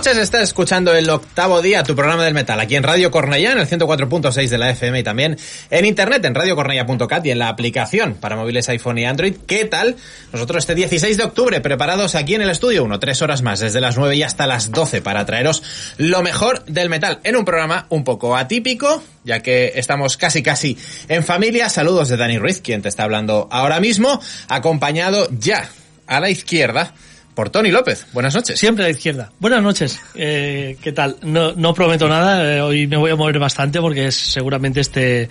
Noches, estás escuchando el octavo día, tu programa del metal, aquí en Radio Cornellá, en el 104.6 de la FM y también en internet, en radiocornellá.cat y en la aplicación para móviles iPhone y Android. ¿Qué tal? Nosotros este 16 de octubre, preparados aquí en el estudio, uno, tres horas más, desde las 9 y hasta las 12, para traeros lo mejor del metal, en un programa un poco atípico, ya que estamos casi casi en familia. Saludos de Dani Ruiz, quien te está hablando ahora mismo, acompañado ya a la izquierda por Tony López. Buenas noches. Siempre a la izquierda. Buenas noches. Eh, ¿Qué tal? No, no prometo nada. eh, hoy me voy a mover bastante porque es seguramente este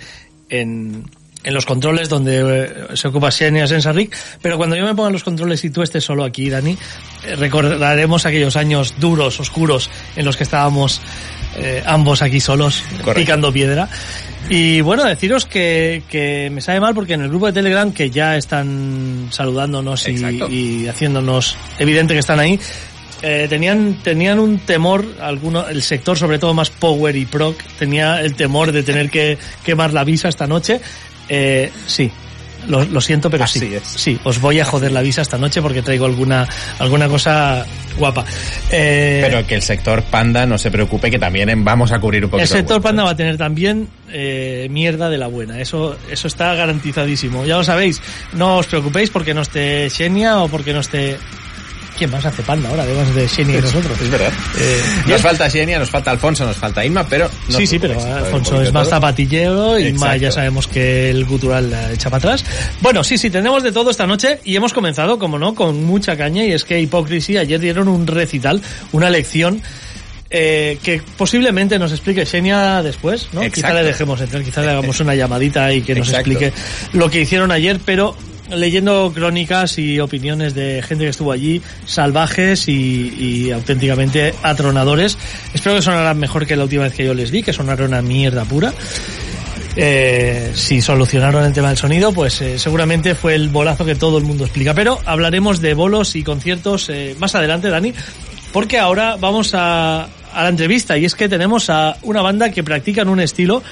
en, en los controles donde eh, se ocupa Xenia Sensaric. Pero cuando yo me ponga los controles y tú estés solo aquí, Dani, eh, recordaremos aquellos años duros, oscuros, en los que estábamos ambos aquí solos, Correcto. picando piedra. Y bueno, deciros que, que me sabe mal porque en el grupo de Telegram que ya están saludándonos y, y haciéndonos evidente que están ahí, eh, tenían, tenían un temor, alguno, el sector sobre todo más power y proc, tenía el temor de tener que quemar la visa esta noche. Eh, sí, lo, lo siento, pero Así sí. es. Sí, os voy a joder la visa esta noche porque traigo alguna, alguna cosa guapa. Eh, Pero que el sector panda no se preocupe, que también vamos a cubrir un poquito. el sector panda va a tener también eh, mierda de la buena. Eso, eso está garantizadísimo. Ya lo sabéis. No os preocupéis porque no esté Xenia o porque no esté. ¿Quién más hace panda ahora, además de Xenia y nosotros? Es verdad. Eh, Nos falta Xenia, nos falta Alfonso, nos falta Inma, pero... no sí, sí, pero Alfonso es más todo. zapatillero Exacto. ya sabemos que el gutural la echa para atrás. Bueno, sí, sí, tenemos de todo esta noche y hemos comenzado, como no, con mucha caña y es que Hipocrisy ayer dieron un recital, una lección eh, que posiblemente nos explique Xenia después, ¿no? Quizá Exacto. le dejemos entrar, quizá le hagamos una llamadita y que nos Exacto. explique lo que hicieron ayer, pero leyendo crónicas y opiniones de gente que estuvo allí, salvajes y, y auténticamente atronadores. Espero que sonarán mejor que la última vez que yo les vi, que sonaron a mierda pura. Eh, si solucionaron el tema del sonido, pues eh, seguramente fue el bolazo que todo el mundo explica. Pero hablaremos de bolos y conciertos eh, más adelante, Dani, porque ahora vamos a, a la entrevista y es que tenemos a una banda que practican un estilo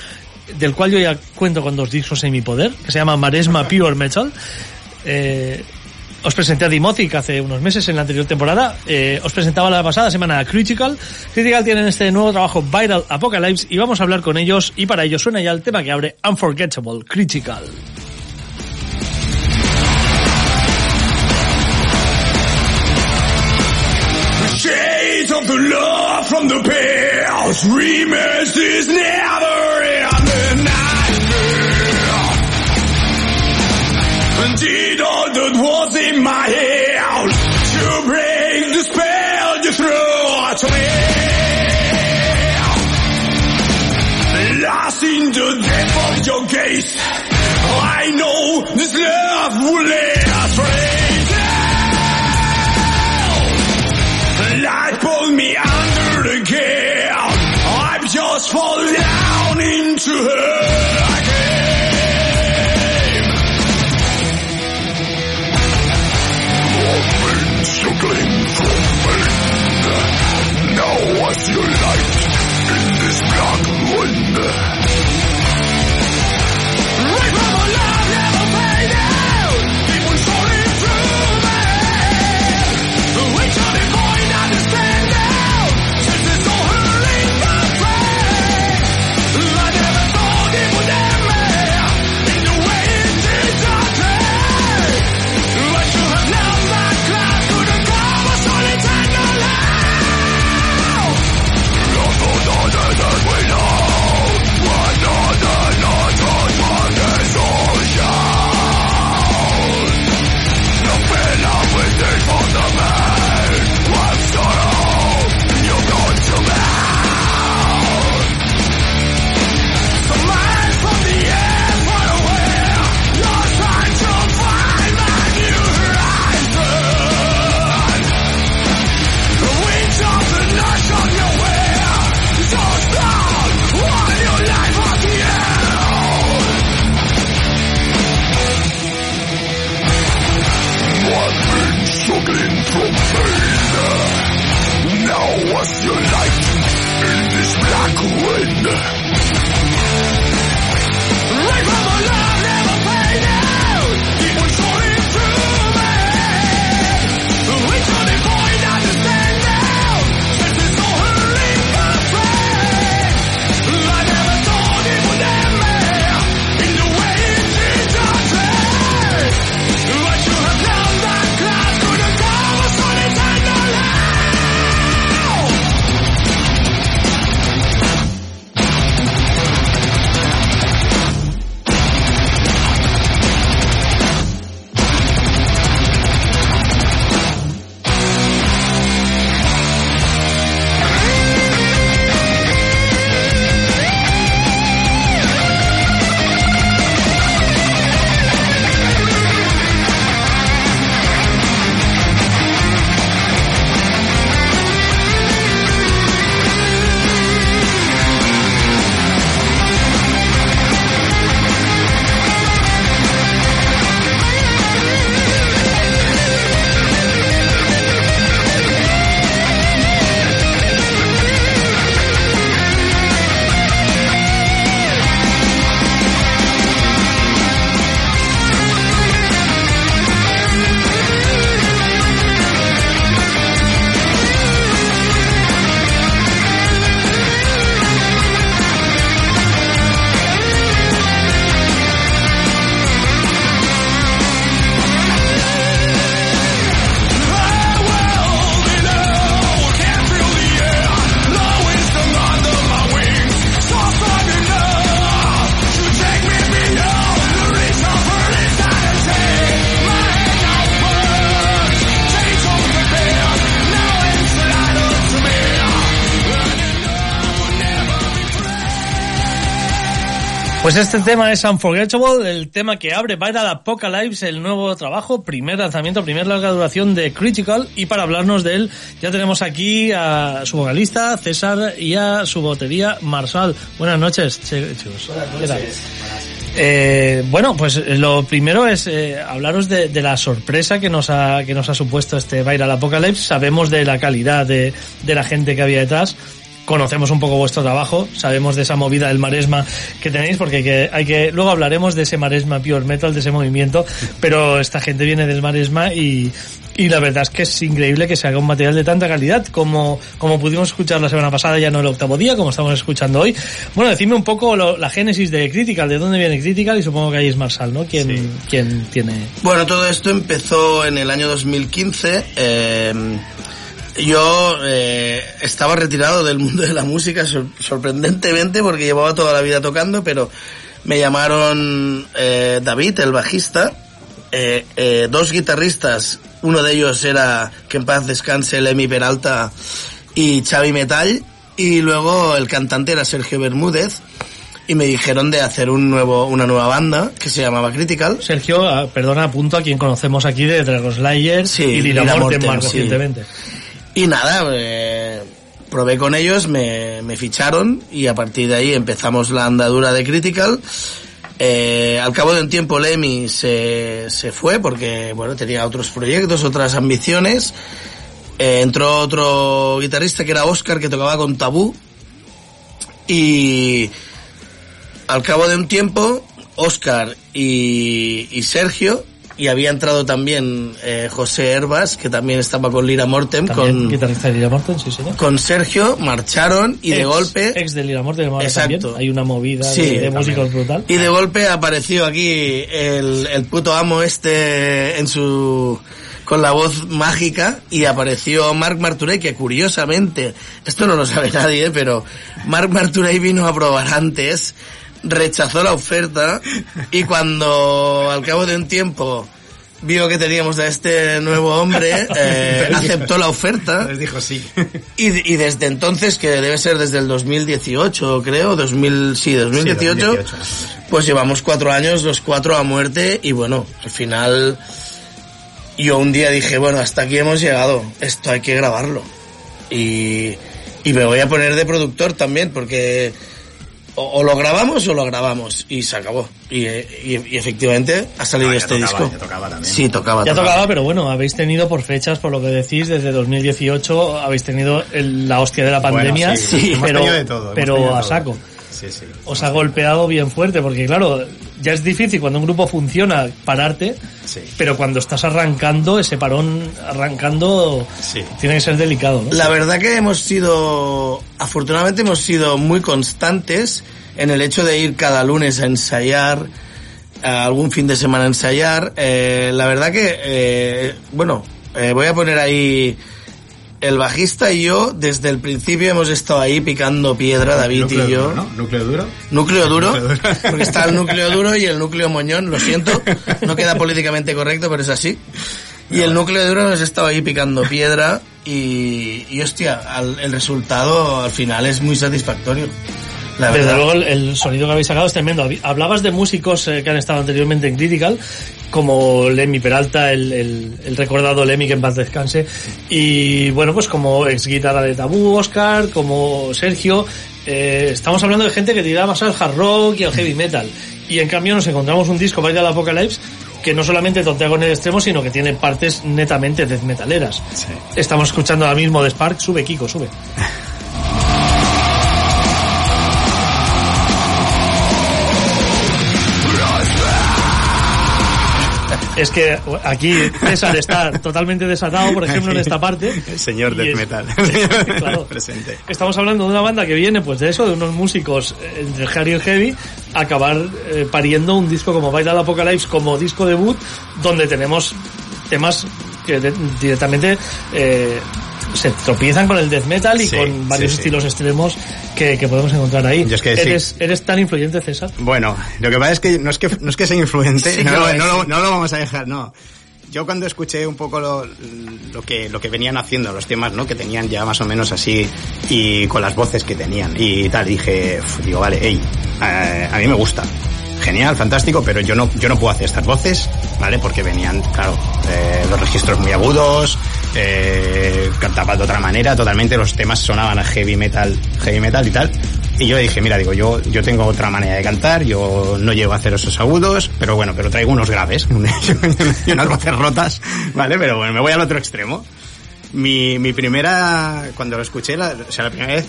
del cual yo ya cuento con dos discos en mi poder, que se llama Maresma Pure Metal. Eh, os presenté a Dimothic hace unos meses en la anterior temporada. Eh, os presentaba la pasada semana a Critical. Critical tienen este nuevo trabajo Viral Apocalypse y vamos a hablar con ellos y para ello suena ya el tema que abre Unforgettable Critical. Indeed, all that was in my head to break the spell you threw to me. Lost in the depth of your gaze. I know this love will last black wind. Pues este tema es Unforgettable, el tema que abre Viral Apocalypse, el nuevo trabajo, primer lanzamiento, primer larga duración de Critical. Y para hablarnos de él, ya tenemos aquí a su vocalista, César, y a su botería, Marsal. Buenas noches, che- chicos. ¿Qué tal? Eh, bueno, pues eh, lo primero es eh, hablaros de, de la sorpresa que nos ha que nos ha supuesto este Viral Apocalypse. Sabemos de la calidad de, de la gente que había detrás. Conocemos un poco vuestro trabajo, sabemos de esa movida del maresma que tenéis, porque que, hay que, luego hablaremos de ese maresma pure metal, de ese movimiento, pero esta gente viene del maresma y, y la verdad es que es increíble que se haga un material de tanta calidad como, como pudimos escuchar la semana pasada, ya no el octavo día, como estamos escuchando hoy. Bueno, decidme un poco lo- la génesis de Critical, de dónde viene Critical y supongo que ahí es Marsal, ¿no? Quien, quien tiene... Bueno, todo esto empezó en el año 2015. eh, yo eh, estaba retirado del mundo de la música sor- sorprendentemente porque llevaba toda la vida tocando, pero me llamaron eh, David, el bajista, eh, eh, dos guitarristas, uno de ellos era, que en paz descanse, Lemmy Peralta y Xavi Metall, y luego el cantante era Sergio Bermúdez, y me dijeron de hacer un nuevo, una nueva banda que se llamaba Critical. Sergio, ah, perdona, apunto a quien conocemos aquí de Dragon Slayer Sí, y Lila, Lila Morten Morten, más sí. recientemente. Y nada, probé con ellos, me, me ficharon y a partir de ahí empezamos la andadura de Critical. Eh, al cabo de un tiempo Lemmy se, se fue porque bueno tenía otros proyectos, otras ambiciones. Eh, entró otro guitarrista que era Oscar que tocaba con Tabú y al cabo de un tiempo Oscar y, y Sergio y había entrado también eh, José Herbas que también estaba con Lira Mortem con guitarrista de Lila Morten, sí, señor. con Sergio marcharon y de Ex- golpe Ex de Lila Morten, ahora Exacto. también. Hay una movida Sí, de, de músicos brutal. y de golpe apareció aquí el, el puto amo este en su con la voz mágica y apareció Marc Marturey que curiosamente esto no lo sabe nadie pero Marc Marturey vino a probar antes rechazó la oferta y cuando al cabo de un tiempo vio que teníamos a este nuevo hombre eh, aceptó la oferta Les dijo sí. y, y desde entonces, que debe ser desde el 2018, creo, 2000, sí, 2018, 2018. pues llevamos cuatro años, los cuatro a muerte, y bueno, al final yo un día dije, bueno, hasta aquí hemos llegado, esto hay que grabarlo. Y, y me voy a poner de productor también, porque o, o lo grabamos o lo grabamos, y se acabó. Y, y- y efectivamente ha salido No, ya este tocaba, disco. ya tocaba también. Sí, tocaba. Ya tocaba, pero bueno, habéis tenido por fechas, por lo que decís, desde 2018 habéis tenido el- la hostia de la Bueno, pandemia, sí, hemos pero, de todo, pero a todo. saco. Sí, sí. Os ha golpeado bien fuerte, porque claro, ya es difícil cuando un grupo funciona pararte, Sí. pero cuando estás arrancando, ese parón arrancando, Sí. tiene que ser delicado, ¿no? La verdad que hemos sido, afortunadamente hemos sido muy constantes en el hecho de ir cada lunes a ensayar, a algún fin de semana a ensayar. Eh, la verdad que, eh, bueno, eh, voy a poner ahí el bajista y yo, desde el principio hemos estado ahí picando piedra, David Núcleo y yo. duro, ¿no? Núcleo duro. Núcleo duro, Núcleo duro. porque está el núcleo duro y el núcleo moñón, lo siento, no queda políticamente correcto, pero es así. Y el núcleo duro nos estaba ahí picando piedra y, y hostia, al- el resultado al final es muy satisfactorio. La Desde luego el, el sonido que habéis sacado es tremendo. Hablabas de músicos eh, que han estado anteriormente en Critical, como Lemmy Peralta, el, el- el recordado Lemmy que en paz descanse, y bueno, pues como ex guitarra de Tabú, Oscar, como Sergio, eh, estamos hablando de gente que tiraba más al hard rock y al heavy metal. Y en cambio nos encontramos un disco, Vaida Apocalypse, que no solamente tontea con el extremo, sino que tiene partes netamente death metaleras. Sí. Estamos escuchando ahora mismo de Spark, sube Kiko, sube. Es que aquí César está totalmente desatado, por ejemplo, en esta parte. El señor es- metal. Claro. Presente. Estamos hablando de una banda que viene pues de eso, de unos músicos eh, entre el hard y el heavy, acabar eh, pariendo un disco como Vital Apocalypse como disco debut, donde tenemos temas que de- directamente eh, se tropiezan con el death metal y Sí, con varios sí, sí. estilos extremos que, que podemos encontrar ahí. Yo es que eres, eres tan influyente, César. Bueno, lo que pasa es que no es que, no es que sea influente, Sí no, no sí. no lo vamos a dejar, no. yo cuando escuché un poco lo, lo que lo que venían haciendo los temas, ¿no? Que tenían ya más o menos así y con las voces que tenían y tal, dije, digo, vale, hey, eh, a mí me gusta. Genial, fantástico, pero yo no, yo no puedo hacer estas voces, ¿vale? Porque venían, claro, eh, los registros muy agudos, eh, cantaba de otra manera, totalmente los temas sonaban a heavy metal, heavy metal y tal. Y yo dije, mira, digo, yo, yo tengo otra manera de cantar, yo no llego a hacer esos agudos, pero bueno, pero traigo unos graves y unas voces rotas, ¿vale? Pero bueno, me voy al otro extremo. Mi, mi primera, cuando lo escuché, la, o sea, la primera vez,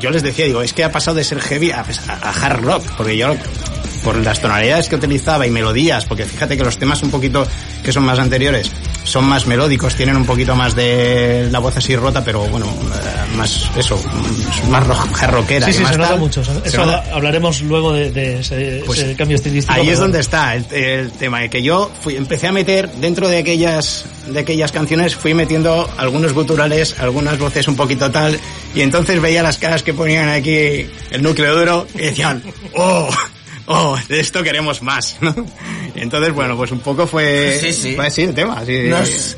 yo les decía, digo, es que ha pasado de ser heavy a, a- a hard rock, porque yo, por las tonalidades que utilizaba y melodías, porque fíjate que los temas un poquito que son más anteriores son más melódicos, tienen un poquito más de la voz así rota, pero bueno, eh, más eso, más rockera. Sí, sí, más se nota tal. mucho. Se Eso nota- hablaremos luego de, de ese, Pues ese cambio estilístico. Ahí es donde está el, el tema que yo fui, empecé a meter dentro de aquellas de aquellas canciones fui metiendo algunos guturales, algunas voces un poquito tal y entonces veía las caras que ponían aquí el núcleo duro y decían, "Oh, oh, de esto queremos más", ¿no? Y entonces bueno, pues un poco fue Sí, sí. fue así el tema, así. Nos-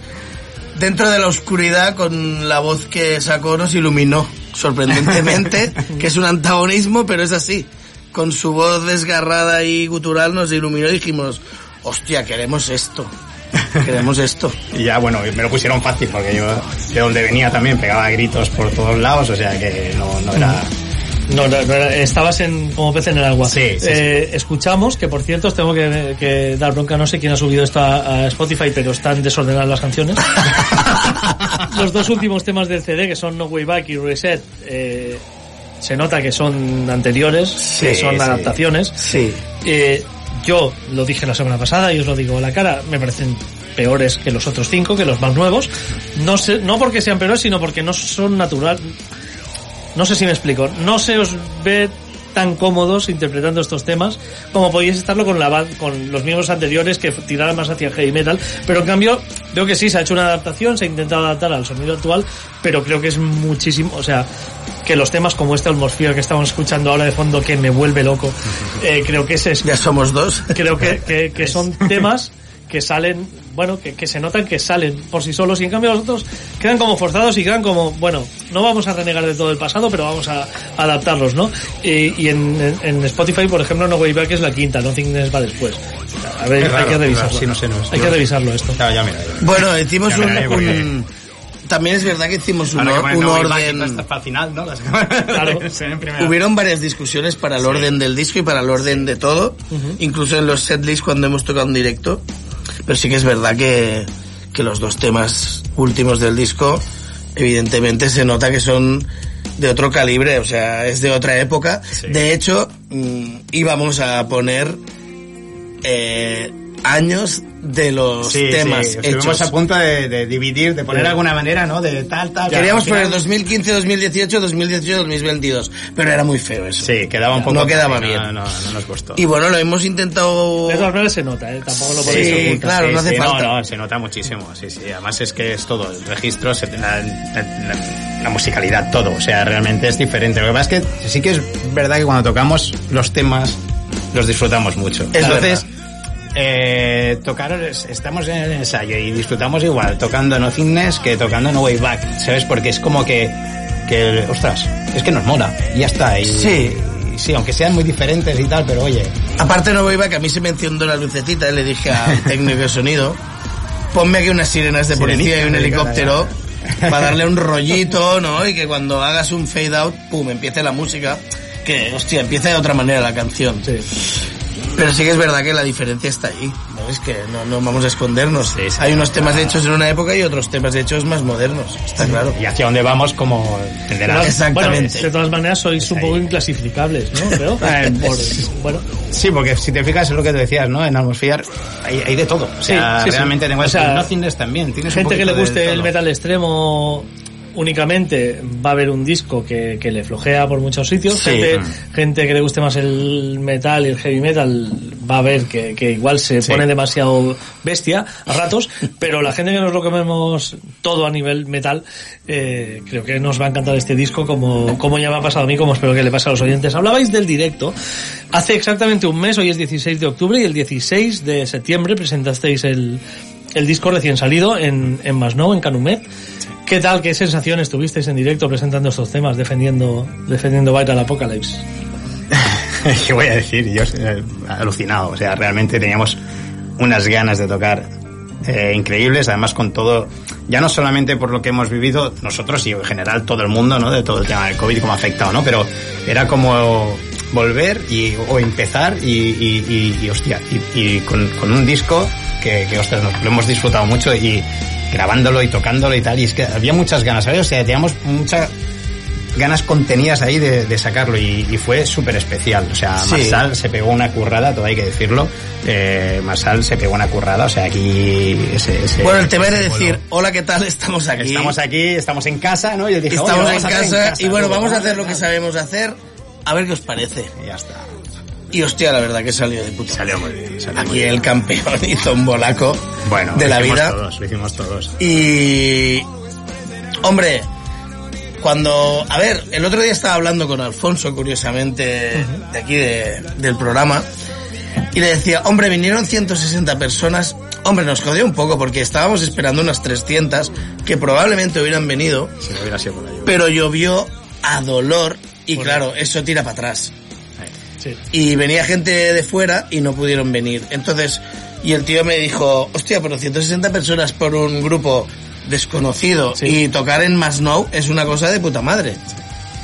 dentro de la oscuridad, con la voz que sacó, nos iluminó, sorprendentemente, que es un antagonismo, pero es así. Con su voz desgarrada y gutural nos iluminó y dijimos, hostia, queremos esto. Queremos esto. Y ya, bueno, me lo pusieron fácil porque yo de donde venía también pegaba gritos por todos lados, o sea que no, no era... No, no, no estabas en, como pez en el agua. Sí, sí, Eh, Escuchamos, que por cierto, os tengo que, que dar bronca, no sé quién ha subido esto a, Spotify, pero están desordenadas las canciones. Los dos últimos temas del CD, que son No Way Back y Reset, eh, se nota que son anteriores, que son adaptaciones. Sí. Eh, yo lo dije la semana pasada y os lo digo a la cara, me parecen peores que los otros cinco, que los más nuevos. No sé, no porque sean peores, sino porque no son natural. No sé si me explico. No se os ve tan cómodos interpretando estos temas como podíais estarlo con la con los miembros anteriores que tiraran más hacia heavy metal, pero en cambio veo que sí se ha hecho una adaptación, se ha intentado adaptar al sonido actual, pero creo que es muchísimo, o sea, que los temas como este Atmosphere que estamos escuchando ahora de fondo que me vuelve loco, eh, creo que ese es Ya somos dos. creo que, que, que son temas que salen, bueno, que, que se notan que salen por sí solos y en cambio los otros quedan como forzados y quedan como, bueno, no vamos a renegar de todo el pasado, pero vamos a, adaptarlos, ¿no? Y, y en, en- en Spotify, por ejemplo, No Way Back es la quinta, Nothing Less va después. A ver, Es hay raro, que revisarlo. raro, sí, no sé, no hay que revisarlo esto. Claro, ya mira. Bueno, hicimos Ya un, un- También es verdad que hicimos un, que un No orden... hasta para final, ¿no? Las- Claro. Hubieron varias discusiones para el orden del disco y para el orden de todo, incluso en los setlists cuando hemos tocado en directo. Pero sí que es verdad que, que los dos temas últimos del disco, evidentemente se nota que son de otro calibre, o sea, es de otra época. De hecho, mm, íbamos a poner eh, años de los Sí, temas sí, hechos. estuvimos a punto de, de dividir, de poner alguna manera, ¿no? De tal, tal. Queríamos final- poner 2015, 2018, 2018, 2022, pero era muy feo eso. Sí, quedaba un poco... No quedaba no, bien. No, no, no nos gustó. Y bueno, lo hemos intentado... De todas maneras se nota, ¿eh? Tampoco lo podéis Sí, ocultar. claro, no hace sí, falta. No, no, se nota muchísimo, sí, sí. Además es que es todo, el registro, se- la, la- la- la musicalidad, todo. O sea, realmente es diferente. Lo que pasa es que sí que es verdad que cuando tocamos los temas los disfrutamos mucho. Es Entonces, eh, tocar, es- estamos en el ensayo y disfrutamos igual tocando Nothingness que tocando No Way Back, ¿sabes? Porque es como que, que ostras, es que nos mola, y ya está. Y, Sí. y sí, aunque sean muy diferentes y tal, pero oye, Aparte no iba que a mí se me encendió la lucecita y le dije al técnico de sonido, ponme aquí unas sirenas de policía y un helicóptero para darle un rollito, ¿no? Y que cuando hagas un fade out, pum, empiece la música. Que, hostia, empieza de otra manera la canción. Pero sí que es verdad que la diferencia está ahí, ¿no? Es que no, no vamos a escondernos. Sí, sí. Hay unos temas hechos en una época y otros temas hechos más modernos, está claro. y hacia dónde vamos como entenderás. Exactamente. Bueno, de todas maneras sois un poco inclasificables, ¿no? Creo. Eh, Por- bueno, Sí, porque si te fijas en lo que te decías, ¿no? En Atmosphere hay, hay de todo. O sea, Sí, sí, sí. realmente tengo O sea, Nothingness también. Tienes un gente que le guste el metal extremo únicamente va a haber un disco que, que le flojea por muchos sitios Sí. gente, Mm. gente que le guste más el metal y el heavy metal va a ver que, que igual se Sí. pone demasiado bestia a ratos pero la gente que nos lo comemos todo a nivel metal eh, creo que nos va a encantar este disco como, como ya me ha pasado a mí como espero que le pase a los oyentes hablabais del directo hace exactamente un mes hoy es 16 de octubre y el 16 de septiembre presentasteis el el disco recién salido en, en Masnou, en Canumet. ¿Qué tal, qué sensaciones tuvisteis en directo presentando estos temas, defendiendo, defendiendo Viral Apocalypse? ¿Qué voy a decir? Yo eh, alucinado. O sea, realmente teníamos unas ganas de tocar eh, increíbles, además con todo, ya no solamente por lo que hemos vivido nosotros y en general todo el mundo, ¿no? De todo el tema del COVID, cómo ha afectado, ¿no? Pero era como volver y, o empezar y, y, y, y, hostia, y, con, con un disco que, que, ostras, lo hemos disfrutado mucho y grabándolo y tocándolo y tal, y es que había muchas ganas, ¿sabes? O sea, teníamos muchas ganas contenidas ahí de, de sacarlo y, y fue súper especial. O sea, Sí. Marsal se pegó una currada, todo hay que decirlo. Eh, Marsal se pegó una currada, o sea, aquí ese, ese- Bueno, el tema era decir, hola, ¿qué tal? Estamos aquí. Estamos aquí, estamos en casa, ¿no? Y yo dije, Estamos en a hacer casa, y bueno, vamos a hacer lo que sabemos hacer, a ver qué os parece. Y ya está. Y hostia, la verdad que salió de puta. Salió muy bien. Salió muy Aquí bien. el campeón hizo un bolaco bueno, de lo la hicimos vida. Todos, lo hicimos todos. Y. Hombre, cuando. A ver, el otro día estaba hablando con Alfonso, curiosamente, de aquí de- del programa, y le decía, hombre, vinieron 160 personas. Hombre, nos jodió un poco porque estábamos esperando unas 300 que probablemente hubieran venido, Si no hubiera sido por ello. pero llovió a dolor y claro, eso tira para atrás. Sí. Y venía gente de fuera y no pudieron venir. Entonces, y el tío me dijo, hostia, pero 160 personas por un grupo desconocido Sí. y tocar en Masnou es una cosa de puta madre.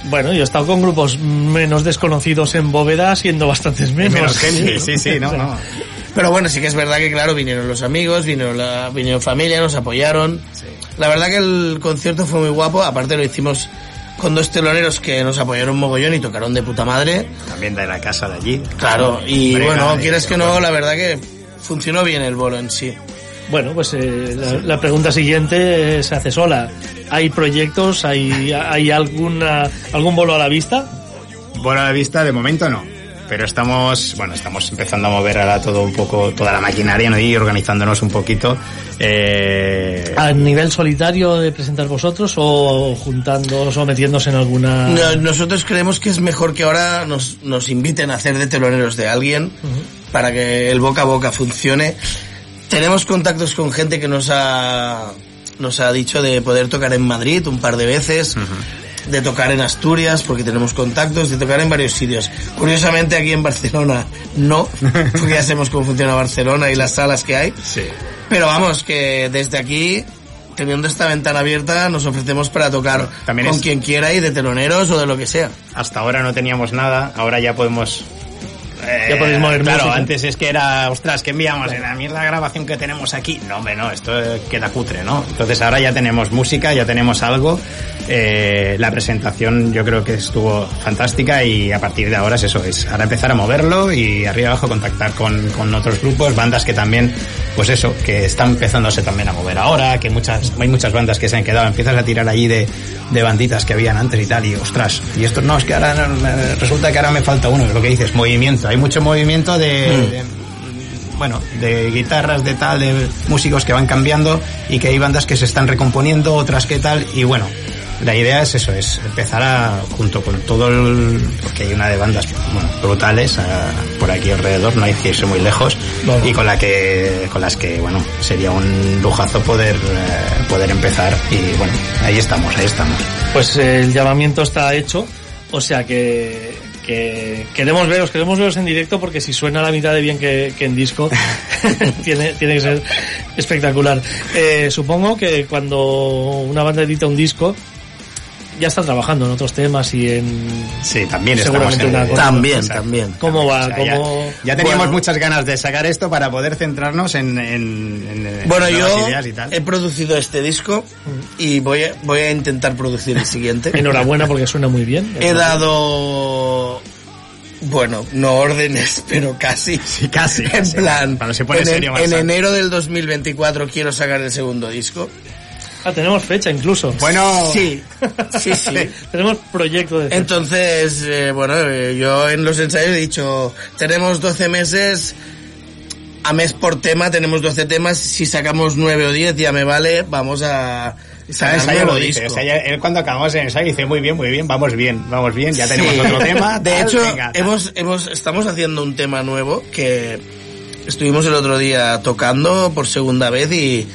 Bueno, yo he estado con grupos menos desconocidos en Bóveda, siendo bastantes menos. Menos gente, sí, sí, no, no. Pero bueno, sí que es verdad que claro, vinieron los amigos, vinieron la vinieron familia, nos apoyaron. La verdad que el concierto fue muy guapo, aparte lo hicimos con dos teloneros que nos apoyaron mogollón y tocaron de puta madre. También de la casa de allí. Claro, y Brega, bueno, quieres que no, la verdad que funcionó bien el bolo en sí. Bueno, pues eh, la, la pregunta siguiente eh, se hace sola. ¿Hay proyectos? ¿Hay, hay alguna, algún bolo a la vista? Bueno, a la vista, de momento no. Pero estamos, bueno, estamos empezando a mover ahora todo un poco, toda la maquinaria, ¿no? Y organizándonos un poquito. Eh, ¿A nivel solitario de presentar vosotros o juntándoos o metiéndose en alguna... No- nosotros creemos que es mejor que ahora nos, nos inviten a hacer de teloneros de alguien para que el boca a boca funcione. Tenemos contactos con gente que nos ha, nos ha dicho de poder tocar en Madrid un par de veces, de tocar en Asturias porque tenemos contactos, de tocar en varios sitios. Curiosamente aquí en Barcelona no, porque ya sabemos cómo funciona Barcelona y las salas que hay. sí. Pero vamos, que desde aquí, teniendo esta ventana abierta, nos ofrecemos para tocar También con es- quien quiera y de teloneros o de lo que sea. Hasta ahora no teníamos nada, ahora ya podemos... eh, Ya podéis mover Claro, música. antes es que era, ostras, que enviamos en la mierda grabación que tenemos aquí. No, hombre, no, esto eh, queda cutre, ¿no? Entonces ahora ya tenemos música, ya tenemos algo. Eh, la presentación yo creo que estuvo fantástica y a partir de ahora es eso, es ahora empezar a moverlo y arriba abajo contactar con, con otros grupos, bandas que también, pues eso, que están empezándose también a mover ahora, que muchas, hay muchas bandas que se han quedado, empiezas a tirar allí de, de banditas que habían antes y tal, y ostras, y esto no, es que ahora resulta que ahora me falta uno, lo que dices, movimiento, hay mucho movimiento de- de bueno, de guitarras, de tal, de músicos que van cambiando y que hay bandas que se están recomponiendo, otras que tal, y bueno, la idea es eso, es empezar a, junto con todo el, porque hay una de bandas bueno, brutales ah, por aquí alrededor, no hay que irse muy lejos, y con la que, con las que, bueno, sería un lujazo poder, eh, poder empezar, y bueno, ahí estamos, ahí estamos. Pues el llamamiento está hecho, o sea que, que queremos veros, queremos veros en directo porque si suena la mitad de bien que, que en disco, tiene, tiene que ser espectacular. Eh, supongo que cuando una banda edita un disco, ya está trabajando en otros temas y en... Sí, también Seguramente en una el- cosa. También, también. ¿Cómo va? O sea, ya- ¿Cómo- ya, teníamos Bueno. muchas ganas de sacar esto para poder centrarnos en, en, en- en Bueno, yo ideas y tal. he producido este disco y voy a, voy a intentar producir el siguiente. Enhorabuena porque suena muy bien. He dado, bueno, no órdenes, pero casi. Sí, casi, En casi. plan, Cuando se pone en, serio en enero del 2024 quiero sacar el segundo disco. Ah, tenemos fecha incluso. Bueno, Sí, sí, sí. tenemos proyecto de fecha. Entonces, eh, bueno, eh, yo en los ensayos he dicho, tenemos 12 meses, a mes por tema, tenemos 12 temas, si sacamos 9 o 10 ya me vale, vamos a nuevo lo dice. O sea, ya- él cuando acabamos el ensayo dice, muy bien, muy bien, vamos bien, vamos bien, ya tenemos Sí. otro tema. De tal, hecho, venga, hemos, hemos, estamos haciendo un tema nuevo que estuvimos el otro día tocando por segunda vez y...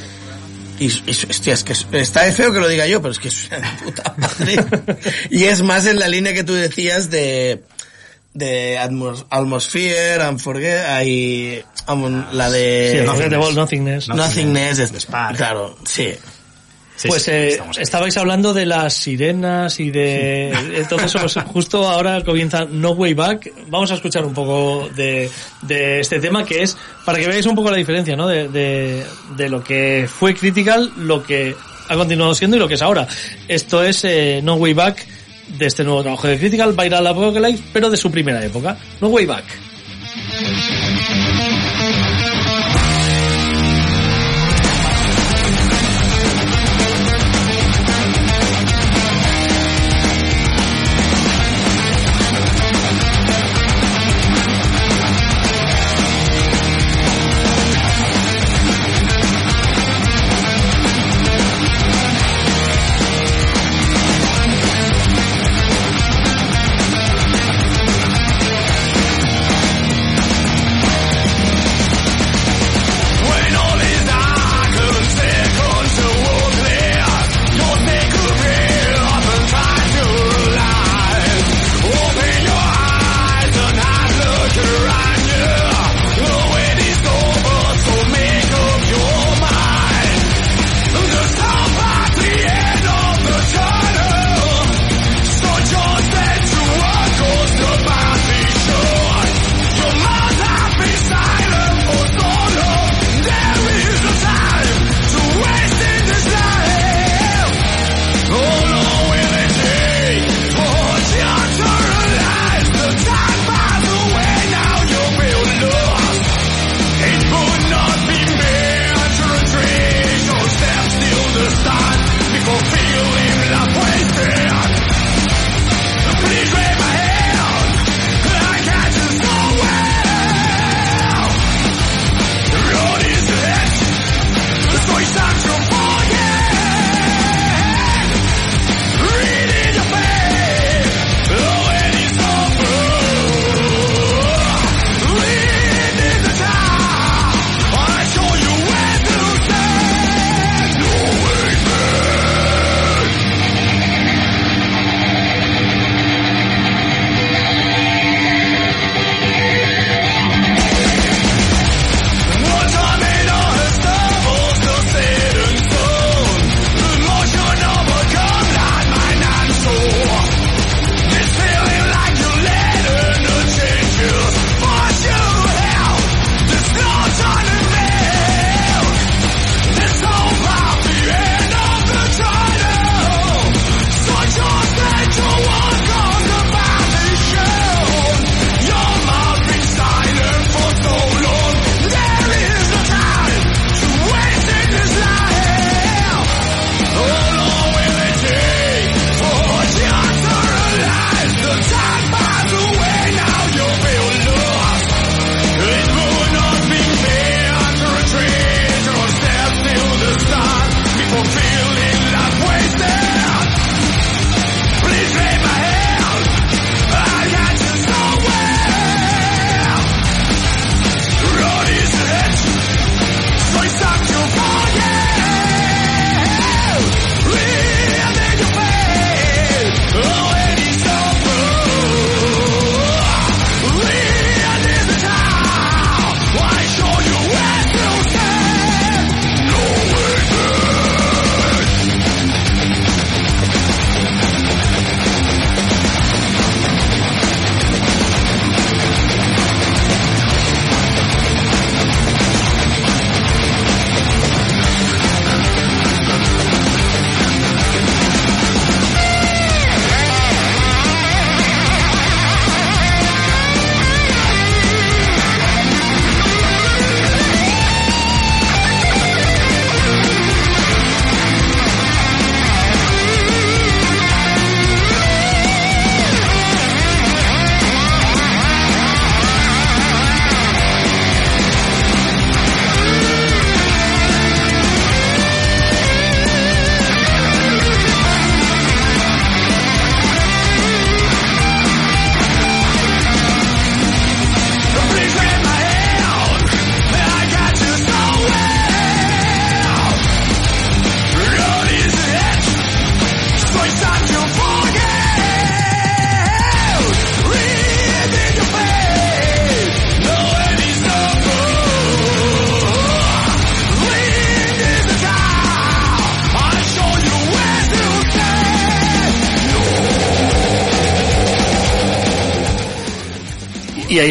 Y, y, hostia, es que es- está de feo que lo diga yo, pero es que es una puta madre. y es más en la línea que tú decías de de Atmos, Atmosphere, Unforget, hay la de Sí, Nothingness. Nothingness. Nothingness, es- claro, sí. Sí, pues sí, eh, estabais hablando de las sirenas y de entonces pues, justo ahora comienza No Way Back. Vamos a escuchar un poco de, de este tema que es para que veáis un poco la diferencia ¿no? de, de, de lo que fue Critical lo que ha continuado siendo y lo que es ahora. Esto es eh, No Way Back de este nuevo trabajo de Critical Viral Apocalypse pero de su primera época. No Way Back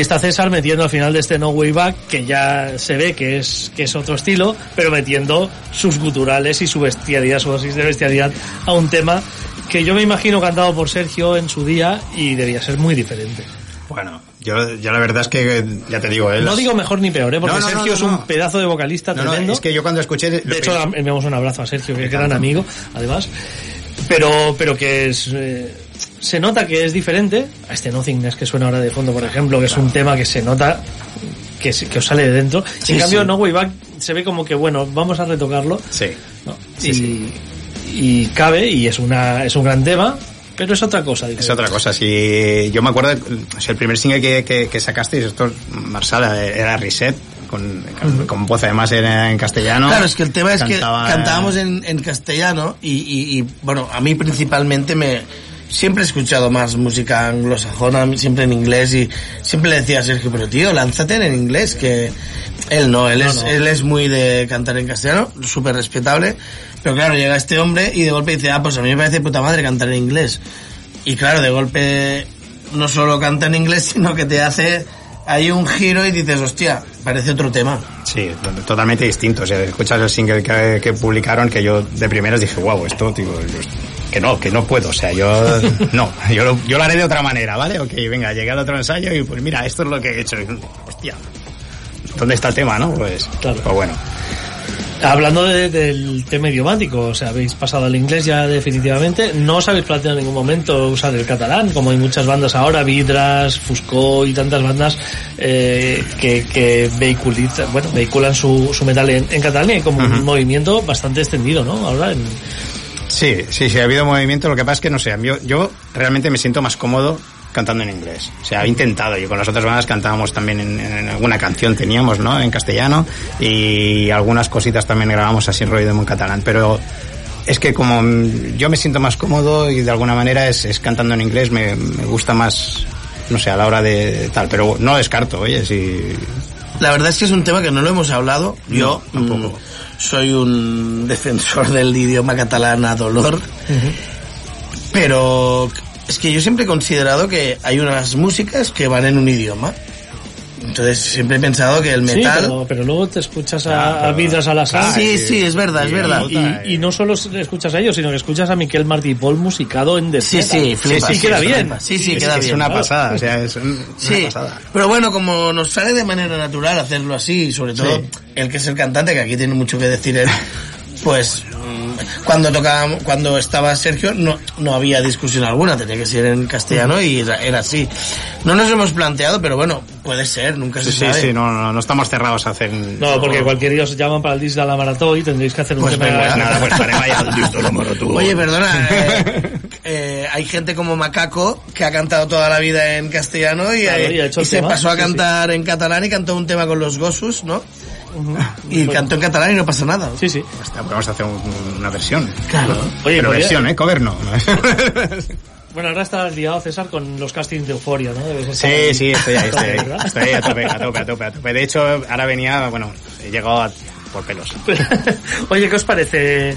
ahí está César metiendo al final de este No Way Back, que ya se ve que es, que es otro estilo, pero metiendo sus guturales y su bestialidad, su dosis de bestialidad a un tema que yo me imagino cantado por Sergio en su día y debía ser muy diferente. Bueno, yo, yo la verdad es que, ya te digo, él... No digo mejor ni peor, ¿eh? porque No, no, no, Sergio no, es un pedazo de vocalista tremendo. es que yo cuando escuché... De hecho, le enviamos un abrazo a Sergio, que es gran amigo, además. Pero, pero que es, eh, se nota que es diferente a este Nothingness que suena ahora de fondo, por ejemplo, que es un tema que se nota que, se- que os sale de dentro. Sí, en cambio, sí. No Way Back se ve como que, bueno, vamos a retocarlo. Sí. ¿no? Sí, y, sí. y cabe, y es una, es un gran tema, pero es otra cosa. Es diferente. otra cosa, si yo me acuerdo, o sea, el primer single que, que, que sacasteis, esto, Marsala, era Reset, con, con, con voz además en, en castellano. Claro, es que el tema es Cantaba- que cantábamos en, en castellano y, y- y, bueno, a mí principalmente me... Siempre he escuchado más música anglosajona, siempre en inglés y siempre le decía a Sergio, pero tío, lánzate en inglés, que él no, él, No, es, no. él es muy de cantar en castellano, súper respetable, pero claro, llega este hombre y de golpe dice, ah, pues a mí me parece puta madre cantar en inglés. Y claro, de golpe no solo canta en inglés, sino que te hace ahí un giro y dices, hostia, parece otro tema. Sí, to- totalmente distinto. O sea, escuchas el single que, que publicaron que yo de primeras dije, wow, esto, tío, que no, que no puedo. O sea, yo no, yo lo, yo lo haré de otra manera, ¿vale? Ok, venga, llegué al otro ensayo y pues mira, esto es lo que he hecho. Hostia, ¿dónde está el tema, no? Pues, Claro. pues bueno. Hablando de- del tema idiomático, o sea, habéis pasado al inglés ya definitivamente, no os habéis planteado en ningún momento usar el catalán, como hay muchas bandas ahora, Vidras, Fusco y tantas bandas eh, que, que bueno, vehiculan su, su metal en, en catalán y como un movimiento bastante extendido, ¿no? Ahora en, Sí, sí, sí, ha habido movimiento. Lo que pasa es que, no sé, yo, yo realmente me siento más cómodo cantando en inglés. O sea, he intentado. Yo con las otras bandas cantábamos también en, en alguna canción teníamos, ¿no? En castellano. Y algunas cositas también grabamos así en rollo en catalán. Pero es que como yo me siento más cómodo y de alguna manera es, es cantando en inglés, me, me gusta más, no sé, a la hora de tal. Pero no descarto, oye, si... La verdad es que es un tema que no lo hemos hablado. Yo tampoco. mm, soy un defensor del idioma catalán a dolor. Pero es que yo siempre he considerado que hay unas músicas que van en un idioma. Entonces siempre he pensado que el Sí, metal... pero, pero luego te escuchas a, Claro, a Vidras a la claro. sal sí, sí, es verdad, es y- verdad. y, y no solo escuchas a ellos, sino que escuchas a Miquel Martí Paul musicado en Death Sí, sí, flipas, y sí, queda sí, bien. Sí, sí, es, queda es bien. una claro. pasada, o sea, es un- una Sí, pasada. pero bueno, como nos sale de manera natural hacerlo así, y sobre todo Sí. el que es el cantante, que aquí tiene mucho que decir él, pues cuando tocábamos, cuando estaba Sergio no, no había discusión alguna, tenía que ser en castellano y era, era así. No nos hemos planteado, pero bueno, puede ser, nunca Sí, se sí, sabe. sí, no, no, no estamos cerrados a hacer... No, porque cualquier día os llaman para el disc de la maratón y tendréis que hacer un Pues tema venga, de- Nada, pues lo. Oye, perdona, eh, eh, hay gente como Macaco que ha cantado toda la vida en castellano y, Claro, eh, y ha hecho y el se tema, pasó a sí, cantar en catalán y cantó un tema con los Gosus, ¿no? Y cantó en catalán y no pasa nada. Sí, sí. Hostia, podemos hacer un- una versión. Claro. Oye, Pero podría- versión, ¿eh? Cover no. Bueno, ahora estás liado, César, con los castings de Euforia, ¿no? Sí, ahí. sí, estoy ahí, estoy ahí. Estoy ahí a tope, a tope, a tope, a tope. De hecho, ahora venía, bueno, he llegado a- por pelos. Oye, ¿qué os parece?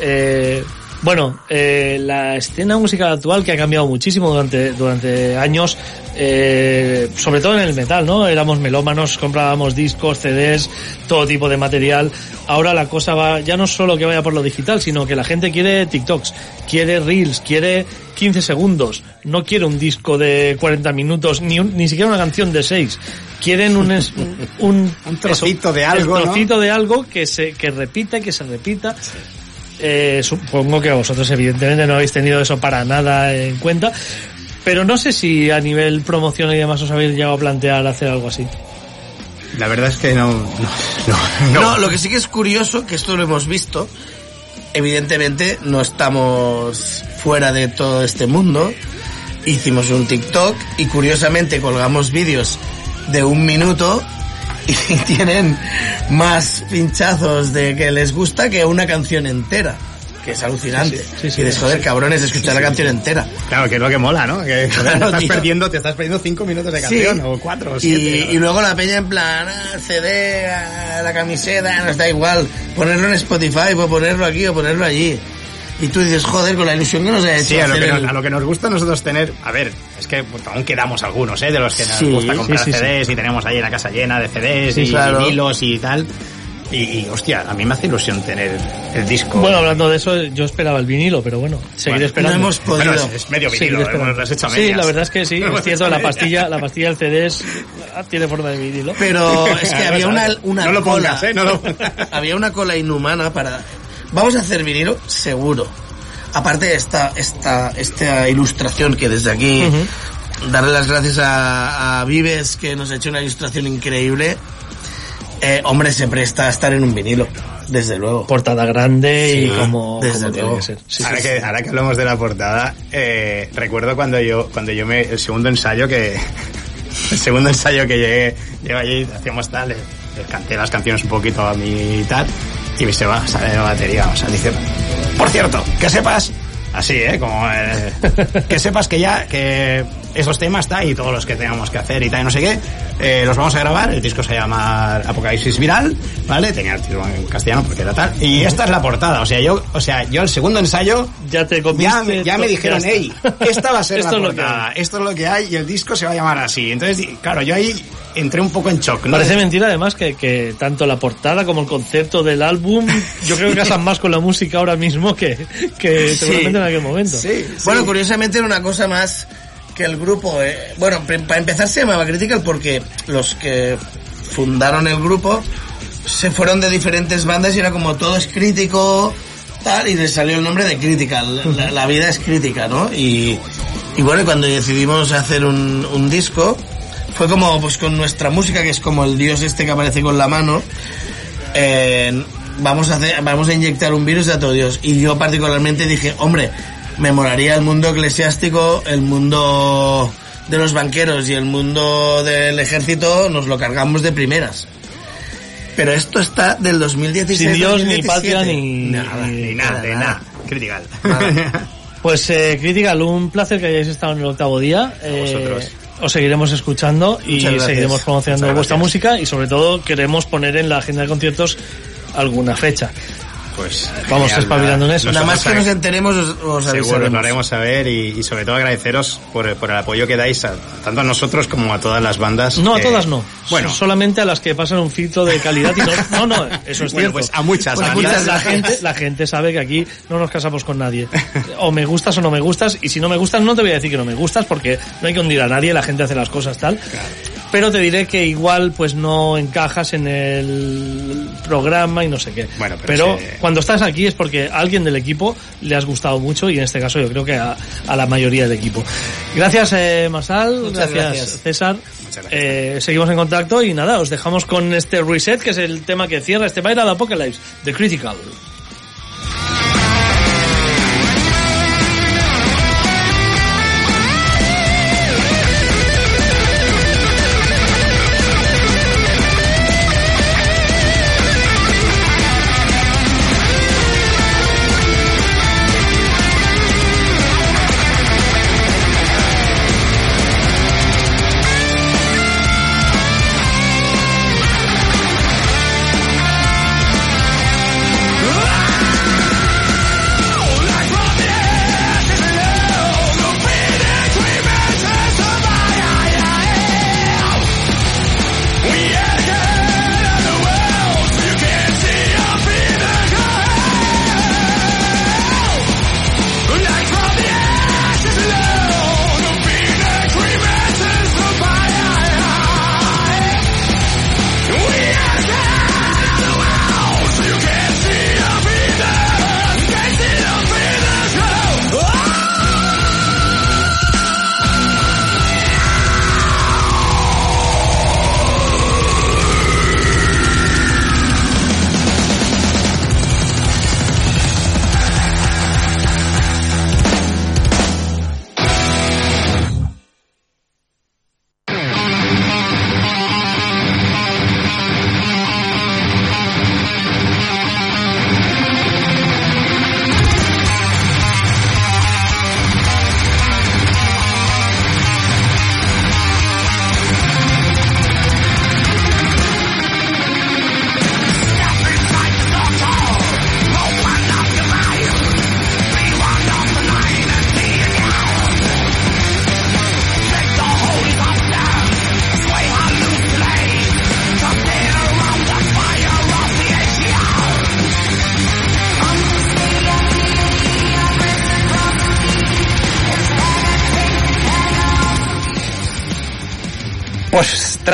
Eh, bueno, eh, la escena musical actual que ha cambiado muchísimo durante, durante años, eh, sobre todo en el metal, ¿no? Éramos melómanos, comprábamos discos, CDs, todo tipo de material. Ahora la cosa va, ya no solo que vaya por lo digital, sino que la gente quiere TikToks, quiere Reels, quiere 15 segundos, no quiere un disco de 40 minutos, ni, un- ni siquiera una canción de 6. Quieren un, es- un, Un trocito de algo, ¿no? trocito de algo que se que repita, que se repita. Eh, supongo que vosotros evidentemente no habéis tenido eso para nada en cuenta, pero no sé si a nivel promoción y demás os habéis llegado a plantear hacer algo así. La verdad es que no, no, no, No, no. lo que sí que es curioso, que esto lo hemos visto, evidentemente no estamos fuera de todo este mundo. Hicimos un TikTok y curiosamente colgamos vídeos de un minuto y tienen más pinchazos de que les gusta que una canción entera. Que es alucinante. Sí, sí, sí, y de joder, cabrones, escuchar la canción entera. Claro, que es lo que mola, ¿no? Que joder, Claro, estás perdiendo, te estás perdiendo cinco minutos de canción, o cuatro, o y, siete. y luego la peña en plan, ah, CD, ah, la camiseta, nos da igual. Ponerlo en Spotify, o ponerlo aquí o ponerlo allí. Y tú dices, joder, con la ilusión que nos ha hecho Sí, a lo, que nos, a lo que nos gusta a nosotros tener, a ver, es que pues, aún quedamos algunos, ¿eh? De los que nos Sí, gusta comprar sí, sí, sí. CDs y tenemos ahí la casa llena de CDs Sí, y claro. vinilos y tal. Y, y, hostia, a mí me hace ilusión tener el disco. Bueno, hablando de eso, yo esperaba el vinilo, pero bueno, seguiré Bueno, esperando. no hemos podido. Bueno, es, es medio vinilo, hemos- lo has hecho a sí, la verdad es que sí, es cierto, la pastilla, la pastilla del CD es- ah, tiene forma de vinilo. Pero es que había una, una No lo cola. pongas, ¿eh? No lo- había una cola inhumana para. Vamos a hacer vinilo, seguro. Aparte de esta, esta, esta ilustración que desde aquí. Darle las gracias a, a Vives que nos ha hecho una ilustración increíble. Eh, hombre, se presta a estar en un vinilo, desde luego. Portada grande y como, desde como tiene luego. que ser. Sí, ahora, sí, que, sí. ahora que hablamos de la portada, eh, recuerdo cuando yo, cuando yo me, el segundo ensayo que, el segundo ensayo que llegué, llegué allí, hacíamos tal, canté las canciones un poquito a mí y tal, y se va, sale la batería, o sea, dice, por cierto, que sepas, así, eh, como, eh, que sepas que ya, que esos temas está y todos los que tengamos que hacer y tal, y no sé qué, eh, los vamos a grabar, el disco se va a llamar Apocalipsis Viral, ¿vale? Tenía el título en castellano porque era tal, y esta es la portada, o sea, yo, o sea, yo el segundo ensayo, Ya te ya, me- ya me dijeron, ya hey, está". esta va a ser Esto la es lo que portada, hay. esto es lo que hay y el disco se va a llamar así. Entonces, claro, yo ahí entré un poco en shock, ¿no? Parece mentira además que, que tanto la portada como el concepto del álbum yo creo que casan más con la música ahora mismo que, que seguramente en aquel momento. Sí, sí. Bueno, curiosamente era una cosa más que el grupo. eh, bueno, para empezar se llamaba Critical porque los que fundaron el grupo se fueron de diferentes bandas y era como todo es crítico, tal, y les salió el nombre de Critical. La, la vida es crítica, ¿no? Y, y bueno, cuando decidimos hacer un, un disco, fue como pues con nuestra música, que es como el dios este que aparece con la mano. eh, vamos a hacer, vamos a inyectar un virus a todo Dios. Y yo particularmente dije, hombre, me molaría el mundo eclesiástico, el mundo de los banqueros y el mundo del ejército, nos lo cargamos de primeras. Pero esto está del 2016. Sin Dios, ni 2017. patria, ni- Nada, Ni nada, de nada. Critical. Pues eh, Critical, un placer que hayáis estado en el octavo día. Eh, vosotros. os seguiremos escuchando y seguiremos promocionando vuestra música y sobre todo queremos poner en la agenda de conciertos alguna fecha. Pues Vamos genial, espabilando en nada. eso. Nada más que nos enteremos, os, os Seguro, lo haremos saber y, y sobre todo agradeceros por, por el apoyo que dais a, tanto a nosotros como a todas las bandas. No, a que- todas no. Bueno, So- solamente a las que pasan un filtro de calidad y no, no, no, eso es Bueno, cierto. pues a muchas, Pues a muchas. la gente, la gente sabe que aquí no nos casamos con nadie. O me gustas o no me gustas, y si no me gustas no te voy a decir que no me gustas porque no hay que hundir a nadie, la gente hace las cosas tal. Pero te diré que igual pues no encajas en el programa y no sé qué. Bueno, pero cuando estás aquí es porque a alguien del equipo le has gustado mucho y en este caso yo creo que a, a la mayoría del equipo. Gracias eh, Masal, Muchas gracias, gracias. César. Muchas gracias. Eh, seguimos en contacto y nada, os dejamos con este reset que es el tema que cierra este baile de Apocalypse, The Critical.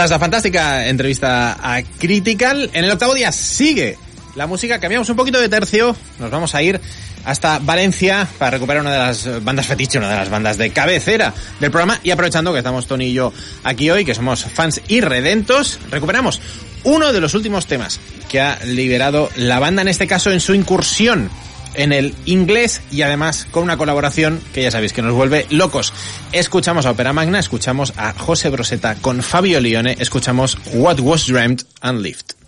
Tras la fantástica entrevista a Critical, en el octavo día sigue la música, cambiamos un poquito de tercio, nos vamos a ir hasta Valencia para recuperar una de las bandas fetiche, una de las bandas de cabecera del programa. Y aprovechando que estamos Tony y yo aquí hoy, que somos fans irredentos, recuperamos uno de los últimos temas que ha liberado la banda, en este caso en su incursión en el inglés y además con una colaboración que ya sabéis que nos vuelve locos. Escuchamos a Opera Magna, escuchamos a José Broseta con Fabio Lione, escuchamos What Was Dreamt and Lived.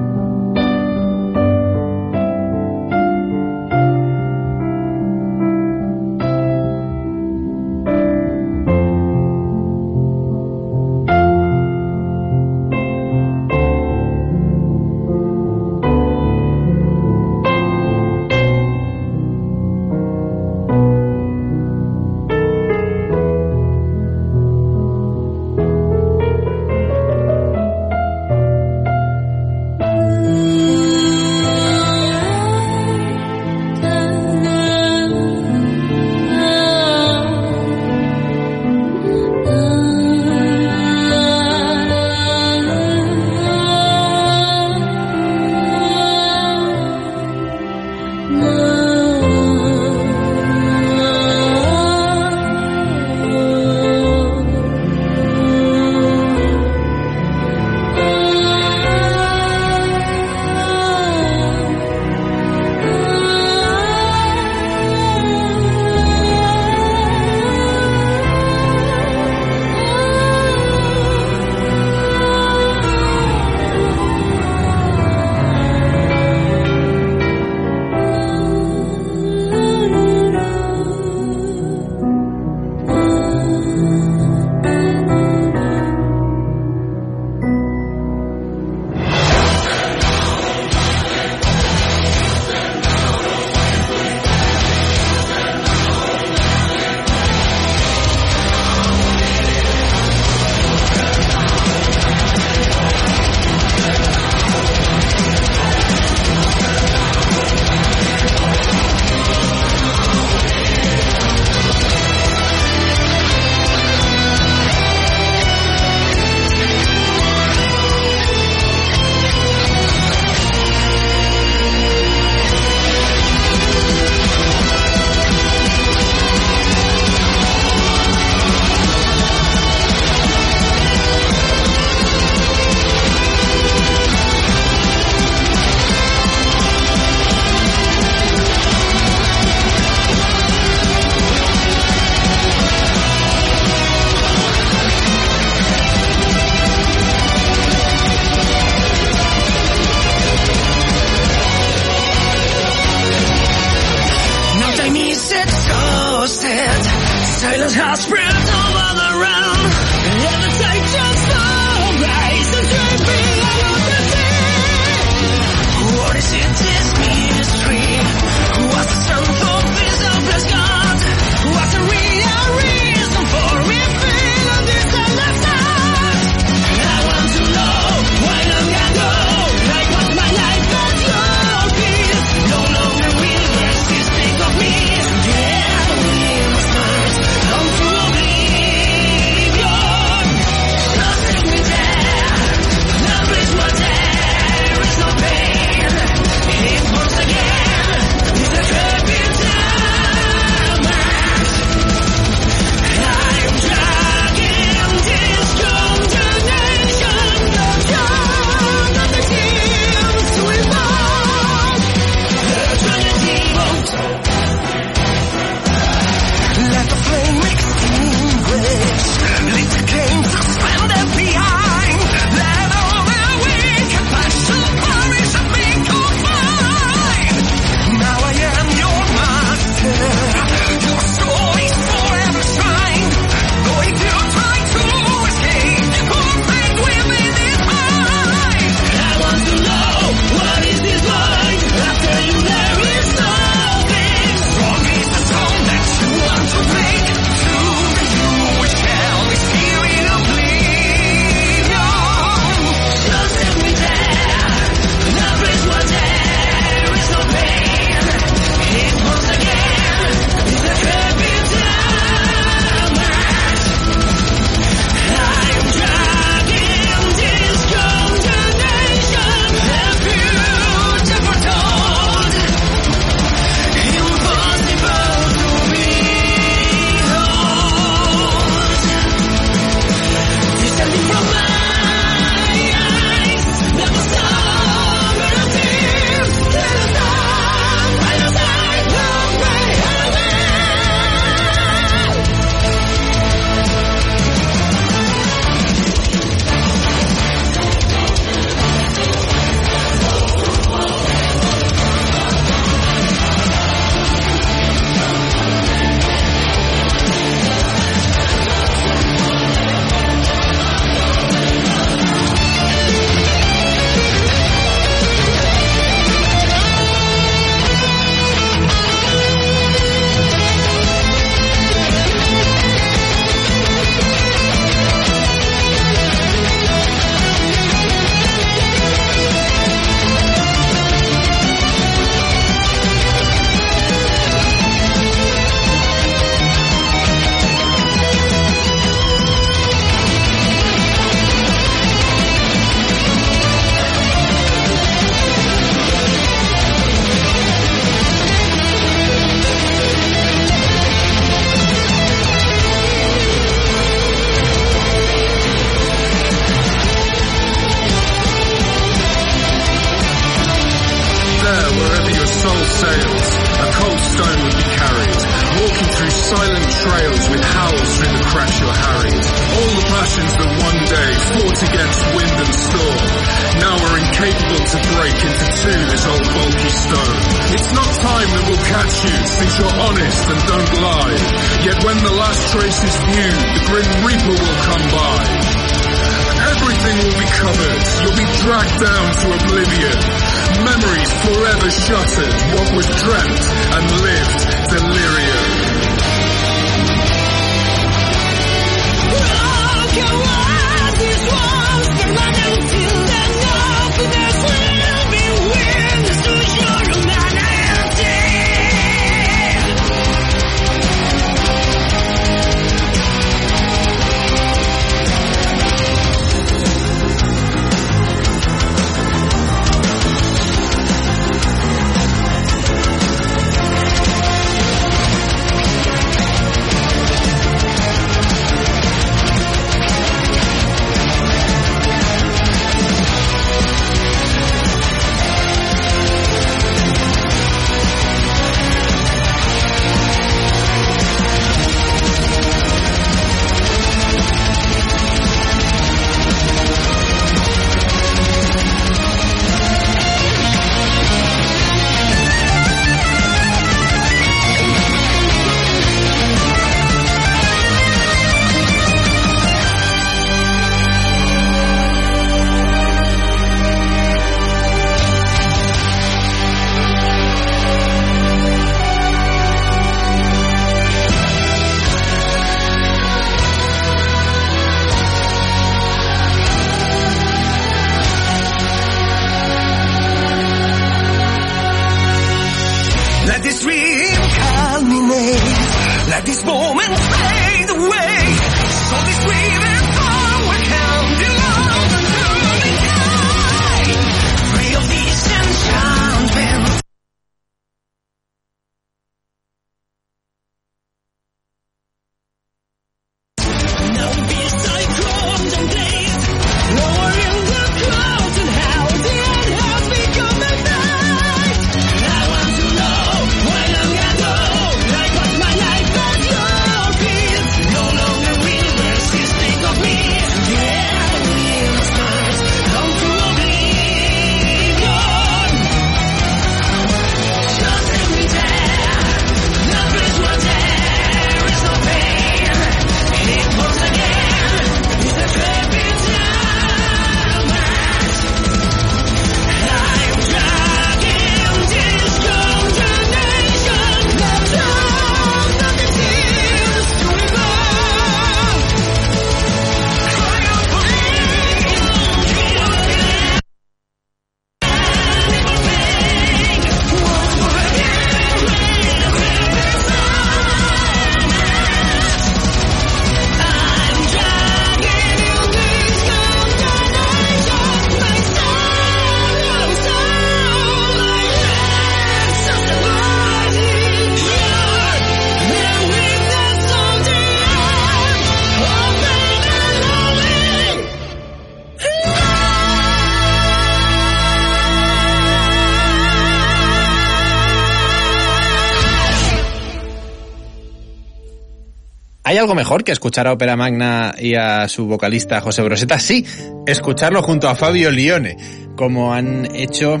Que escuchar a Ópera Magna y a su vocalista José Broseta? Sí, escucharlo junto a Fabio Lione, como han hecho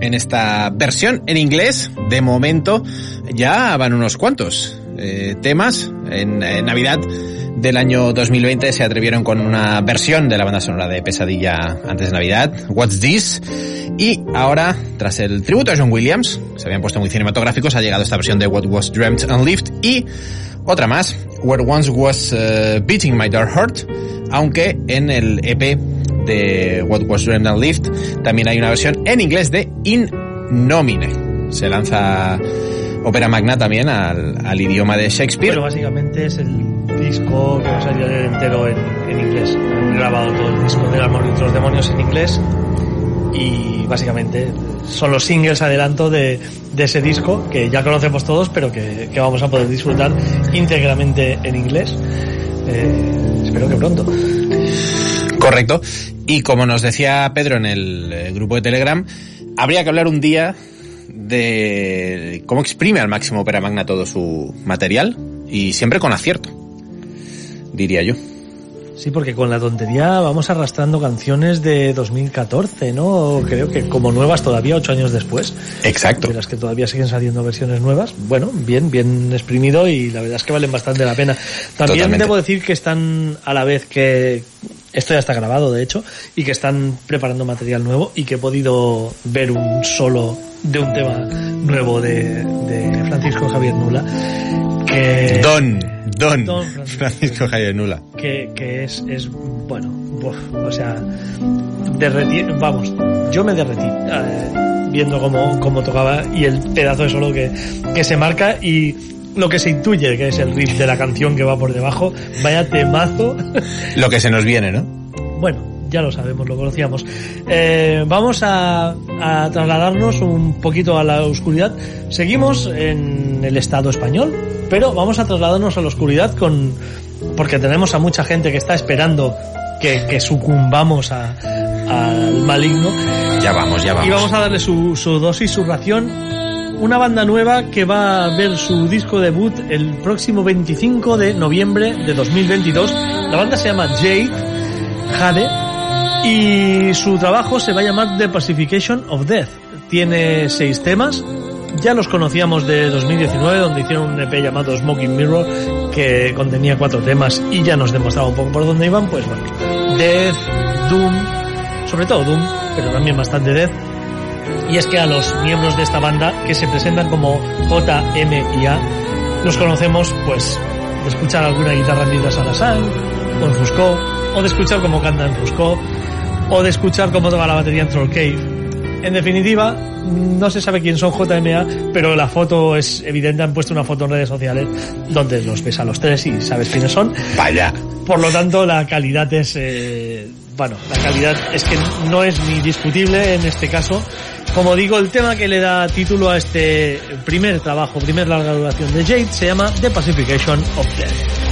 en esta versión en inglés. De momento ya van unos cuantos eh, temas. En, en Navidad del año 2020 se atrevieron con una versión de la banda sonora de Pesadilla antes de Navidad, What's This? Y ahora, tras el tributo a John Williams, se habían puesto muy cinematográficos, ha llegado esta versión de What Was Dreamt and Lived y otra más, Where Once Was uh, Beating My Dark Heart, aunque en el EP de What Was Dreamt and Lived también hay una versión en inglés de In Nomine. Se lanza Ópera Magna también al, al idioma de Shakespeare. Pero básicamente es el disco que va a salir entero en, en inglés. He grabado todo el disco del amor de los demonios en inglés y básicamente son los singles adelanto de, de ese disco que ya conocemos todos pero que, que vamos a poder disfrutar íntegramente en inglés. Eh, espero que pronto. Correcto. Y como nos decía Pedro en el eh, grupo de Telegram, habría que hablar un día de cómo exprime al máximo Opera Magna todo su material y siempre con acierto, diría yo. Sí, porque con la tontería vamos arrastrando canciones de 2014, ¿no? Creo que como nuevas todavía, ocho años después. Exacto. De las que todavía siguen saliendo versiones nuevas. Bueno, bien, bien exprimido y la verdad es que valen bastante la pena. También Totalmente. debo decir que están a la vez que esto ya está grabado, de hecho, y que están preparando material nuevo y que he podido ver un solo de un tema nuevo de, de Francisco Javier Nula. Que, Don, Don, Don Francisco. Francisco Javier Nula. que, que es, es bueno, uf, o sea, derretí, vamos, yo me derretí eh, viendo cómo, cómo tocaba y el pedazo de solo que, que se marca y lo que se intuye que es el riff de la canción que va por debajo, vaya temazo, Lo que se nos viene, ¿no? bueno, ya lo sabemos, lo conocíamos. Eh, vamos a, a trasladarnos un poquito a la oscuridad. Seguimos en el Estado español, pero vamos a trasladarnos a la oscuridad con porque tenemos a mucha gente que está esperando que, que sucumbamos a- al maligno Ya vamos, ya vamos. y vamos a darle su, su dosis, su ración. Una banda nueva que va a ver su disco debut el próximo 25 de noviembre de 2022. La banda se llama Jade, Jade, y su trabajo se va a llamar The Pacification of Death. Tiene seis temas. Ya los conocíamos de 2019, donde hicieron un EP llamado Smoking Mirror, que contenía cuatro temas y ya nos demostraba un poco por dónde iban. Pues bueno, Death, Doom, sobre todo Doom, pero también bastante Death. Y es que a los miembros de esta banda, que se presentan como J, M y A, los conocemos pues de escuchar alguna guitarra en Vidas a la Sang, o en Fusco, o de escuchar cómo canta en Fusco, o de escuchar cómo toca la batería en Troll Cave. En definitiva, no se sabe quién son JMA, pero la foto es evidente, han puesto una foto en redes sociales donde los ves a los tres y sabes quiénes son. Vaya. Por lo tanto, la calidad es, eh, bueno, la calidad es que no es ni discutible en este caso. Como digo, el tema que le da título a este primer trabajo, primer larga duración de Jade, se llama The Pacification of Death.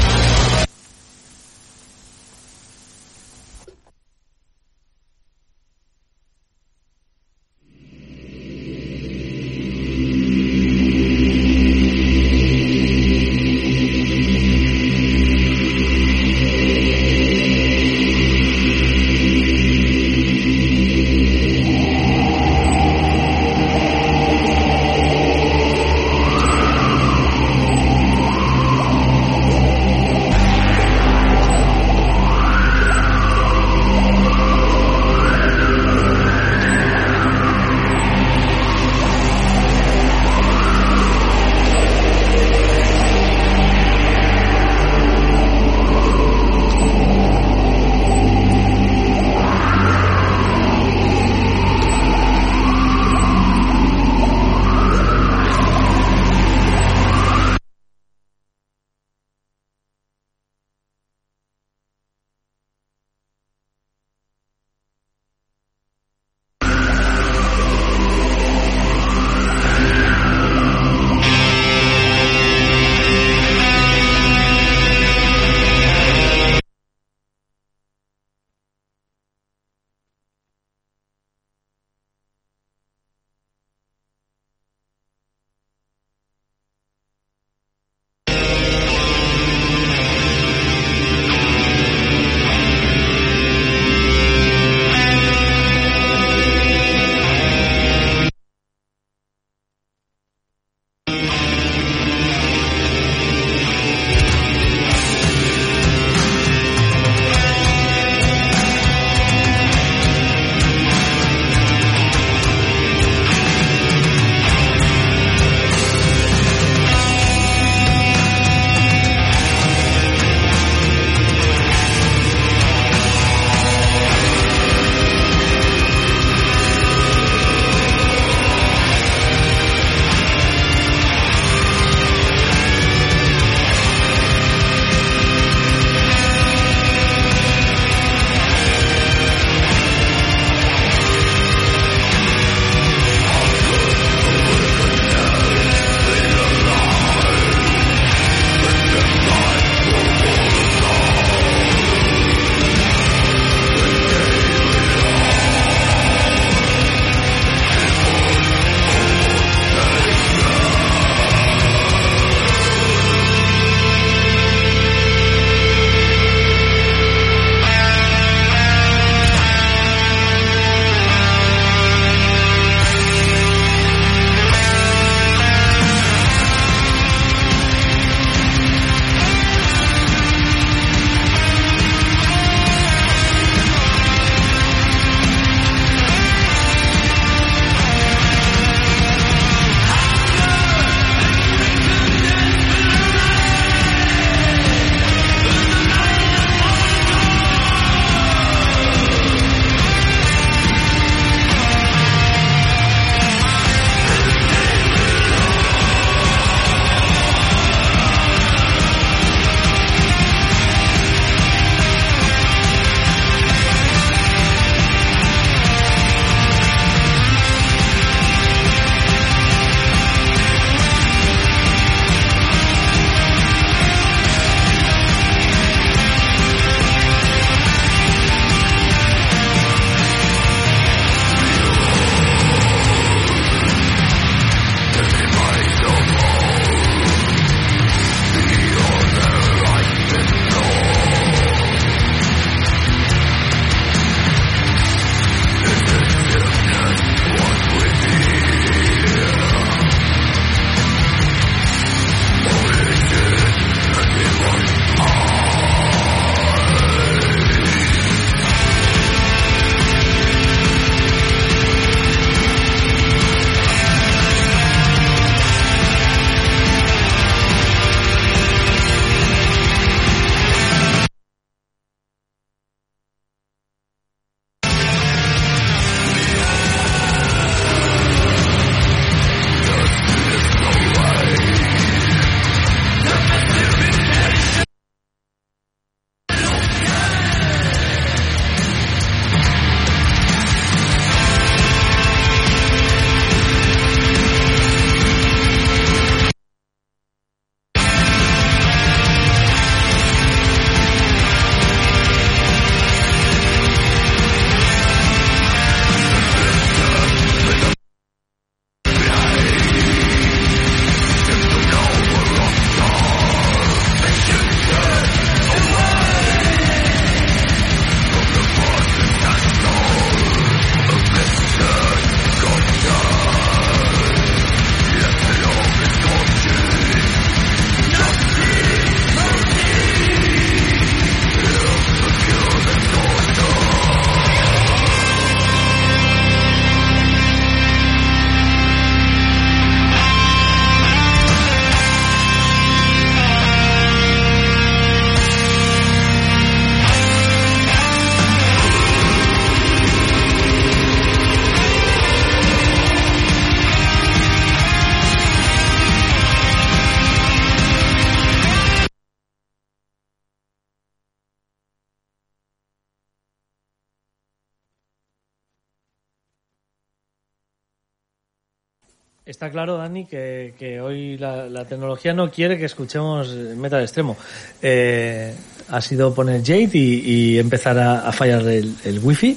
Está claro, Dani, que, hoy la, tecnología no quiere que escuchemos metal extremo. Eh, ha sido poner Jade y, empezar a, a fallar el, el wifi.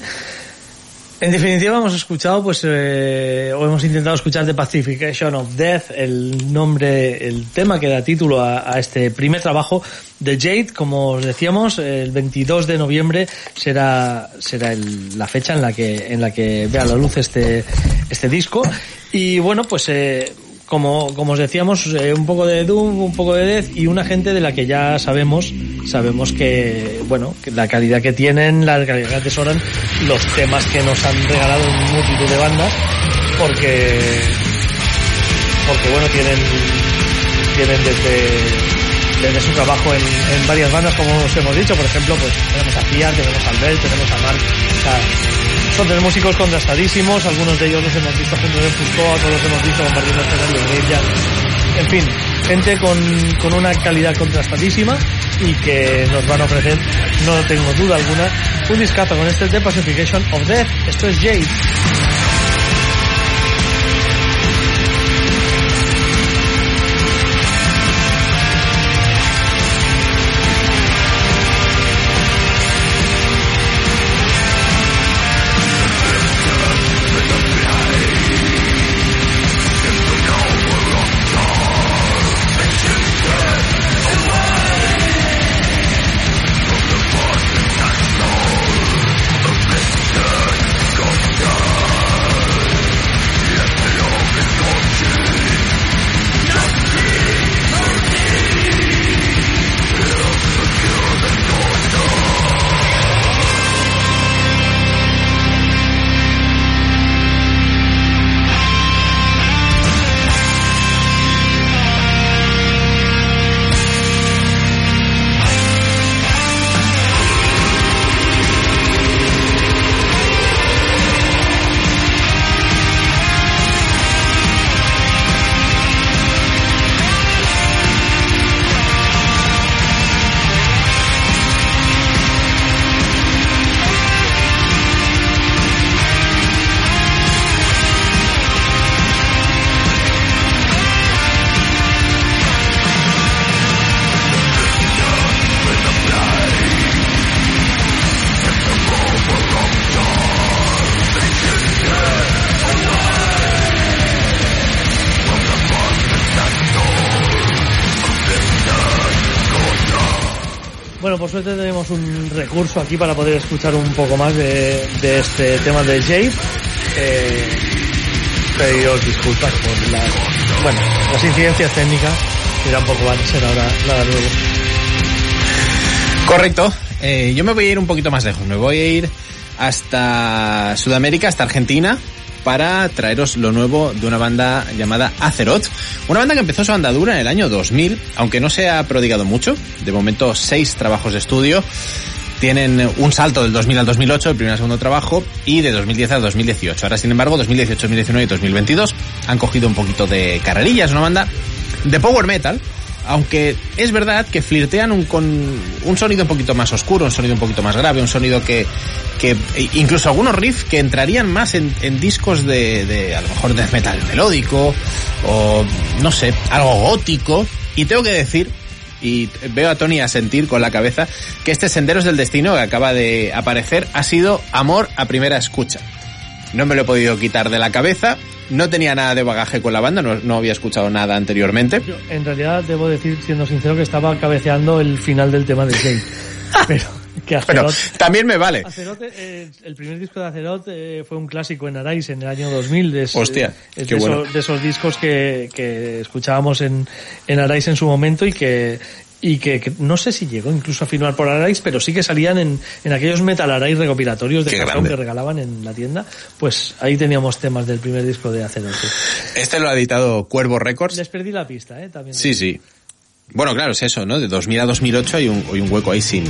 En definitiva, hemos escuchado, pues, eh, o hemos intentado escuchar The Pacification of Death, el nombre, el tema que da título a, a este primer trabajo de Jade. Como os decíamos, el 22 de noviembre será, será el- la fecha en la que, en la que vea la luz este, este disco. Y bueno, pues, eh, como, como os decíamos, eh, un poco de Doom, un poco de Death y una gente de la que ya sabemos, sabemos que, bueno, que la calidad que tienen, la calidad que atesoran los temas que nos han regalado en multitud de bandas, porque, porque bueno, tienen, tienen desde, desde su trabajo en, en varias bandas, como os hemos dicho, por ejemplo, pues tenemos a Fiat, tenemos a Albert, tenemos a Mark, o sea, son tres músicos contrastadísimos, algunos de ellos los hemos visto juntos en Fusco, otros los hemos visto compartiendo escenario en Graveyard. En fin, gente con, con una calidad contrastadísima y que nos van a ofrecer, no tengo duda alguna, un discazo con este The Pacification of Death. Esto es Jade. Suerte tenemos un recurso aquí para poder escuchar un poco más de, de este tema de Jade. Eh, pediros disculpas por las, bueno, las incidencias técnicas que tampoco van a ser ahora nada nuevo. Correcto. Eh, yo me voy a ir un poquito más lejos. Me voy a ir hasta Sudamérica, hasta Argentina, para traeros lo nuevo de una banda llamada Azeroth. Una banda que empezó su andadura en el año 2000, aunque no se ha prodigado mucho. De momento, seis trabajos de estudio. Tienen un salto del 2000 al 2008, el primer y segundo trabajo, y de 2010 al 2018. Ahora, sin embargo, 2018, 2019 y 2022 han cogido un poquito de carrerilla. Es una banda de power metal, aunque es verdad que flirtean un, con un sonido un poquito más oscuro, un sonido un poquito más grave, un sonido que, que incluso algunos riffs que entrarían más en, en discos de, de, a lo mejor, de metal melódico, o no sé, algo gótico. Y tengo que decir, y veo a Tony a sentir con la cabeza, que este Senderos del Destino que acaba de aparecer ha sido amor a primera escucha. No me lo he podido quitar de la cabeza, no tenía nada de bagaje con la banda, no, no había escuchado nada anteriormente. Yo, en realidad, debo decir, siendo sincero, que estaba cabeceando el final del tema de Jade. Pero que Azeroth, también me vale. Azeroth, eh, el primer disco de Azeroth eh, fue un clásico en Arais en el año 2000. De, es- Hostia, es qué de, bueno. esos, de esos discos que, que escuchábamos en, en Arais en su momento y que y que, que no sé si llegó incluso a firmar por Arais, pero sí que salían en, en aquellos Metal Arais recopilatorios de cartón que regalaban en la tienda. Pues ahí teníamos temas del primer disco de sí. Este lo ha editado Cuervo Records. Les perdí la pista, ¿eh? También. Sí, sí. Bueno, claro, es eso, ¿no? De 2000 a 2008 hay un, hay un hueco ahí sin,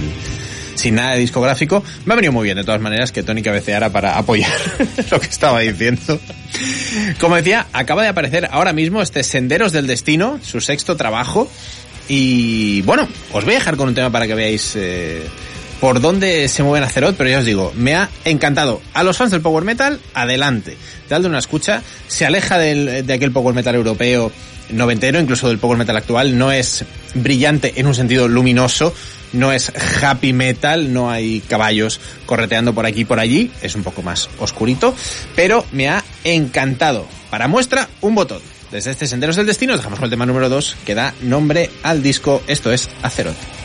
sin nada de discográfico. Me ha venido muy bien, de todas maneras, que Tony cabeceara para apoyar lo que estaba diciendo. Como decía, acaba de aparecer ahora mismo este Senderos del Destino, su sexto trabajo. Y bueno, os voy a dejar con un tema para que veáis eh, por dónde se mueven Azeroth, pero ya os digo, me ha encantado. A los fans del Power Metal, adelante. Dadle una escucha. Se aleja de aquel Power Metal europeo noventero, incluso del Power Metal actual. No es brillante en un sentido luminoso. No es happy metal, no hay caballos correteando por aquí y por allí, es un poco más oscurito, pero me ha encantado. Para muestra, un botón. Desde este Senderos del Destino, os dejamos con el tema número 2, que da nombre al disco, esto es. Azeroth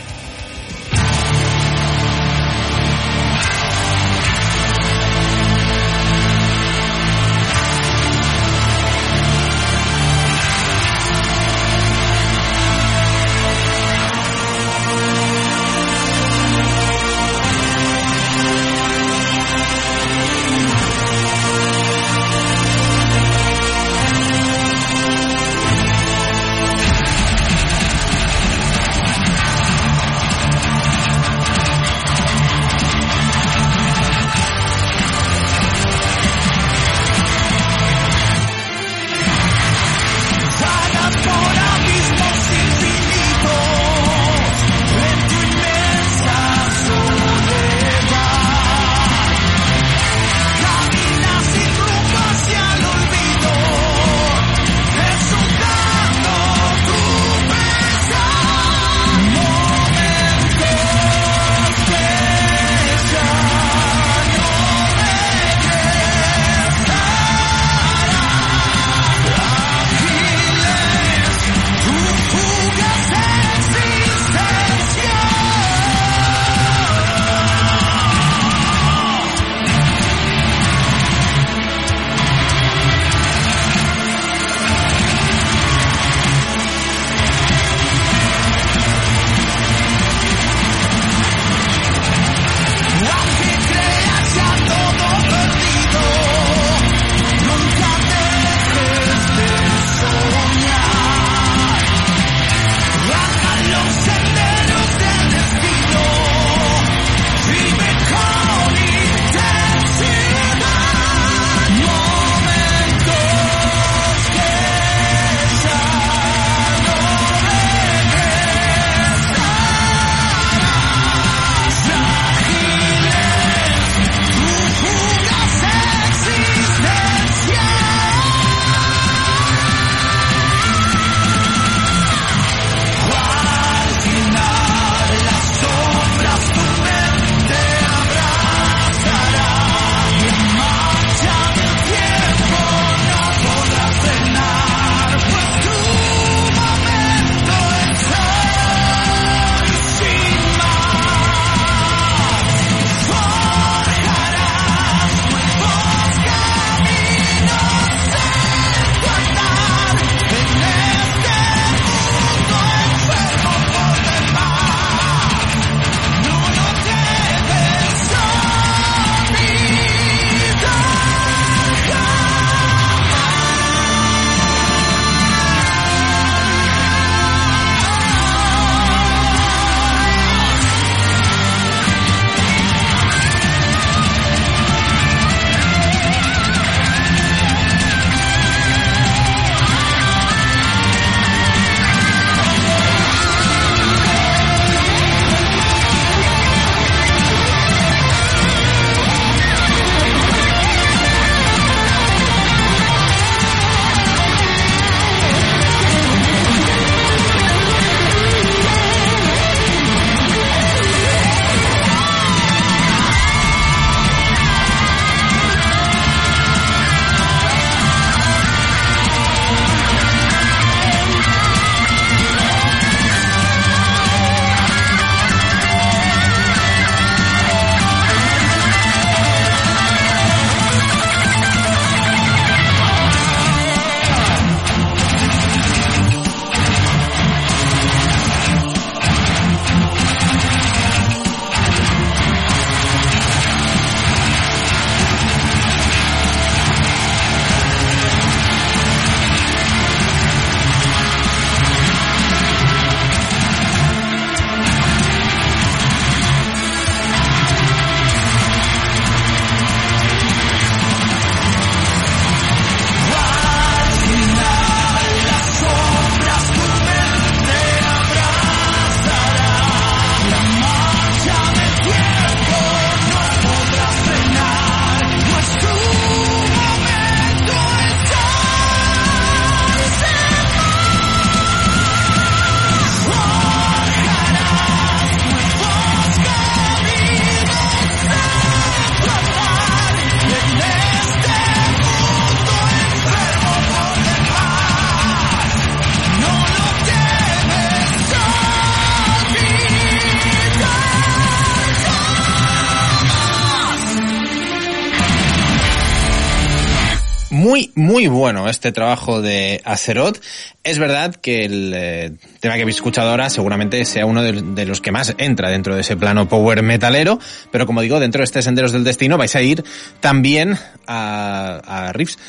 muy, bueno este trabajo de Acerot. Es verdad que el eh, tema que habéis escuchado ahora seguramente sea uno de, de los que más entra dentro de ese plano power metalero, pero como digo, dentro de este Senderos del Destino vais a ir también a, a riffs,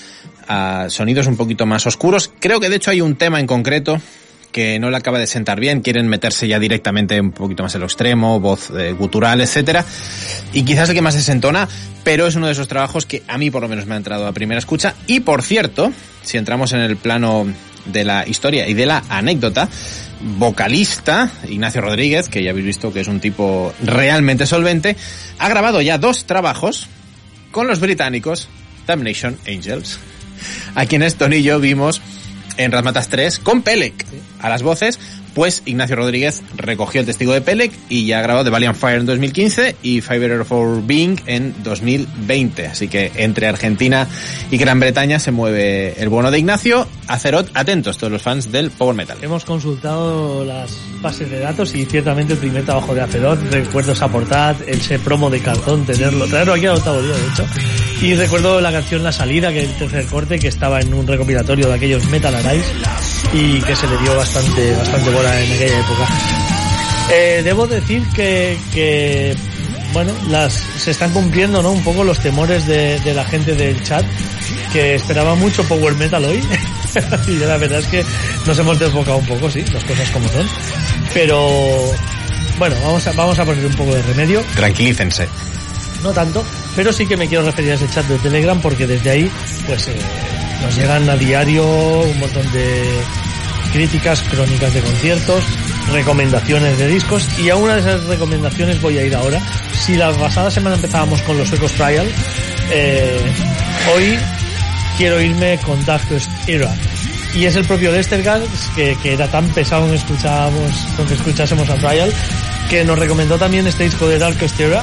a sonidos un poquito más oscuros. Creo que de hecho hay un tema en concreto que no le acaba de sentar bien, quieren meterse ya directamente un poquito más en lo extremo, voz eh, gutural, etcétera, y quizás el que más desentona, pero es uno de esos trabajos que a mí por lo menos me ha entrado a primera escucha, y por cierto, si entramos en el plano de la historia y de la anécdota, vocalista Ignacio Rodríguez, que ya habéis visto que es un tipo realmente solvente, ha grabado ya dos trabajos con los británicos Damnation Angels, a quienes Tony y yo vimos en Razmatas 3 con Pelec. A las voces, pues Ignacio Rodríguez recogió el testigo de Pelec y ya ha grabado The Valiant Fire en 2015 y Fiber for Being en 2020. Así que entre Argentina y Gran Bretaña se mueve el bono de Ignacio. Acerot, atentos todos los fans del Power Metal. Hemos consultado las bases de datos y ciertamente el primer trabajo de Acerot, recuerdo esa portada, ese promo de cartón, tenerlo, traerlo aquí al octavo día de hecho. Y recuerdo la canción La Salida, que es el tercer corte, que estaba en un recopilatorio de aquellos Metal Arise y que se le dio bastante, bastante bola en aquella época. Eh, debo decir que, que bueno, las, se están cumpliendo, ¿no? Un poco los temores de, de la gente del chat, que esperaba mucho Power Metal hoy. y la verdad es que nos hemos desbocado un poco, sí, las cosas como son. Pero, bueno, vamos a, vamos a poner un poco de remedio Tranquilícense. no tanto, pero sí que me quiero referir a ese chat de Telegram porque desde ahí pues eh, nos llegan a diario un montón de críticas, crónicas de conciertos, recomendaciones de discos y a una de esas recomendaciones voy a ir ahora. Si la pasada semana empezábamos con los Ecos Trial, eh, hoy quiero irme con Darkest Era. Y es el propio Lestergas, que, que era tan pesado en escuchábamos, que escuchásemos a Trial, que nos recomendó también este disco de Darkest Era,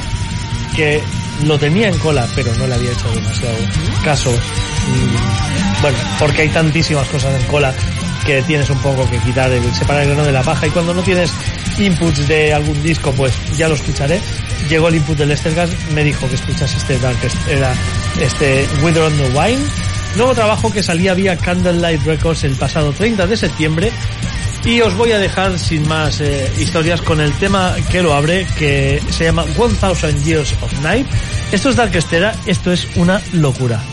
que lo tenía en cola, pero no le había hecho demasiado caso. Mm, Bueno, porque hay tantísimas cosas en cola que tienes un poco que quitar el separar el grano de la paja y cuando no tienes inputs de algún disco, pues ya lo escucharé. Llegó el input del Estergas, me dijo que escuchas este Darkest, era este Wither on the Wine, nuevo trabajo que salía vía Candlelight Records el pasado 30 de septiembre y os voy a dejar sin más eh, historias con el tema que lo abre, que se llama 1000 Years of Night. Esto es Darkestera, esto es una locura.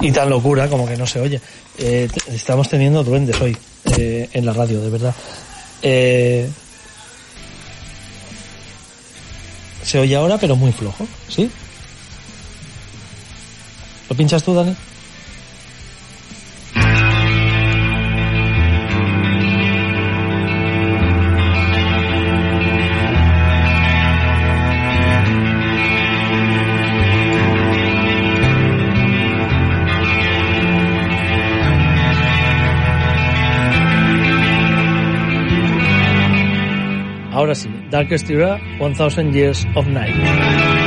Y tan locura como que no se oye. Eh, estamos teniendo duendes hoy eh, en la radio, de verdad. Eh, se oye ahora, pero muy flojo, ¿sí? ¿Lo pinchas tú, Dani? Darkest Era, 1000 Years of Night.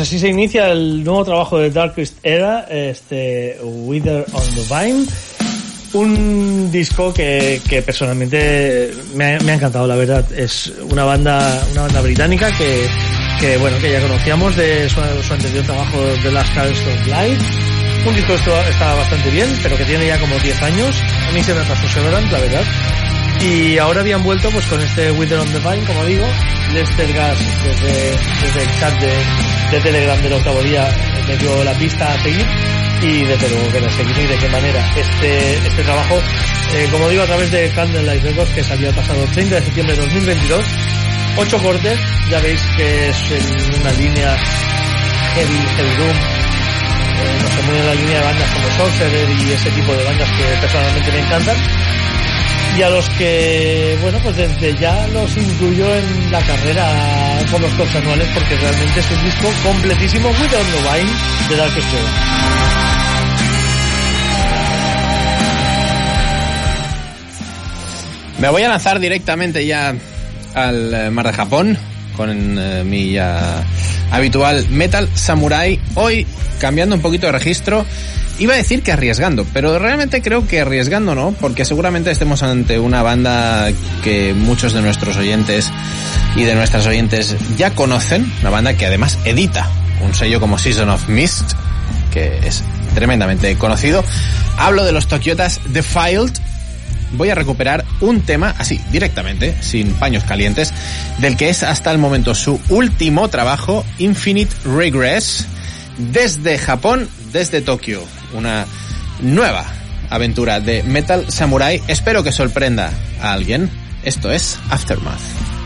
Así se inicia el nuevo trabajo de Darkest Era, este Wither on the Vine. Un disco que, que personalmente me ha, encantado, la verdad. Es una banda, una banda británica que, que bueno, que ya conocíamos de su, anterior trabajo de Last Cars of Life. Un disco esto está bastante bien, pero que tiene ya como 10 años. A mí se me pasó Severance, la verdad. Y ahora habían vuelto pues con este Wither on the Vine, como digo. Lester Gas desde, desde el chat de, Telegram del octavo día me dio la pista a seguir y desde luego que la seguir y de qué manera. Este, este trabajo, eh, como digo, a través de Candlelight Records que salió el pasado 30 de septiembre de 2022. Ocho cortes, ya veis que es en una línea heavy, heavy doom, eh, no sé, muy en la línea de bandas como Sorcerer y ese tipo de bandas que personalmente me encantan y a los que, bueno, pues desde ya los incluyo en la carrera con los tops anuales porque realmente es un disco completísimo With on the Vine de Dark Spirit. Me voy a lanzar directamente ya al eh, mar de Japón con eh, mi ya habitual Metal Samurai. Hoy cambiando un poquito de registro. Iba a decir que arriesgando, pero realmente creo que arriesgando no, porque seguramente estemos ante una banda que muchos de nuestros oyentes y de nuestras oyentes ya conocen, una banda que además edita un sello como Season of Mist, que es tremendamente conocido. Hablo de los Tokiotas Defiled, voy a recuperar un tema así, directamente, sin paños calientes, del que es hasta el momento su último trabajo, Infinite Regress, desde Japón, desde Tokio. Una nueva aventura de Metal Samurai. Espero que sorprenda a alguien. Esto es Aftermath.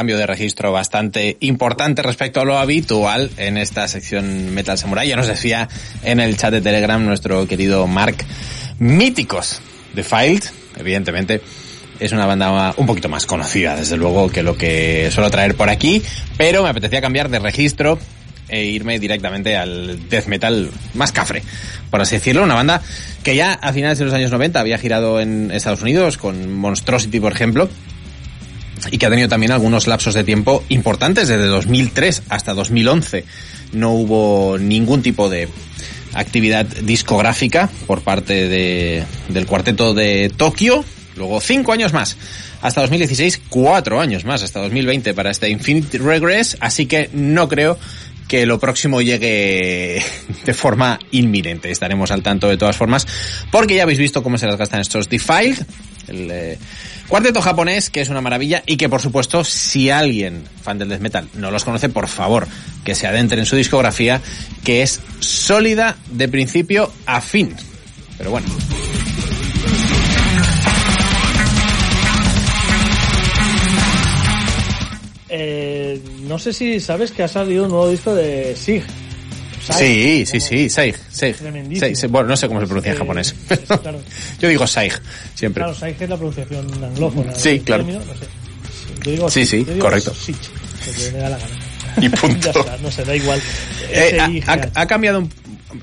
Cambio de registro bastante importante respecto a lo habitual en esta sección Metal Samurai. Ya nos decía en el chat de Telegram nuestro querido Mark, míticos de Filed, evidentemente. Es una banda un poquito más conocida, desde luego, que lo que suelo traer por aquí, pero me apetecía cambiar de registro e irme directamente al death metal más cafre, por así decirlo. Una banda que ya a finales de los años 90 había girado en Estados Unidos, con Monstrosity, por ejemplo, y que ha tenido también algunos lapsos de tiempo importantes, desde 2003 hasta 2011. No hubo ningún tipo de actividad discográfica por parte de, del cuarteto de Tokio. Luego cinco años más, hasta 2016, cuatro años más, hasta 2020 para este Infinite Regress. Así que no creo que lo próximo llegue de forma inminente. Estaremos al tanto de todas formas, porque ya habéis visto cómo se las gastan estos Defiled, eh, cuarteto japonés, que es una maravilla y que por supuesto, si alguien, fan del death metal, no los conoce, por favor, que se adentre en su discografía, que es sólida de principio a fin. Pero bueno. Eh, no sé si sabes que ha salido un nuevo disco de Sig. Sí, sí, Saig, Saig. Saig, Saig. Bueno, no sé cómo se pronuncia en japonés. sí. Yo digo Saig, siempre. Claro, Sig es la pronunciación anglófona. Sí, claro. término, no sé. Yo digo Sí, sí, correcto. Porque me da la gana. Y punto. ya está, no sé, da igual. Eh, ha cambiado un,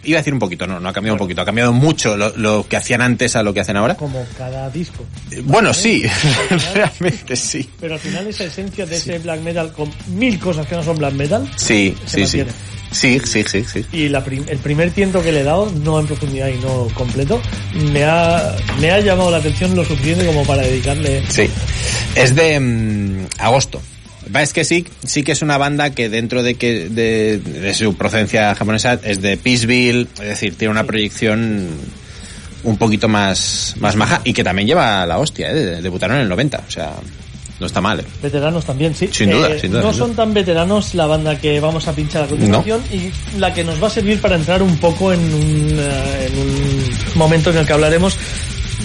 iba a decir un poquito, no, no ha cambiado un poquito, ha cambiado mucho lo, lo que hacían antes a lo que hacen ahora. Como cada disco. Eh, Bueno, sí, realmente sí. Pero al final esa esencia de ese black metal con mil cosas que no son black metal. Sí, Se sí, sí. mantiene. Sí, sí, sí, sí. Y la prim- el primer tiento que le he dado, no en profundidad y no completo, me ha, me ha llamado la atención lo suficiente como para dedicarle. Sí. Es de mm, agosto. Va, Es que sí, sí que es una banda que dentro de que de, de su procedencia japonesa es de Peaceville, es decir, tiene una proyección un poquito más más maja y que también lleva la hostia, ¿eh? debutaron en el 90, o sea, no está mal. ¿eh? Veteranos también, sí. Sin duda, sin duda, No sin son tan veteranos la banda que vamos a pinchar a continuación y la que nos va a servir para entrar un poco en un, eh, en un momento en el que hablaremos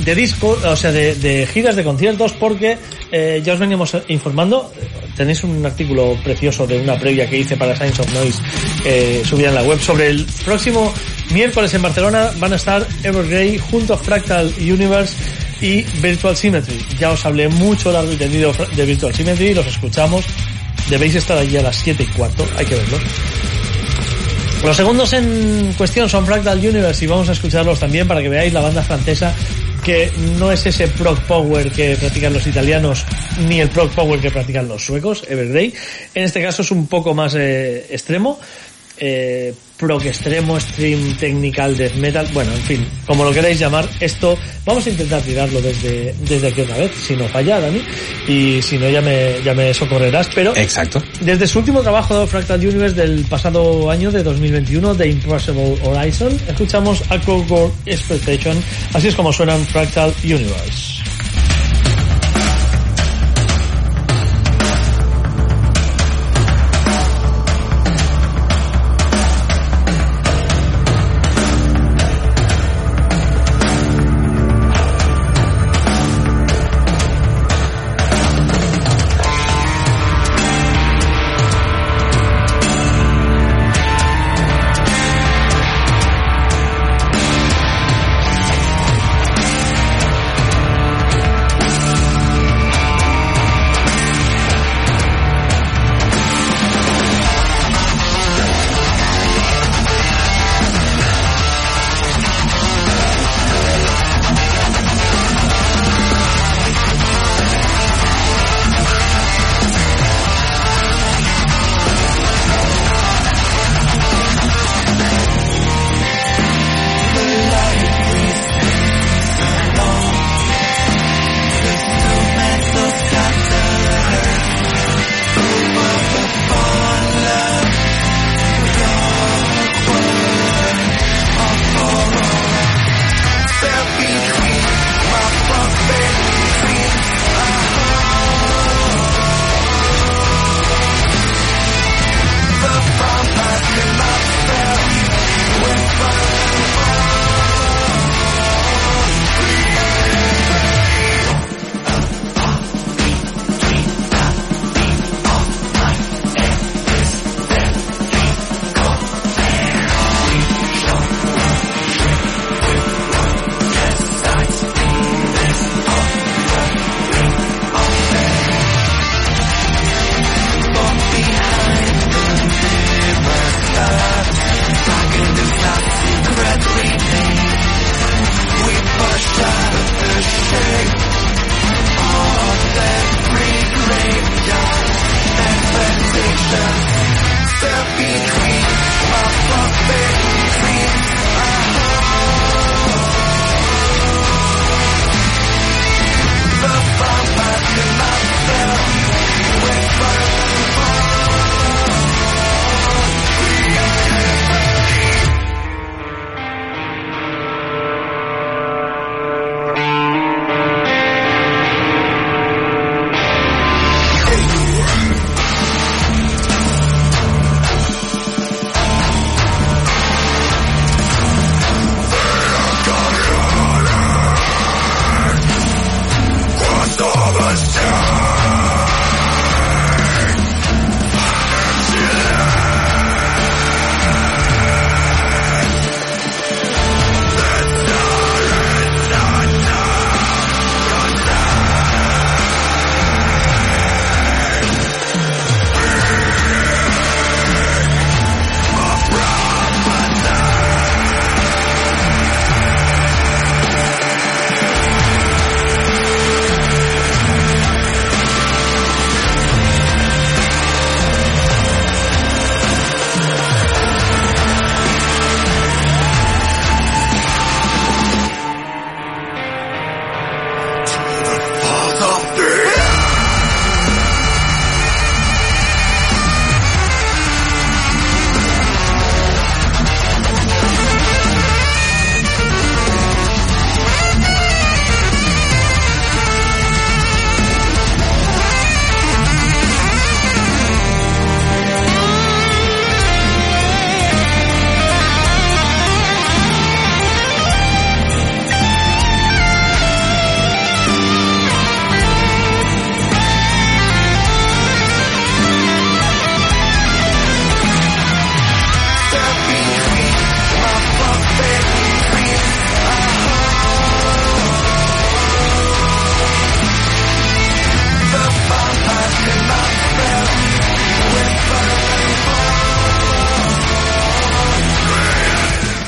de disco, o sea, de, de giras de conciertos, porque eh, ya os veníamos informando, tenéis un artículo precioso de una previa que hice para Science of Noise eh, subida en la web sobre el próximo miércoles en Barcelona van a estar Evergrey junto a Fractal Universe y Virtual Symmetry. Ya os hablé mucho largo y tendido de Virtual Symmetry, los escuchamos. Debéis estar allí a las 7 y cuarto, hay que verlos. Los segundos en cuestión son Fractal Universe y vamos a escucharlos también para que veáis la banda francesa que no es ese prog power que practican los italianos ni el prog power que practican los suecos, Evergrey. En este caso es un poco más eh, extremo. Eh, prog extremo, stream technical, death metal, bueno, en fin, como lo queráis llamar, esto vamos a intentar tirarlo desde, desde aquí otra vez, si no falla, Dani, y si no ya me, ya me socorrerás, pero Exacto. desde su último trabajo Fractal Universe del pasado año de 2021, The Impossible Horizon, escuchamos a Cold Expectation, así es como suenan Fractal Universe.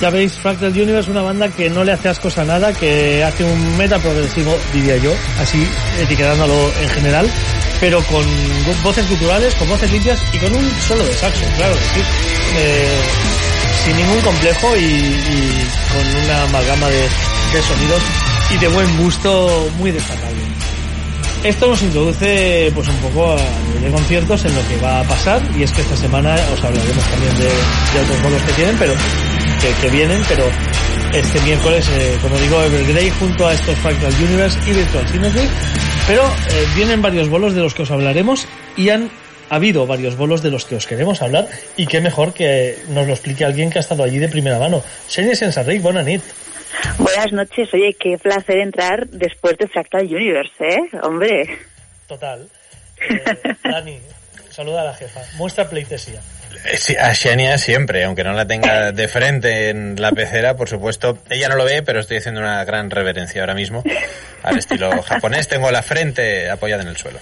Ya veis, Fractal Universe una banda que no le hace ascos a nada, que hace un meta progresivo, diría yo, así etiquetándolo en general, pero con voces culturales, con voces limpias y con un solo de saxo, claro que sí. Eh, sin ningún complejo y, con una amalgama de, sonidos y de buen gusto muy destacable. Esto nos introduce pues un poco a nivel de conciertos en lo que va a pasar y es que esta semana os hablaremos también de, otros bolos que tienen, pero que, que vienen, pero este miércoles, eh, como digo, Evergrey junto a estos Fractal Universe y Virtual Synergy, pero eh, vienen varios bolos de los que os hablaremos y han habido varios bolos de los que os queremos hablar y qué mejor que nos lo explique alguien que ha estado allí de primera mano. Xenia Sensarric, buena nit. Buenas noches, oye, qué placer entrar después de Fractal Universe, ¿eh? Hombre. Total. Eh, Dani, saluda a la jefa. Muestra pleitesía. A Xenia siempre, aunque no la tenga de frente en la pecera, por supuesto. Ella no lo ve, pero estoy haciendo una gran reverencia ahora mismo. Al estilo japonés, tengo la frente apoyada en el suelo.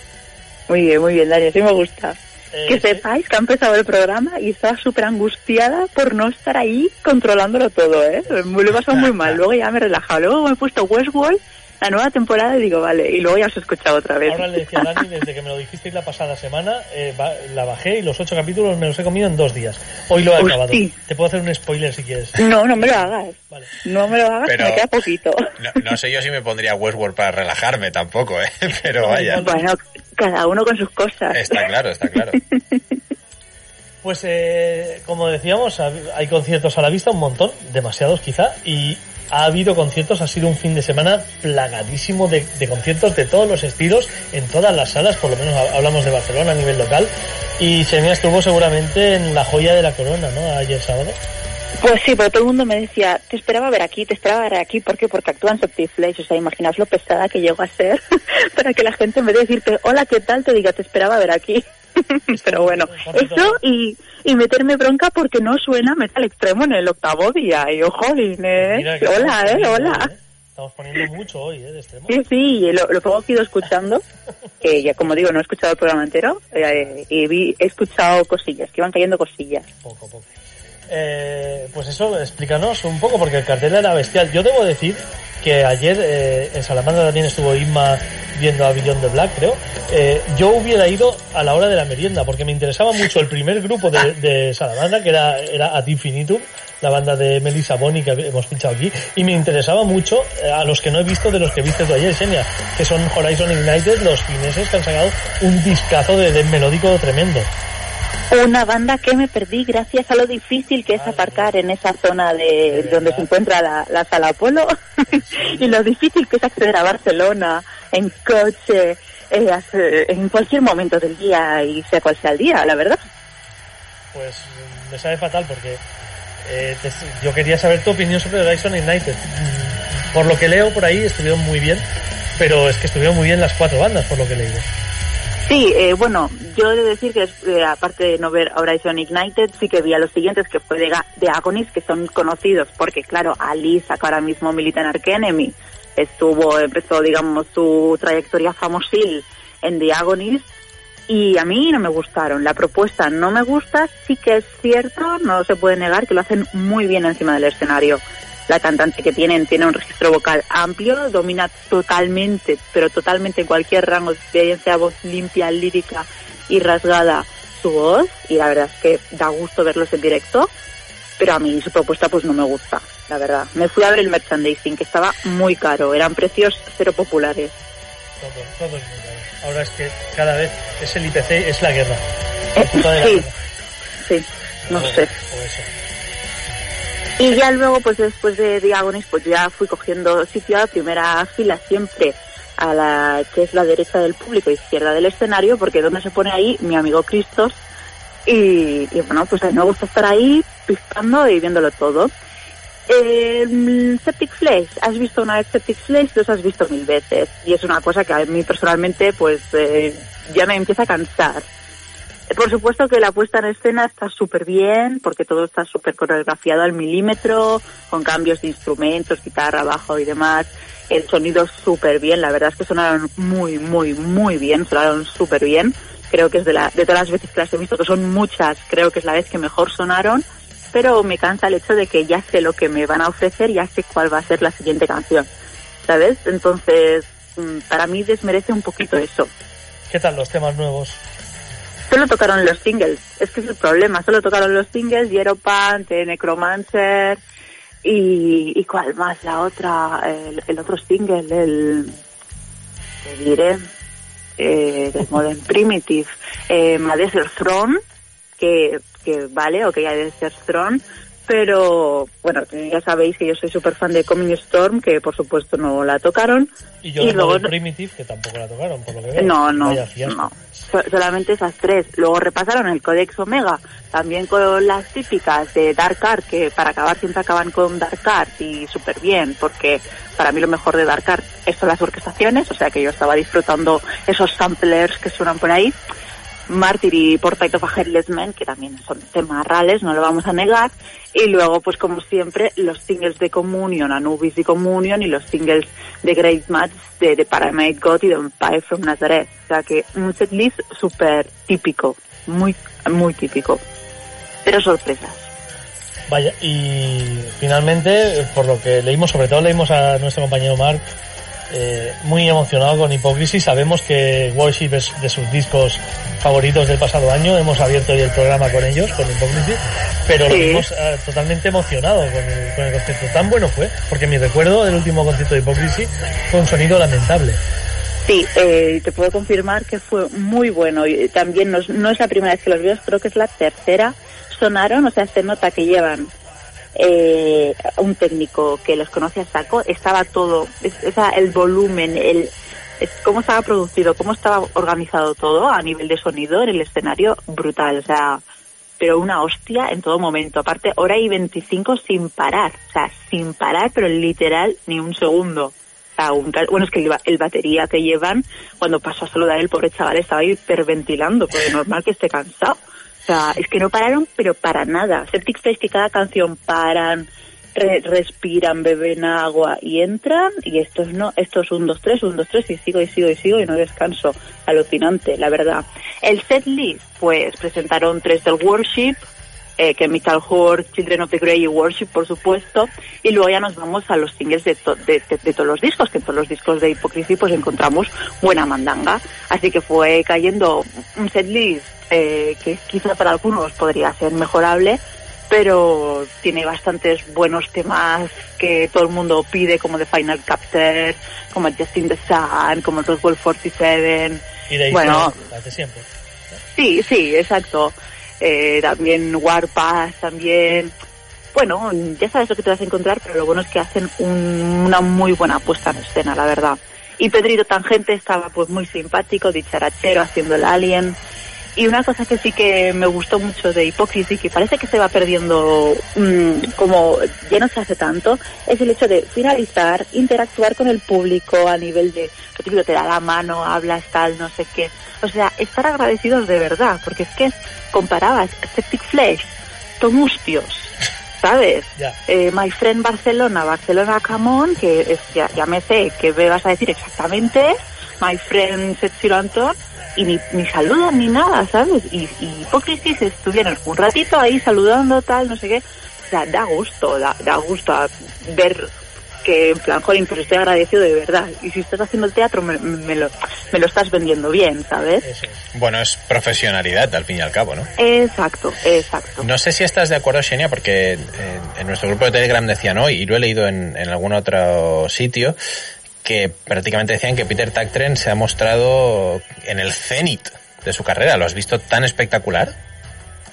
Muy bien, muy bien, Dani, sí me gusta. Eh, que sepáis que ha empezado el programa y estaba súper angustiada por no estar ahí controlándolo todo, ¿eh? Me lo he pasado muy mal. Luego ya me he relajado. Luego me he puesto Westworld, la nueva temporada, y digo, vale. Y luego ya os he escuchado otra vez. Ahora le decía a Dani, desde que me lo dijisteis la pasada semana, eh, va- la bajé y los ocho capítulos me los he comido en dos días. Hoy lo he Hosti. acabado. Te puedo hacer un spoiler si quieres. No, no me lo hagas. Vale. No me lo hagas, Pero- que me queda poquito. No, no sé yo si me pondría Westworld para relajarme tampoco, ¿eh? Pero vaya. Bueno, cada uno con sus cosas. Está claro, está claro. Pues eh, como decíamos, hay conciertos a la vista, un montón, demasiados quizá, y ha habido conciertos, ha sido un fin de semana plagadísimo de, conciertos de todos los estilos, en todas las salas, por lo menos ha- hablamos de Barcelona a nivel local, y Xenia estuvo seguramente en la joya de la corona, ¿no? Ayer sábado. Pues sí, pero todo el mundo me decía, te esperaba ver aquí, te esperaba ver aquí, ¿por qué? Porque actúan Flash, o sea, imaginaos lo pesada que llegó a ser para que la gente en vez de decirte, hola, ¿qué tal? te diga, te esperaba ver aquí. pero bueno, eso y, y meterme bronca porque no suena metal extremo en el octavo día, y jolín, ¿eh? Que Hola, ¿eh? Hola. ¿eh? Estamos poniendo mucho hoy, ¿eh? De extremo. Sí, sí, lo, lo poco que he ido escuchando, que ya como digo, no he escuchado el programa entero, eh, y vi- he escuchado cosillas, que iban cayendo cosillas. Poco, poco. Eh, pues eso, explícanos un poco, porque el cartel era bestial. Yo debo decir que ayer eh, en Salamanca también estuvo Inma viendo a Beyond the Black, creo. Eh, yo hubiera ido a la hora de la merienda, porque me interesaba mucho el primer grupo de, de Salamanca, que era, era Ad Infinitum, la banda de Melissa Boni que hemos pinchado aquí, y me interesaba mucho eh, a los que no he visto de los que viste tú ayer, Xenia, que son Horizon Ignited, los fineses que han sacado un discazo de, de melódico tremendo. Una banda que me perdí gracias a lo difícil que es aparcar en esa zona de donde se encuentra la, la sala Apolo y lo difícil que es acceder a Barcelona en coche, eh, en cualquier momento del día y sea cual sea el día, la verdad. Pues me sabe fatal porque eh, te- yo quería saber tu opinión sobre Horizon United. Por lo que leo por ahí estuvieron muy bien, pero es que estuvieron muy bien las cuatro bandas, por lo que he leído. Sí, eh, bueno, yo he de decir que eh, aparte de no ver Horizon Ignited, sí que vi a los siguientes que fue de, de Agonist, que son conocidos, porque claro, Ali saca ahora mismo Militant Arc Enemy, estuvo, empezó digamos su trayectoria famosil en The Agonist, y a mí no me gustaron. La propuesta no me gusta, sí que es cierto, no se puede negar que lo hacen muy bien encima del escenario. La cantante que tienen tiene un registro vocal amplio, domina totalmente, pero totalmente cualquier rango, bien sea voz limpia, lírica y rasgada, su voz, y la verdad es que da gusto verlos en directo, pero a mí su propuesta pues no me gusta. la verdad. Me fui a ver el merchandising, que estaba muy caro, eran precios cero populares. Todo, todo es muy caro. Ahora es que cada vez es el IPC, es la guerra. Eh, La la sí, guerra. sí, no O- sé. o eso. Y ya luego, pues después de Diagonis, pues ya fui cogiendo sitio a primera fila siempre a la que es la derecha del público, izquierda del escenario, porque donde se pone ahí mi amigo Cristos. Y, bueno, pues a mí me gusta estar ahí pistando y viéndolo todo. Eh, Septic Flesh, has visto una vez Septic Flesh, los has visto mil veces. Y es una cosa que a mí personalmente, pues eh, ya me empieza a cansar. Por supuesto que la puesta en escena está súper bien, porque todo está súper coreografiado al milímetro, con cambios de instrumentos, guitarra, bajo y demás. El sonido súper bien, la verdad es que sonaron muy, muy, muy bien, sonaron súper bien. Creo que es de, la, de todas las veces que las he visto, que son muchas, creo que es la vez que mejor sonaron, pero me cansa el hecho de que ya sé lo que me van a ofrecer, ya sé cuál va a ser la siguiente canción, ¿sabes? Entonces, mm, para mí desmerece un poquito eso. ¿Qué tal los temas nuevos? Solo tocaron los singles, es que es el problema, solo tocaron los singles, Yeropan, The Necromancer y, cuál más, la otra, el, otro single, el, te diré, eh, del Modern Primitive, eh, Throne, que, que vale, ok, Desert Throne, pero bueno, ya sabéis que yo soy súper fan de Coming Storm, que por supuesto no la tocaron, Y yo Y de luego- Modern Primitive, que tampoco la tocaron, por lo que veo. no, no, no. So- solamente esas tres. Luego repasaron el Codex Omega, también con las típicas de Dark Art, que para acabar siempre acaban con Dark Art y súper bien, porque para mí lo mejor de Dark Art es son las orquestaciones, o sea que yo estaba disfrutando esos samplers que suenan por ahí. Martyr y Portrait of a Headless Man, que también son temas reales, no lo vamos a negar. Y luego, pues como siempre, los singles de Communion, Anubis y Communion, y los singles de Great Match de, de Paramount God y de Empire from Nazareth. O sea que un setlist súper típico, muy, muy típico. Pero sorpresas. Vaya, y finalmente, por lo que leímos, sobre todo leímos a nuestro compañero Mark, eh, muy emocionado con Hypocrisy. Sabemos que Worship es de sus discos favoritos del pasado año. Hemos abierto hoy el programa con ellos, con Hypocrisy, pero lo vimos eh, totalmente emocionado con el, con el concierto. Tan bueno fue, porque mi recuerdo del último concierto de Hypocrisy fue un sonido lamentable. Sí, eh, te puedo confirmar que fue muy bueno. Y también no, es- no es la primera vez que los veo, creo que es la tercera. Sonaron, o sea, se nota que llevan eh, un técnico que los conoce a saco. Estaba todo, es- o sea, el volumen, el cómo estaba producido, cómo estaba organizado todo a nivel de sonido en el escenario, brutal. O sea, pero una hostia en todo momento. Aparte, hora y 25 sin parar. O sea, sin parar, pero literal ni un segundo. O un bueno, es que el, el batería que llevan, cuando pasó a saludar el pobre chaval, estaba hiperventilando, porque normal que esté cansado. O sea, es que no pararon, pero para nada. Septic Face que cada canción paran, re- respiran, beben agua y entran, y estos no, estos un, dos, tres, un, dos, tres, y sigo y sigo y sigo y no descanso. Alucinante, la verdad. El set list, pues presentaron tres del Worship, eh, Chemical Horde, Children of the Grey y Worship, por supuesto, y luego ya nos vamos a los singles de, to- de, de- de todos los discos, que en todos los discos de Hypocrisy pues encontramos buena mandanga, así que fue cayendo un setlist eh, que quizá para algunos podría ser mejorable, pero tiene bastantes buenos temas que todo el mundo pide, como The Final Captor, como Justin the Sun, como Roswell 47, Y de ahí Bueno. de siempre. Sí, sí, exacto. Eh, también Warpath, también. Bueno, ya sabes lo que te vas a encontrar, pero lo bueno es que hacen un- una muy buena puesta en escena, la verdad. Y Pedrito Tangente estaba pues muy simpático, dicharachero, haciendo el alien. Y una cosa que sí que me gustó mucho de Hypocrisy, que parece que se va perdiendo mm, como ya no se hace tanto, es el hecho de finalizar, interactuar con el público a nivel de, lo típico, te da la mano, hablas tal, no sé qué. O sea, estar agradecidos de verdad, porque es que comparabas Septic Flesh, Tomustios, ¿sabes? Eh, My Friend Barcelona, Barcelona Camón, que es, ya, ya me sé que me vas a decir exactamente, My Friend Setsiro Anton, y ni, ni saludan ni nada, ¿sabes? Y, y Hypocrisy estuvieron un ratito ahí saludando, tal, no sé qué. O sea, da gusto, da, da gusto a ver que en plan, pero estoy agradecido de verdad. Y si estás haciendo el teatro, me, me lo, me lo estás vendiendo bien, ¿sabes? Bueno, es profesionalidad al fin y al cabo, ¿no? Exacto, exacto. No sé si estás de acuerdo, Xenia, porque eh, en nuestro grupo de Telegram decían hoy, y lo he leído en, en algún otro sitio, que prácticamente decían que Peter Tactren se ha mostrado en el cenit de su carrera. ¿Lo has visto tan espectacular?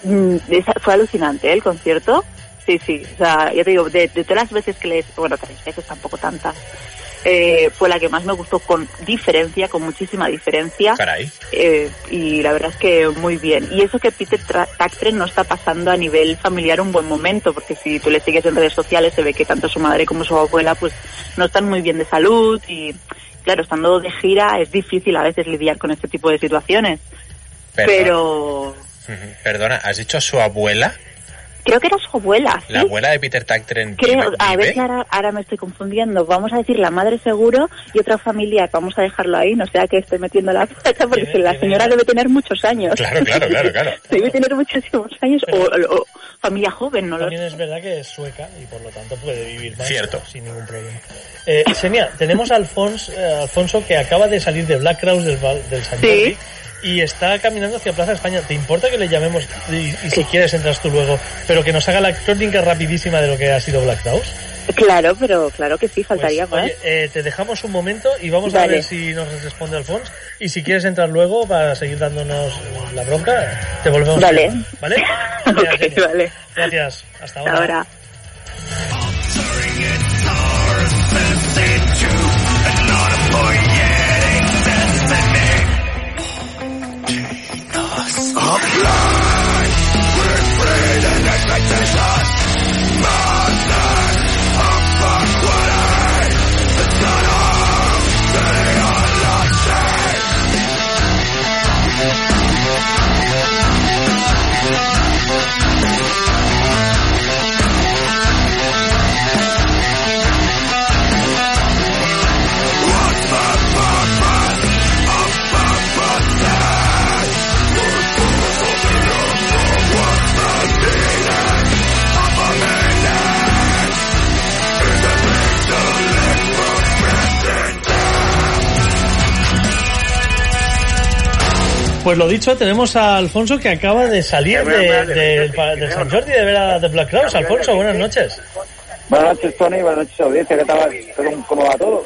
Mm, fue alucinante ¿eh? el concierto. Sí, sí. O sea, ya te digo, de, de todas las veces que les. Bueno, tres veces, tampoco tantas. Eh, fue la que más me gustó con diferencia, con muchísima diferencia. Caray. Eh, y la verdad es que muy bien. Y eso que Peter Tactren no está pasando a nivel familiar un buen momento, porque si tú le sigues en redes sociales se ve que tanto su madre como su abuela pues no están muy bien de salud y claro, estando de gira es difícil a veces lidiar con este tipo de situaciones. Perdona. Pero. Perdona, ¿has dicho su abuela? Creo que era su abuela, ¿sí? ¿La abuela de Peter Tactren Creo, a ver, ahora, ahora me estoy confundiendo. Vamos a decir la madre seguro y otra familiar. Vamos a dejarlo ahí, no sea que esté metiendo la pata, porque Tiene- la tiene- señora debe tener muchos años. Claro, claro, claro, claro. Debe tener muchísimos años o, o familia joven, no lo es verdad que es sueca y por lo tanto puede vivir más Cierto. sin ningún problema. Eh, Xenia, tenemos a Alfonso, eh, Alfonso que acaba de salir de Black Crowes del, Val- del San Sí. Y está caminando hacia Plaza España. ¿Te importa que le llamemos y, y si quieres entras tú luego, pero que nos haga la crónica rapidísima de lo que ha sido Black Crowes? Claro, pero claro que sí, faltaría Pues, más. oye, eh, te dejamos un momento y vamos a Vale. ver si nos responde Alfonso. Y si quieres entrar luego para seguir dándonos la bronca, te volvemos Vale. a ¿Vale? Ok, Venga, Xenia. vale. Gracias. Hasta Hasta ahora. us. I'm blind with and expectations. Life. Pues lo dicho, tenemos a Alfonso que acaba de salir de, de- San Jordi de ver a The Black Crowes. Alfonso, buenas noches. Buenas noches, Tony. Buenas noches, audiencia. ¿Qué tal? ¿Cómo- ¿Cómo va todo?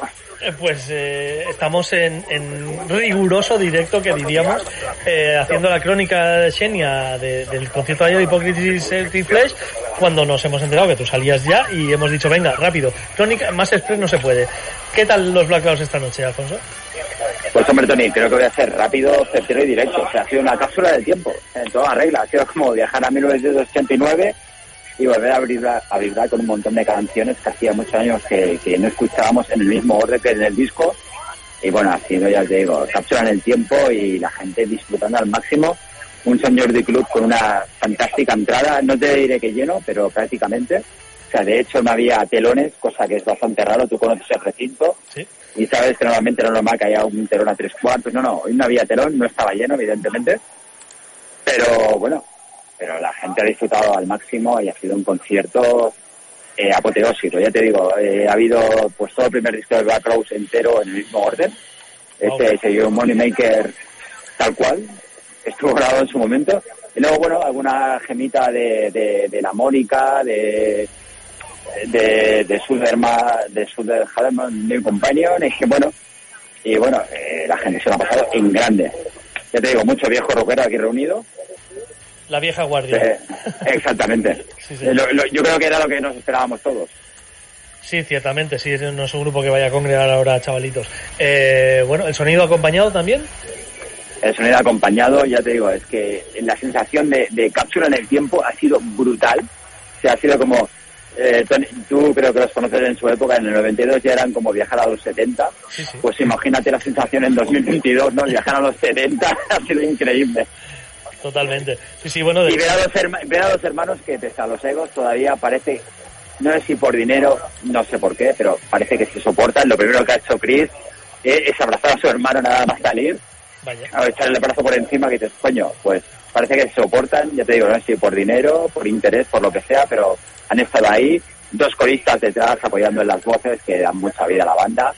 Pues eh, estamos en, en riguroso directo, que diríamos, eh, haciendo la crónica de Xenia de- del concierto de Hypocrites Selfie Flash, cuando nos hemos enterado que tú salías ya y hemos dicho, venga, rápido, crónica, más express no se puede. ¿Qué tal los Black Crowes esta noche, Alfonso? Pues hombre, Tony, creo que voy a ser rápido, certero y directo. O sea, ha sido una cápsula del tiempo, en toda regla. Ha sido como viajar a 1989 y volver a vibrar, a vibrar con un montón de canciones que hacía muchos años que, que no escuchábamos en el mismo orden que en el disco. Y bueno, ha sido, ya te digo, cápsula en el tiempo y la gente disfrutando al máximo. Un San Jordi Club con una fantástica entrada, no te diré que lleno, pero prácticamente. O sea, de hecho no había telones, cosa que es bastante raro, tú conoces el recinto. Sí. Y sabes que normalmente no es normal que haya un telón a tres cuartos. No, no, hoy no había telón, no estaba lleno, evidentemente. Pero bueno, pero la gente ha disfrutado al máximo y ha sido un concierto eh, apoteósico. Ya te digo, eh, ha habido pues todo el primer disco de Black Rose entero en el mismo orden. Este dio un Moneymaker tal cual, estuvo grabado en su momento. Y luego, bueno, alguna gemita de, de, de la Mónica, de de, de Suderma, de Suder New Companion, y que bueno, y bueno, eh, la gente se lo ha pasado en grande. Ya te digo, mucho viejo rockero aquí reunido. La vieja guardia. Eh, exactamente. Sí, sí. Eh, lo- lo- yo creo que era lo que nos esperábamos todos. Sí, ciertamente, sí, no es un grupo que vaya a congregar ahora chavalitos. Eh, bueno, ¿el sonido acompañado también? El sonido acompañado, ya te digo, es que la sensación de, de cápsula en el tiempo ha sido brutal. O sea, ha sido como, eh, tú creo que los conoces en su época, en el 92 ya eran como viajar a los 70. Sí, sí. Pues imagínate la sensación en 2022, ¿no? Viajar a los 70 ha sido increíble. Totalmente. Sí, sí, bueno, de- Y ver a, dos herma- ver a dos hermanos que pese a los egos todavía parece, no sé si por dinero, no sé por qué, pero parece que se soportan. Lo primero que ha hecho Chris es, es abrazar a su hermano nada más salir, vaya. a echarle el brazo por encima que dices, coño, pues parece que se soportan, ya te digo, no sé si por dinero, por interés, por lo que sea, pero han estado ahí dos coristas detrás apoyando en las voces que dan mucha vida a la banda.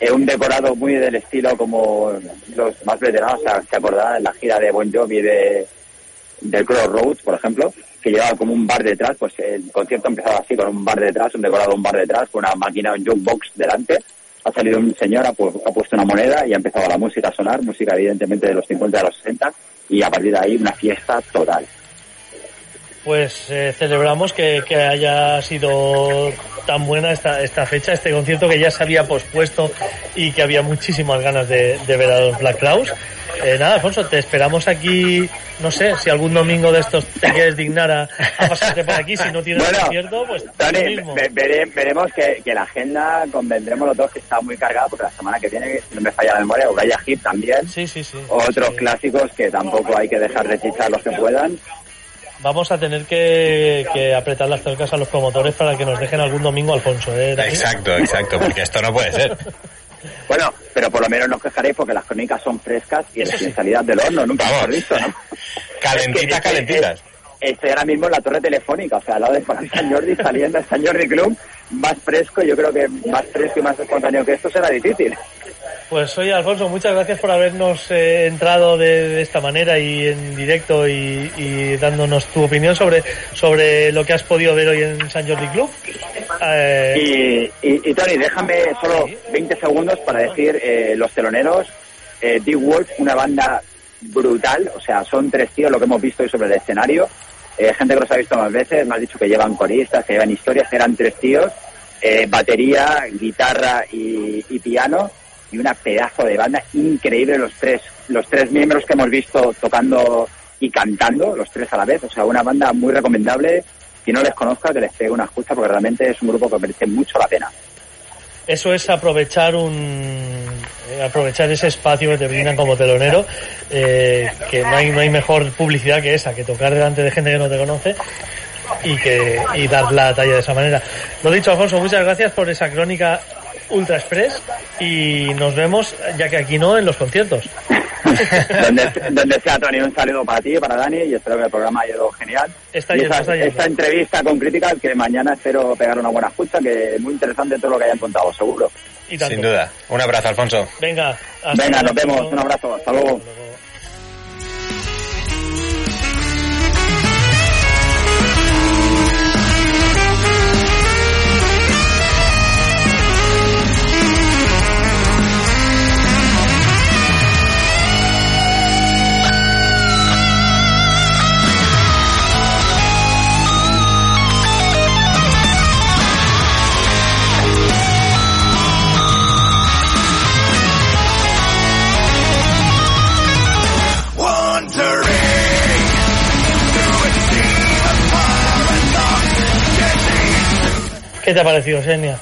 Eh, un decorado muy del estilo como los más veteranos se- acordarán en la gira de Bon Jovi de, del Crossroads, por ejemplo, que llevaba como un bar detrás, pues el concierto empezaba así, con un bar detrás, un decorado un bar detrás, con una máquina, un jukebox delante. Ha salido un señor, ha, pu- ha puesto una moneda y ha empezado la música a sonar, música evidentemente de los 50 y de los 60, y a partir de ahí una fiesta total. Pues eh, celebramos que, que haya sido tan buena esta, esta fecha, este concierto que ya se había pospuesto y que había muchísimas ganas de, de ver a los Black Crowes. Eh, nada, Alfonso, te esperamos aquí, no sé, si algún domingo de estos te quieres dignar a, a pasarte por aquí, si no tienes Bueno, concierto, pues Tony, mismo. ve- vere- veremos que, que la agenda convendremos los dos que está muy cargada porque la semana que viene, si no me falla la memoria, Uriah Heep también. Sí, sí, sí. Otros Sí. clásicos que tampoco hay que dejar de chichar los que puedan. Vamos a tener que, que apretar las tuercas a los promotores para que nos dejen algún domingo Alfonso, ¿eh? Exacto, exacto, porque esto no puede ser. Bueno, pero por lo menos no os quejaréis porque las crónicas son frescas y recién salidas del horno, nunca Vamos. hemos visto, ¿no? Calentitas, Es que- calentitas. Estoy ahora mismo en la torre telefónica, o sea, al lado de San Jordi saliendo de San Jordi Club, más fresco, yo creo que más fresco y más espontáneo que esto será difícil. Pues oye, Alfonso, muchas gracias por habernos eh, entrado de, de esta manera y en directo y, y dándonos tu opinión sobre, sobre lo que has podido ver hoy en San Jordi Club. Eh, Y, y, y, Tony, déjame solo 20 segundos para decir eh, los teloneros. Eh, Big Wolf, una banda brutal, o sea, son tres tíos lo que hemos visto hoy sobre el escenario. Eh, gente que los ha visto más veces, me has dicho que llevan coristas, que llevan historias, eran tres tíos. eh, batería, guitarra y piano. Y una pedazo de banda increíble los tres, los tres miembros que hemos visto tocando y cantando, los tres a la vez. O sea, una banda muy recomendable. Quien no les conozca, que les pegue una escucha porque realmente es un grupo que merece mucho la pena. eso es aprovechar un eh, aprovechar ese espacio que te brindan como telonero, eh, que no hay, no hay mejor publicidad que esa, que tocar delante de gente que no te conoce y que y dar la talla de esa manera. Lo dicho, Alfonso, muchas gracias por esa crónica Ultra Express y nos vemos, ya que aquí no, en los conciertos. donde, donde sea, Tony, un saludo para ti, para Dani, y espero que el programa haya ido genial. Está y yendo, esa- está yendo. esta entrevista con Critical, que mañana espero pegar una buena escucha, que es muy interesante todo lo que hayan contado, seguro. Y. Sin duda. Un abrazo, Alfonso. Venga, hasta Venga, nos vemos, un abrazo, hasta luego. Hasta luego. ¿Qué te ha parecido, Xenia?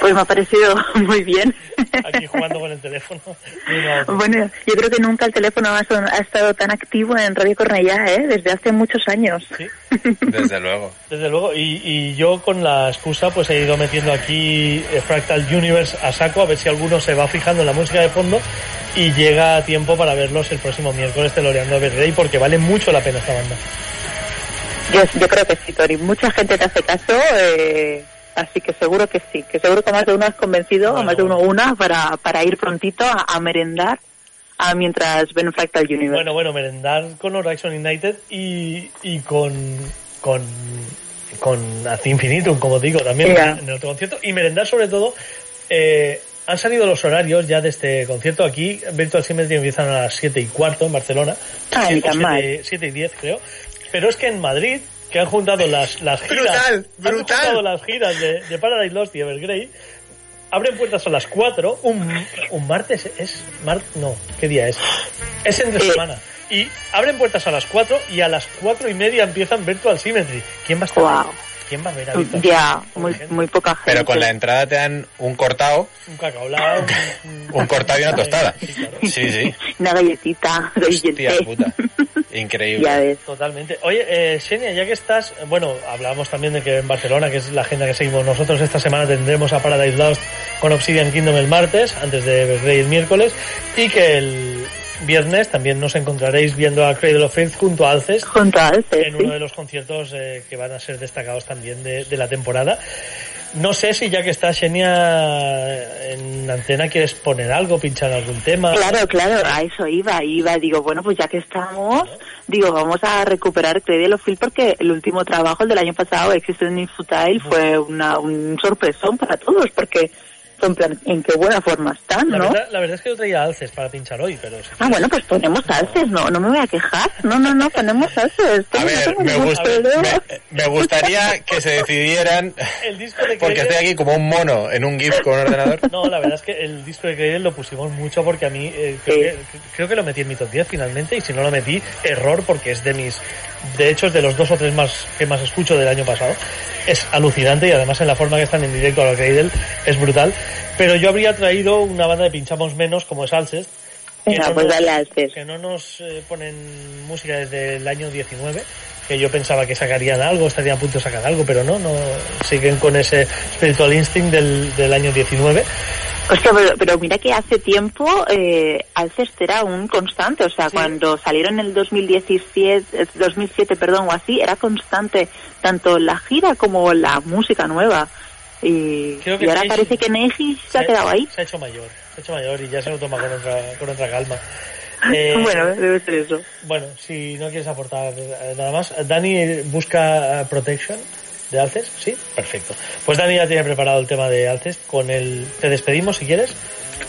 Pues me ha parecido muy bien. Aquí jugando con el teléfono. Bueno, yo creo que nunca el teléfono ha, son- ha estado tan activo en Radio Cornellá, ¿eh? Desde hace muchos años. Sí. Desde luego. Desde luego, y, y yo con la excusa pues he ido metiendo aquí eh, Fractal Universe a saco a ver si alguno se va fijando en la música de fondo y llega a tiempo para verlos el próximo miércoles teloreando a Rey porque vale mucho la pena esta banda. Yo, yo creo que sí, Tori. Mucha gente te hace caso, eh, así que seguro que sí. Que seguro que más de uno has convencido, a Bueno, más de uno una, para, para ir prontito a, a merendar a mientras ven Fractal Universe. Bueno, bueno, merendar con Horizon United y, y con, con, con Ad Infinitum, como digo, también Ya. en el otro concierto. Y merendar sobre todo, eh, han salido los horarios ya de este concierto aquí. Virtual Symmetry empiezan a las 7 y cuarto en Barcelona. Ah, ni tan mal. 7 y 10 creo. Pero es que en Madrid, que han juntado las, las giras, Brutal, han juntado las giras de, de Paradise Lost y Evergrey, abren puertas a las 4, un, un martes, es, mar, no, ¿qué día es? Es entre Eh. semana. Y abren puertas a las 4 y a las 4 y media empiezan Virtual Symmetry. ¿Quién va a estar? Wow. Va a ver a Ya, muy, muy poca gente. Pero con la entrada te dan un cortado, Un cacaolao. un cortado y una tostada. Sí. Sí. Una galletita, Hostia puta. Ya Increíble. ves. Totalmente. Oye, eh, Xenia, ya que estás, bueno, hablamos también de que en Barcelona, que es la agenda que seguimos nosotros, esta semana tendremos a Paradise Lost con Obsidian Kingdom el martes, antes de Evergrey el miércoles, y que el viernes también nos encontraréis viendo a Cradle of Filth junto a Alces Junto a Alces, en sí. uno de los conciertos eh, que van a ser destacados también de, de la temporada. No sé si ya que está Xenia en antena quieres poner algo, pinchar algún tema. Claro, claro, a eso iba, iba, digo, bueno, pues ya que estamos, digo, vamos a recuperar Cradle of Filth porque el último trabajo el del año pasado, Existence in Futile, fue una, un sorpresón para todos, porque en plan, en qué buena forma están, La, ¿no? verdad, la verdad es que yo traía alces para pinchar hoy, pero Ah, bueno, pues ponemos alces, no, no me voy a quejar, no, no, no, ponemos alces. A ver, me, me gustaría que se decidieran, el disco de porque estoy aquí como un mono en un GIF con un ordenador. No, la verdad es que el disco de Cradle lo pusimos mucho porque a mí eh, creo, que, creo que lo metí en mi top 10 finalmente y si no lo metí, error porque es de mis, de hecho es de los dos o tres más que más escucho del año pasado. Es alucinante y además en la forma que están en directo a la Cradle es brutal. Pero yo habría traído una banda de pinchamos menos como es Alces. que no pues nos- que no nos eh, ponen música desde el año 19, que yo pensaba que sacarían algo, estarían a punto de sacar algo, pero no, no siguen con ese Spiritual Instinct del, del año 19. Hostia, pero, pero mira que hace tiempo eh, Alcest era un constante, o sea, cuando salieron en el 2017, eh, 2007, perdón, o así, era constante tanto la gira como la música nueva. Y, Creo que y ahora Neji- parece que Neji se ha quedado ahí. Se ha hecho mayor, se ha hecho mayor y ya se lo toma con otra, con otra calma. Eh, bueno, debe ser eso. Bueno, si no quieres aportar eh, nada más, Dani busca eh, Protection de Alces, ¿sí? Perfecto. Pues Dani ya tiene preparado el tema de Alces, con el te despedimos si quieres.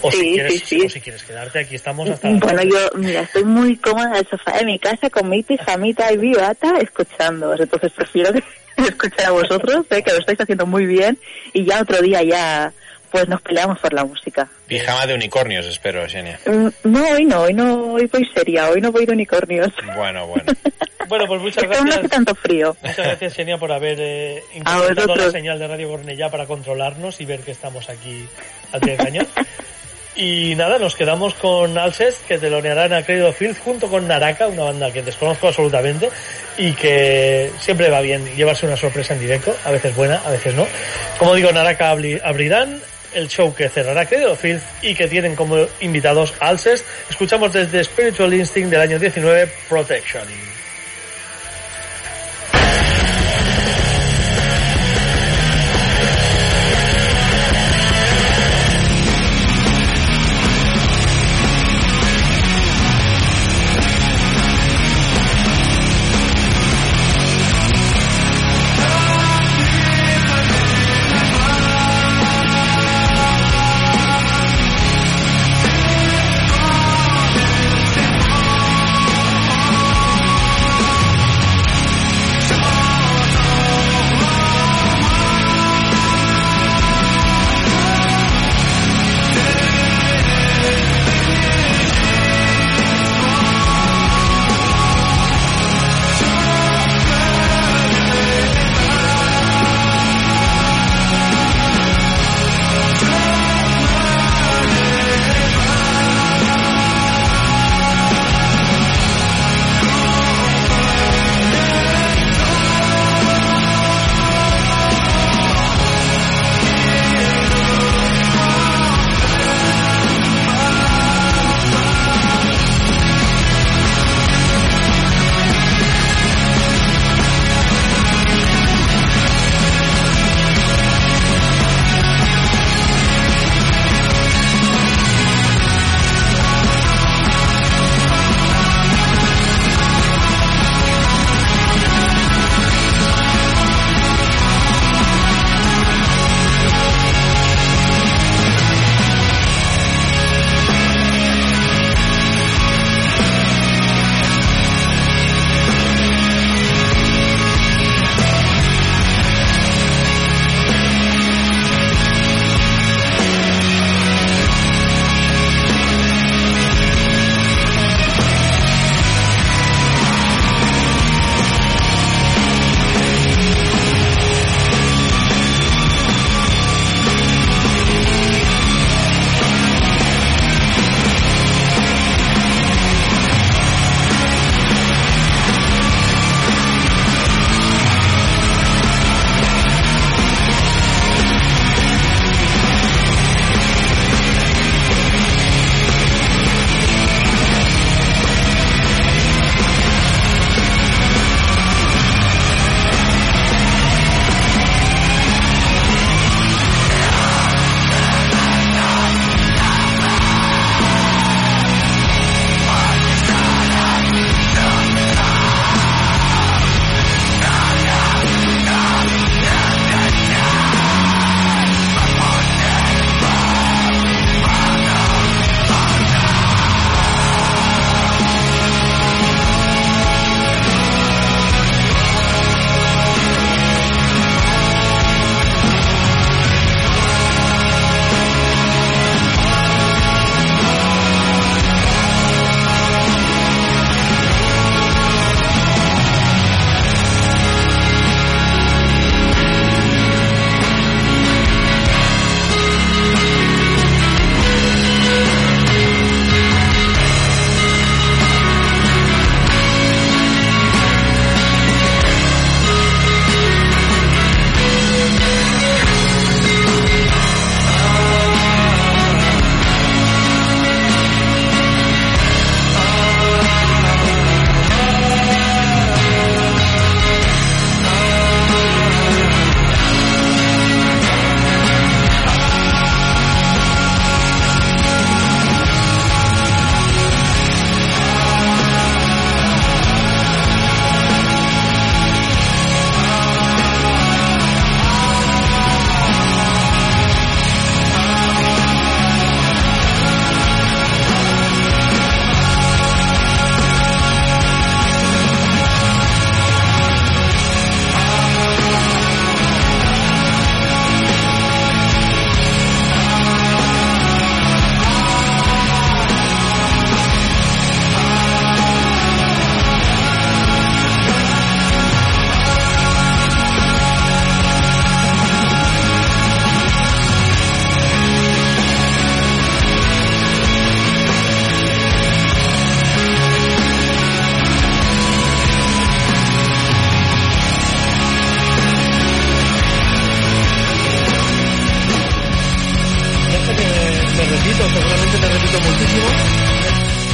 O, si, quieres, sí, sí. o si quieres quedarte, aquí estamos hasta... Bueno, yo, mira, estoy muy cómoda en el sofá de mi casa con mi pijamita y mi bata escuchando. Entonces prefiero escuchar a vosotros, sé que lo estáis haciendo muy bien y ya otro día ya pues nos peleamos por la música. Pijama de unicornios, espero, Xenia. Mm, No, hoy no, hoy no, hoy voy seria, hoy no voy de unicornios. Bueno, bueno. Bueno, pues muchas no hace gracias. tanto frío. Muchas gracias, Xenia, por haber eh, A interpretado la señal de Radio Cornellá para controlarnos y ver que estamos aquí al pie del cañón. Y nada, nos quedamos con Alces, que telonearán a Credo Field junto con Naraka, una banda que desconozco absolutamente y que siempre va bien llevarse una sorpresa en directo, a veces buena, a veces no. Como digo, Naraka abri- abrirán el show que cerrará Credo Field y que tienen como invitados a Alces. Escuchamos desde Spiritual Instinct del año 19, Protection.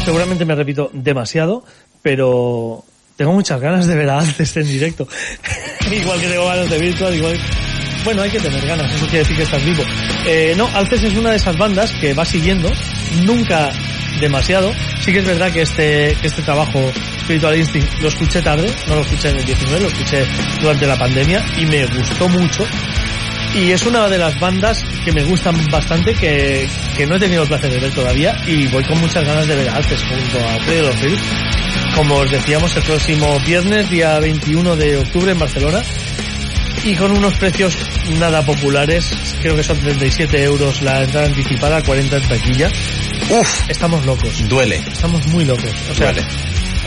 Seguramente me repito demasiado, pero tengo muchas ganas de ver a Alces en directo. igual que tengo ganas de Virtual, igual... Bueno, hay que tener ganas, eso quiere decir que estás vivo. Eh, no, Alces es una de esas bandas que va siguiendo, nunca demasiado. Sí que es verdad que este, que este trabajo Spiritual Instinct lo escuché tarde, no lo escuché en el 19, lo escuché durante la pandemia y me gustó mucho. Y es una de las bandas que me gustan bastante, que, que no he tenido el placer de ver todavía y voy con muchas ganas de ver a Alces junto a los Hills. Como os decíamos, el próximo viernes, día 21 de octubre en Barcelona. Y con unos precios nada populares, creo que son 37 euros la entrada anticipada, 40 en taquilla. Uf, Estamos locos. duele. Estamos muy locos. O sea, Duele.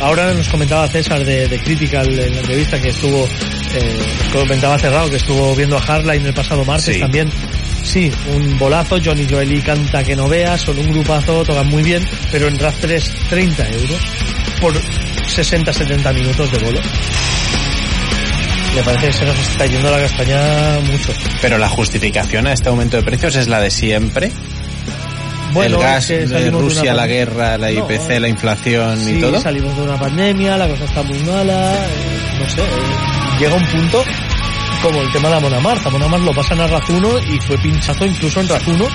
Ahora nos comentaba César de, de Critical en la entrevista que estuvo, eh, nos comentaba cerrado que estuvo viendo a Hardline el pasado martes Sí. también. Sí, un bolazo, Johnny Joely canta que no veas, son un grupazo, tocan muy bien, pero en RAF 3 30 euros por 60-70 minutos de bolo. Me parece que se nos está yendo la castaña mucho. Pero la justificación a este aumento de precios es la de siempre. Bueno, el gas, es que Rusia, la guerra, la No, IPC, la inflación Sí, y todo. salimos de una pandemia, la cosa está muy mala, eh, no sé, eh, llega un punto como el tema de Amon Amarth. Amon Amarth lo pasan a Razuno y fue pinchazo incluso en Razuno.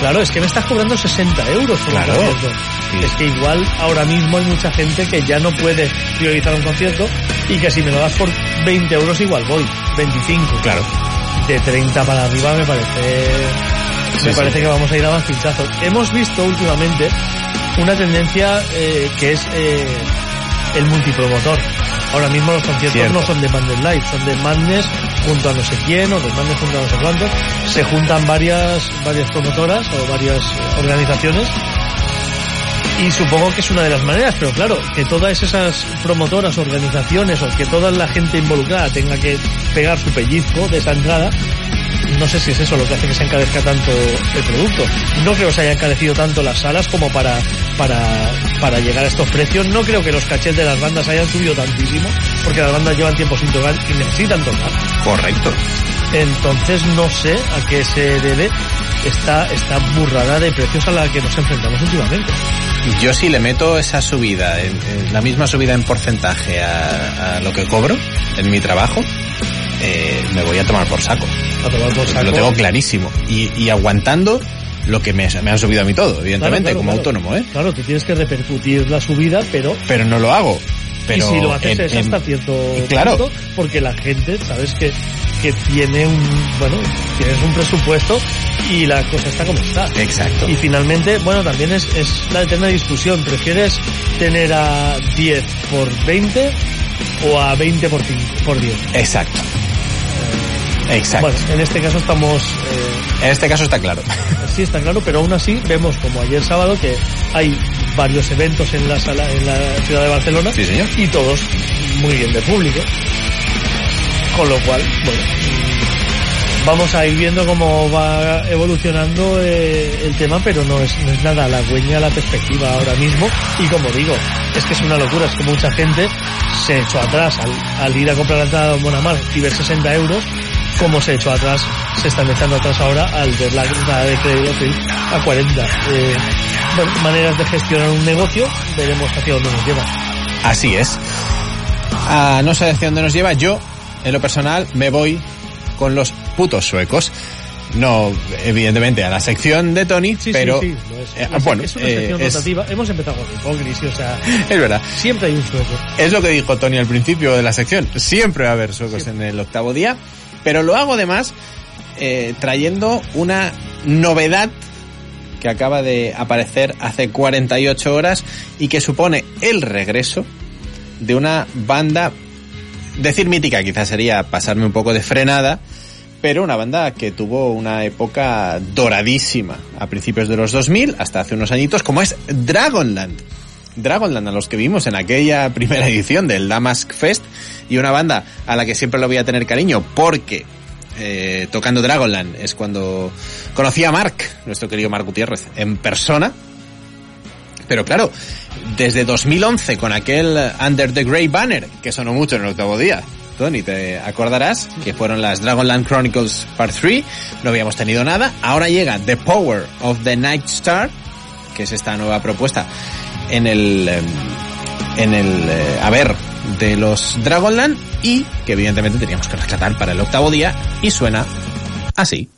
Claro, es que me estás cobrando 60 euros por Claro. un concierto. Sí. Es que igual ahora mismo hay mucha gente que ya no puede priorizar un concierto y que si me lo das por 20 euros igual voy, 25. Claro. De 30 para arriba me parece Sí, me sí. parece que vamos a ir a más pinchazos. Hemos visto últimamente una tendencia eh, que es eh, el multipromotor. Ahora mismo los conciertos Cierto. no son de Madness Live, son de Madness junto a no sé quién o de Madness junto a no sé cuántos. Se juntan varias, varias promotoras o varias eh, organizaciones y supongo que es una de las maneras, pero claro, que todas esas promotoras, organizaciones o que toda la gente involucrada tenga que pegar su pellizco de esa entrada, no sé si es eso lo que hace que se encarezca tanto el producto. No creo que se haya encarecido tanto las salas como para, para, para llegar a estos precios. No creo que los cachets de las bandas hayan subido tantísimo, porque las bandas llevan tiempo sin tocar y necesitan tocar. Correcto. Entonces no sé a qué se debe esta, esta burrada de precios a la que nos enfrentamos últimamente. Yo si le meto esa subida, la misma subida en porcentaje a, a lo que cobro en mi trabajo, eh, me voy a tomar por saco. A tomar por saco. Lo tengo clarísimo. Y, y aguantando lo que me, me han subido a mí todo, evidentemente, Claro, claro, como claro. autónomo, ¿eh? Claro, tú tienes que repercutir la subida, pero Pero no lo hago. Pero y si lo haces en- es en- hasta cierto Claro. punto, porque la gente, sabes que, que tiene un, bueno, tienes un presupuesto y la cosa está como está. Exacto. Y finalmente, bueno, también es, es la eterna discusión. ¿Prefieres tener a 10 por 20 o a 20 por, 5, por 10? Exacto. Exacto. Bueno, en este caso estamos, eh, En este caso está claro. sí está claro, pero aún así vemos como ayer sábado que hay varios eventos en la sala, en la ciudad de Barcelona. Sí, señor. Y todos muy bien de público. Con lo cual, bueno, vamos a ir viendo cómo va evolucionando eh, el tema, pero no es, no es nada halagüeña la perspectiva ahora mismo. Y como digo, es que es una locura, es que mucha gente se echó atrás al, al ir a comprar la entrada de Monamar y ver 60 euros, como se echó atrás, se están echando atrás ahora al ver la entrada de crédito a 40. Eh, bueno, maneras de gestionar un negocio, veremos hacia dónde nos lleva. Así es. Ah, no sé hacia dónde nos lleva. Yo, en lo personal, me voy con los putos suecos. No, evidentemente, a la sección de Tony, Sí, pero... sí, sí, es. eh, Es- bueno, es una eh, sección es- rotativa. Hemos empezado con Hipócrisis, o sea, es verdad. siempre hay un sueco. Es lo que dijo Tony al principio de la sección. Siempre va a haber suecos en el octavo día. Pero lo hago además eh, trayendo una novedad que acaba de aparecer hace 48 horas y que supone el regreso de una banda, decir mítica quizás sería pasarme un poco de frenada, pero una banda que tuvo una época doradísima a principios de los 2000 hasta hace unos añitos, como es Dragonland. Dragonland, a los que vimos en aquella primera edición del Damask Fest, y una banda a la que siempre lo voy a tener cariño, porque eh, tocando Dragonland es cuando conocí a Mark, nuestro querido Mark Gutiérrez, en persona. Pero claro, desde 2011 con aquel Under the Grey Banner, que sonó mucho en el octavo día, Tony, te acordarás que fueron las Dragonland Chronicles Part 3, no habíamos tenido nada, ahora llega The Power of the Night Star, que es esta nueva propuesta en el em, en el eh, haber de los Dragonland y que evidentemente teníamos que rescatar para el octavo día y suena así.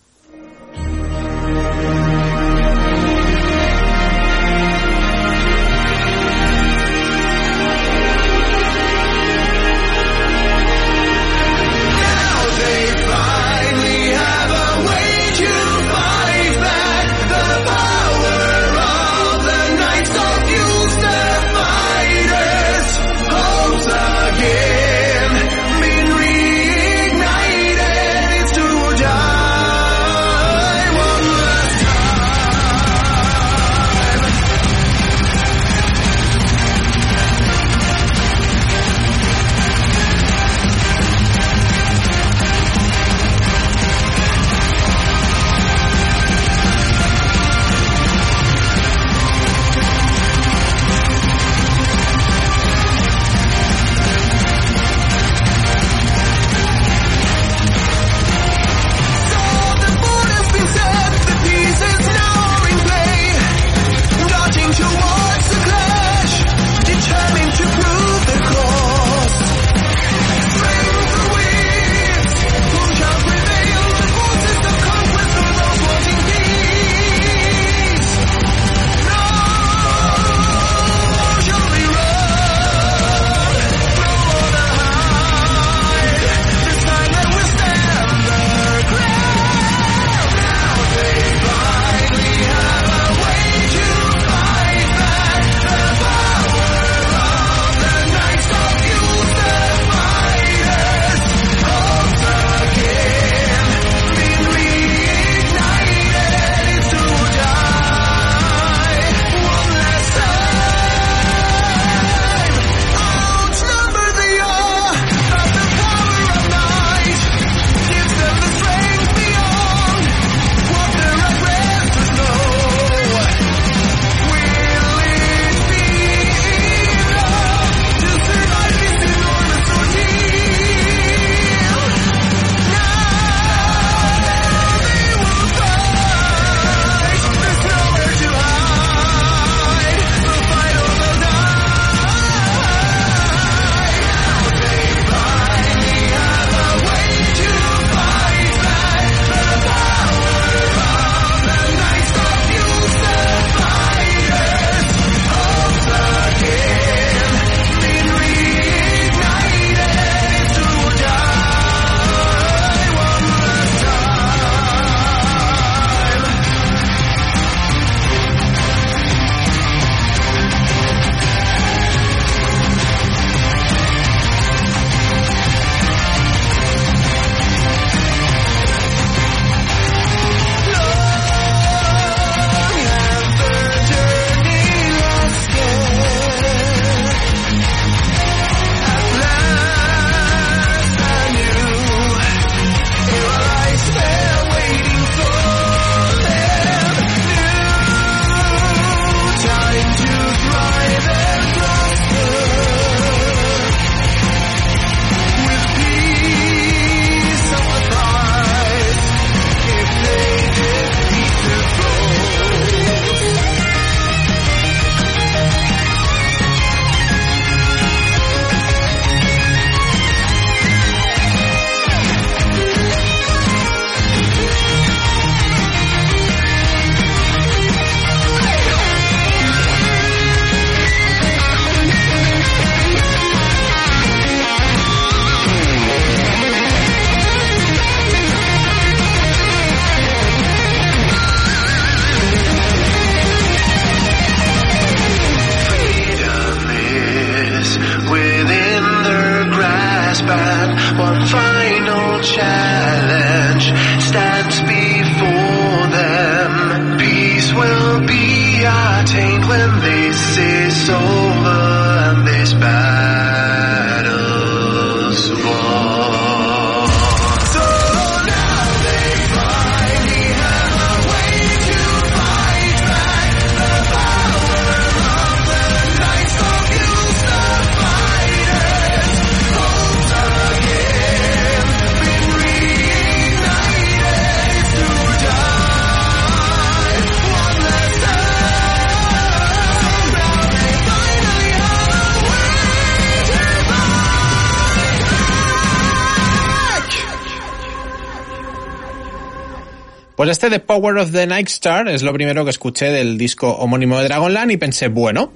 Power of the Night Star es lo primero que escuché del disco homónimo de Dragonland y pensé, bueno,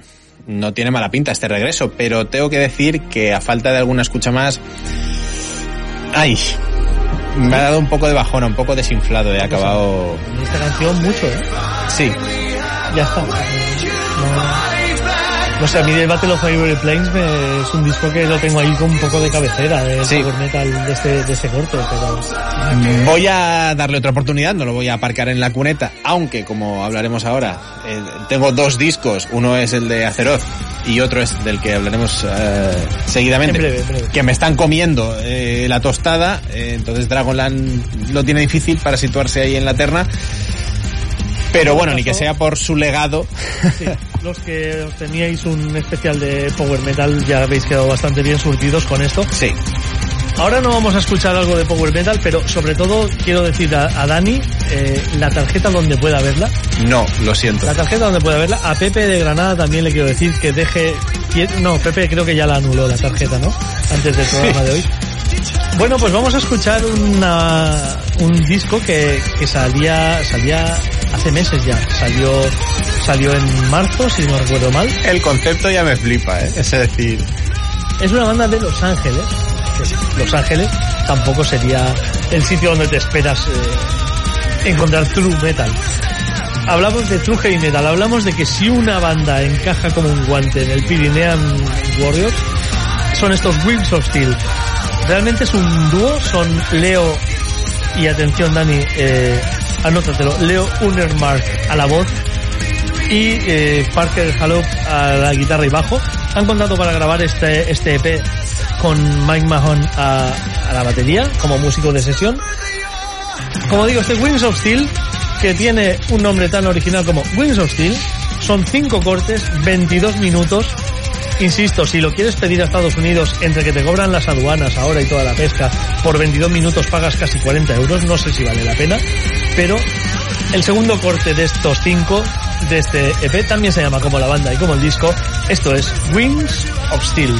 no tiene mala pinta este regreso, pero tengo que decir que a falta de alguna escucha más... ¡Ay! Me ha dado un poco de bajona, un poco desinflado, he acabado... Esta canción mucho, ¿eh? Sí, Ya está. No, no sé, a mí el Battle of Ivory Plains me- es un disco que lo tengo ahí con un poco de cabecera de Sí. power metal de este, de este corte, pero Voy a darle otra oportunidad, no lo voy a aparcar en la cuneta, aunque como hablaremos ahora, eh, tengo dos discos, uno es el de Azeroth y otro es del que hablaremos eh, seguidamente, En breve, en breve. que me están comiendo eh, la tostada, eh, entonces Dragonland lo tiene difícil para situarse ahí en la terna, pero bueno, ni que sea por su legado, sí, los que os teníais un especial de power metal ya habéis quedado bastante bien surtidos con esto. sí, Ahora no vamos a escuchar algo de power metal, pero sobre todo quiero decir a, a Dani eh, la tarjeta donde pueda verla. no, lo siento. La tarjeta donde pueda verla. A Pepe de Granada también le quiero decir que deje... No, Pepe creo que ya la anuló la tarjeta, ¿no? Antes del programa de hoy. Bueno, pues vamos a escuchar una, un disco que, que salía, salía hace meses ya. Salió, salió en marzo, si no recuerdo mal. El concepto ya me flipa, ¿eh? es decir, Es una banda de Los Ángeles. Los Ángeles tampoco sería el sitio donde te esperas eh, encontrar true metal. Hablamos de true heavy metal, hablamos de que si una banda encaja como un guante en el Pyrenean Warriors, son estos Wings of Steel. Realmente es un dúo, son Leo y atención Dani, eh, anótatelo, Leo Unermark a la voz y eh, Parker Hallop a la guitarra y bajo. Han contado para grabar este, este EP con Mike Mahon a, a la batería como músico de sesión. Como digo, este Wings of Steel, que tiene un nombre tan original como Wings of Steel, son cinco cortes, 22 minutos. Insisto, si lo quieres pedir a Estados Unidos, entre que te cobran las aduanas ahora y toda la pesca, por 22 minutos pagas casi 40 euros, no sé si vale la pena, pero el segundo corte de estos cinco, de este EP, también se llama como la banda y como el disco, esto es Wings of Steel.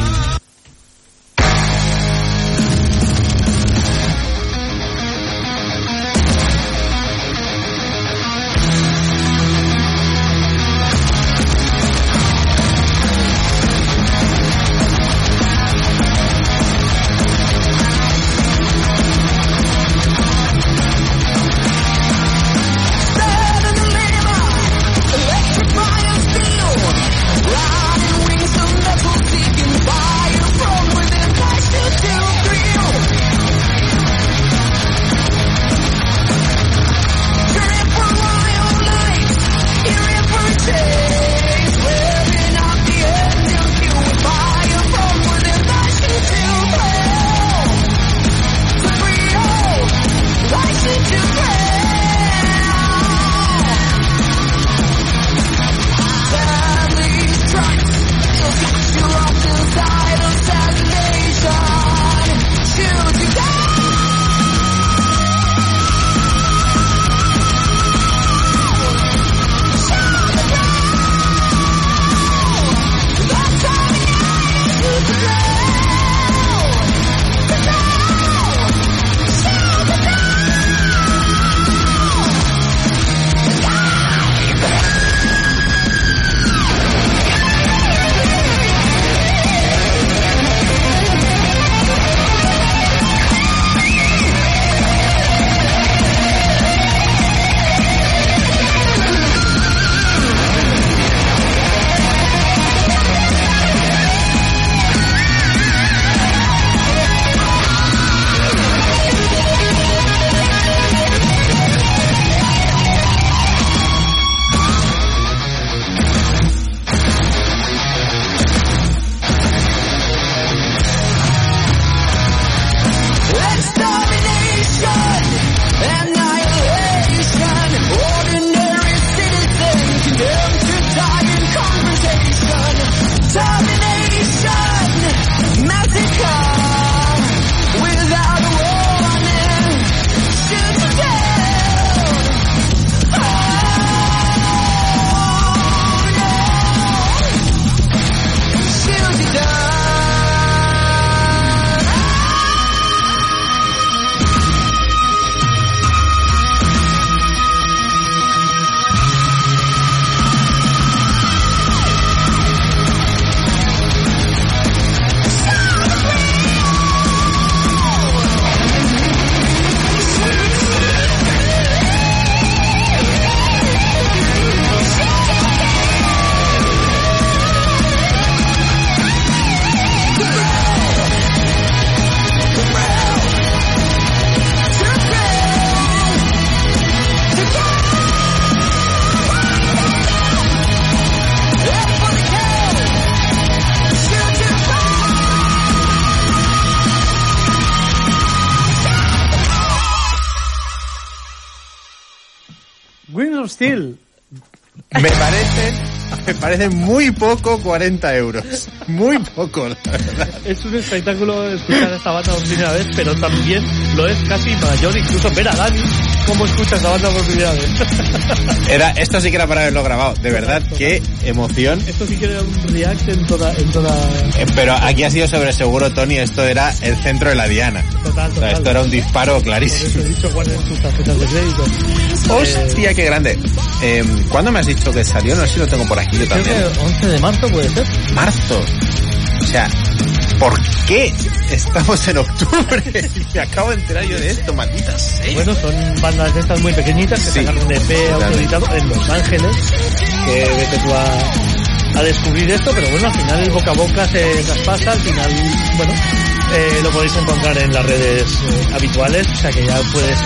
Me parecen muy poco 40 euros. Muy poco, la verdad. Es un espectáculo escuchar a esta banda por primera vez, pero también lo es casi mayor incluso ver a Dani cómo escucha esta banda por primera vez. Era, esto sí que era para haberlo grabado. De verdad, qué emoción. Esto sí que era un react en toda... En toda... Eh, Pero aquí ha sido sobre seguro, Tony. Esto era el centro de la diana. Total, O sea, total. esto era un disparo Por eso clarísimo. he dicho guarden sus tarjetas de crédito. Hostia, qué grande. Eh, ¿Cuándo me has dicho que salió? No sé si lo tengo por aquí yo Creo también. que 11 de marzo puede ser. Marzo. O sea, ¿por qué estamos en octubre? Me acabo de enterar yo de esto, maldita sea. Bueno, son bandas de estas muy pequeñitas que Sí. sacaron un EP autoeditado en Los Ángeles, que vete tú a, a descubrir esto, pero bueno, al final el boca a boca se traspasa, al final, bueno, eh, lo podéis encontrar en las redes eh, habituales, o sea que ya puedes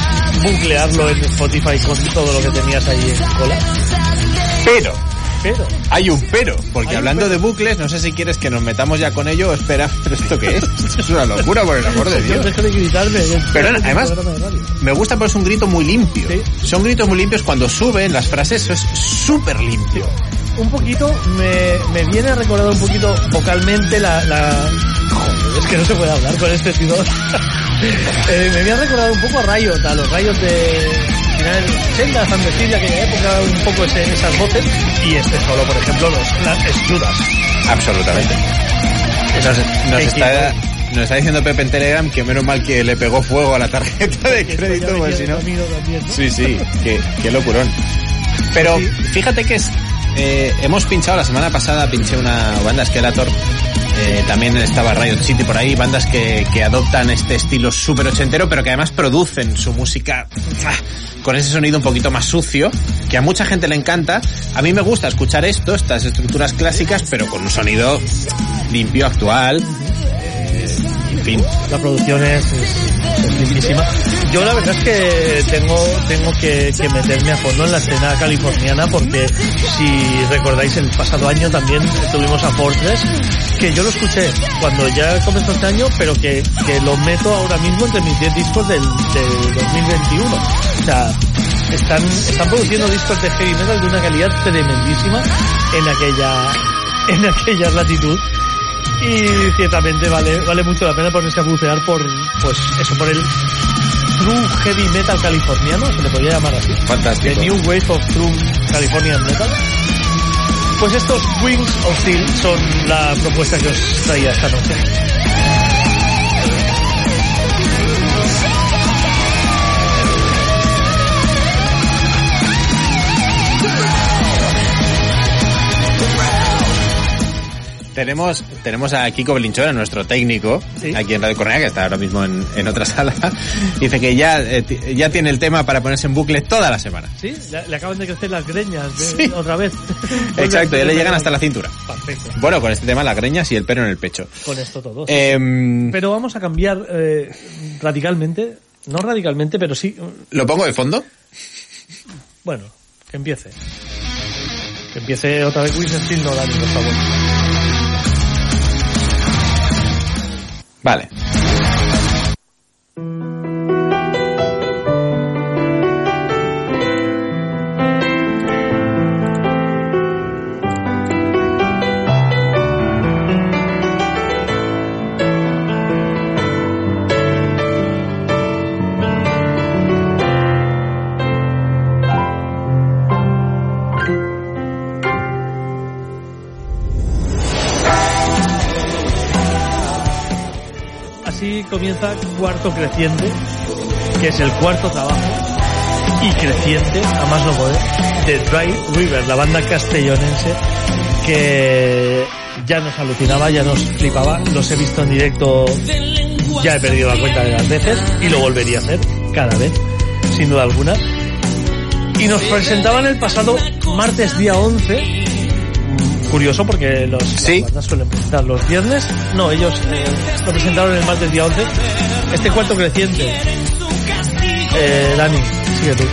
buclearlo en Spotify con todo lo que tenías ahí en cola. Pero, Pero, hay un pero, porque hablando pero. de bucles, no sé si quieres que nos metamos ya con ello o espera, pero ¿esto qué es? Esto es una locura, por el amor de Dios. dejo de gritarme. Pero en el además-. Me gusta porque es un grito muy limpio. Sí. Son gritos muy limpios cuando suben las frases, eso es súper limpio. un poquito, me, me viene a recordar un poquito vocalmente la, la... Joder, es que no se puede hablar con este tío. eh, me viene a recordar un poco a Riot, a los Riot de finales de los 80, San de aquella época, un poco ese- esas voces, y este solo, por ejemplo, los las es Judas. Absolutamente. Nos, está, nos está diciendo Pepe en Telegram que menos mal que le pegó fuego a la tarjeta de crédito, porque si no... Sí, sí, qué, qué locurón. Pero fíjate que es, eh, hemos pinchado la semana pasada, pinché una banda Skeletor, eh, también estaba Riot City por ahí, bandas que, que adoptan este estilo súper ochentero, pero que además producen su música con ese sonido un poquito más sucio, que a mucha gente le encanta. A mí me gusta escuchar esto, estas estructuras clásicas, pero con un sonido limpio, actual. eh, en fin, La producción es, es, limpísima. Yo la verdad es que tengo, tengo que, meterme a fondo en la escena californiana porque si recordáis el pasado año también tuvimos a Fortress, que yo lo escuché cuando ya comenzó este año, pero que, que lo meto ahora mismo entre mis 10 discos del, del 2021. O sea, están, están produciendo discos de heavy metal de una calidad tremendísima en aquella, en aquella latitud y ciertamente vale vale mucho la pena ponerse a bucear por pues eso por el true heavy metal californiano se le podría llamar así. Fantástico. the new wave of true Californian metal. Pues estos Wings of Steel son la propuesta que os traía esta noche Tenemos, tenemos a Kiko Belinchora, nuestro técnico, Sí. aquí en Radio Cornea, que está ahora mismo en, en otra sala. Dice que ya, eh, ya tiene el tema para ponerse en bucle toda la semana. sí le, le acaban de crecer las greñas de- Sí. otra vez Exacto, ya le llegan hasta la cintura. perfecto Bueno, con este tema las greñas y el pelo en el pecho. con esto todo Em, pero vamos a cambiar eh, radicalmente no radicalmente pero sí ¿Lo pongo de fondo? Bueno, que empiece. Que empiece otra vez Wings Steel, no Dani, por favor. Vale. Comienza Cuarto Creciente, que es el cuarto trabajo y creciente, a más no poder, de Dry River, la banda castellonense que ya nos alucinaba, ya nos flipaba, los he visto en directo, ya he perdido la cuenta de las veces y lo volvería a hacer cada vez, sin duda alguna. Y nos presentaban el pasado martes día 11, curioso porque los Sí. bandas suelen presentar los viernes. No, ellos eh, lo presentaron el martes día 11. Este cuarto creciente. Eh, Dani, sigue tú.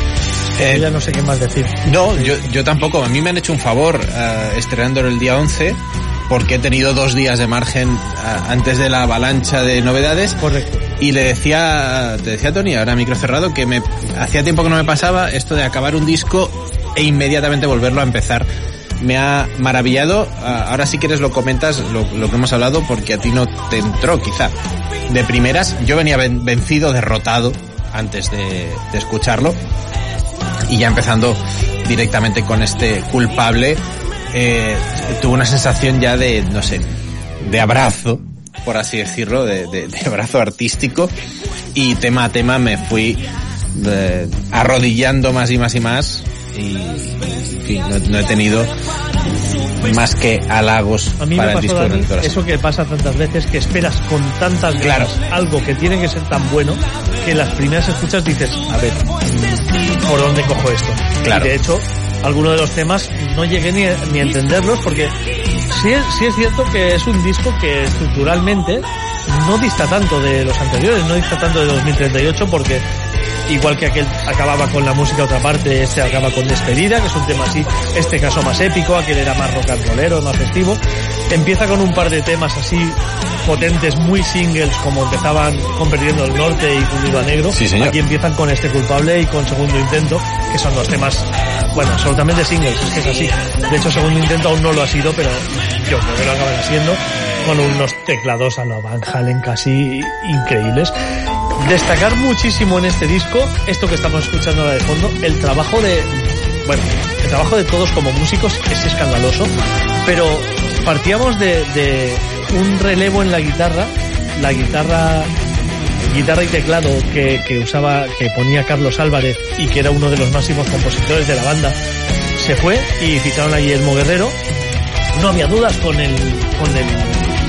Eh, Yo ya no sé qué más decir. No, yo, yo tampoco. A mí me han hecho un favor eh, estrenándolo el día 11 porque he tenido dos días de margen eh, antes de la avalancha de novedades. Correcto. Y le decía, te decía Tony, ahora micro cerrado, que me hacía tiempo que no me pasaba esto de acabar un disco e inmediatamente volverlo a empezar me ha maravillado. Ah, Ahora si quieres lo comentas, lo, que hemos hablado, porque a ti no te entró quizá. De primeras, yo venía ven- vencido, derrotado antes de, escucharlo. Y ya empezando directamente con este culpable, eh, tuve una sensación ya de, no sé, de abrazo, por así decirlo, de, de- de abrazo artístico. Y tema a tema me fui eh, arrodillando más y más y más. Y, en fin, no, no he tenido más que halagos A mí me para el pasó, disco Dani, del corazón. eso que pasa tantas veces, que esperas con tantas ganas Claro. algo que tiene que ser tan bueno, que las primeras escuchas dices, a ver, ¿por dónde cojo esto? Claro. Y de hecho, algunos de los temas no llegué ni ni a entenderlos porque sí sí es cierto que es un disco que estructuralmente no dista tanto de los anteriores, no dista tanto de 2038 porque igual que aquel acababa con la música otra parte, este acaba con despedida, que es un tema así, este caso más épico, aquel era más rock and rollero, más festivo. Empieza con un par de temas así potentes, muy singles, como empezaban con Perdiendo el Norte y Fundido a Negro. Sí, señor. Aquí empiezan con este culpable y con Segundo Intento, que son dos temas, bueno, absolutamente singles, es que es así. De hecho, Segundo Intento aún no lo ha sido, pero yo creo que lo acaban haciendo con unos teclados a lo Van Halen casi increíbles. Destacar muchísimo en este disco, esto que estamos escuchando ahora de fondo, el trabajo de, bueno, el trabajo de todos como músicos es escandaloso, pero partíamos de, de un relevo en la guitarra, la guitarra guitarra y teclado que, que usaba, que ponía Carlos Álvarez y que era uno de los máximos compositores de la banda, se fue y ficharon a Guillermo Guerrero. No había dudas con el, con el,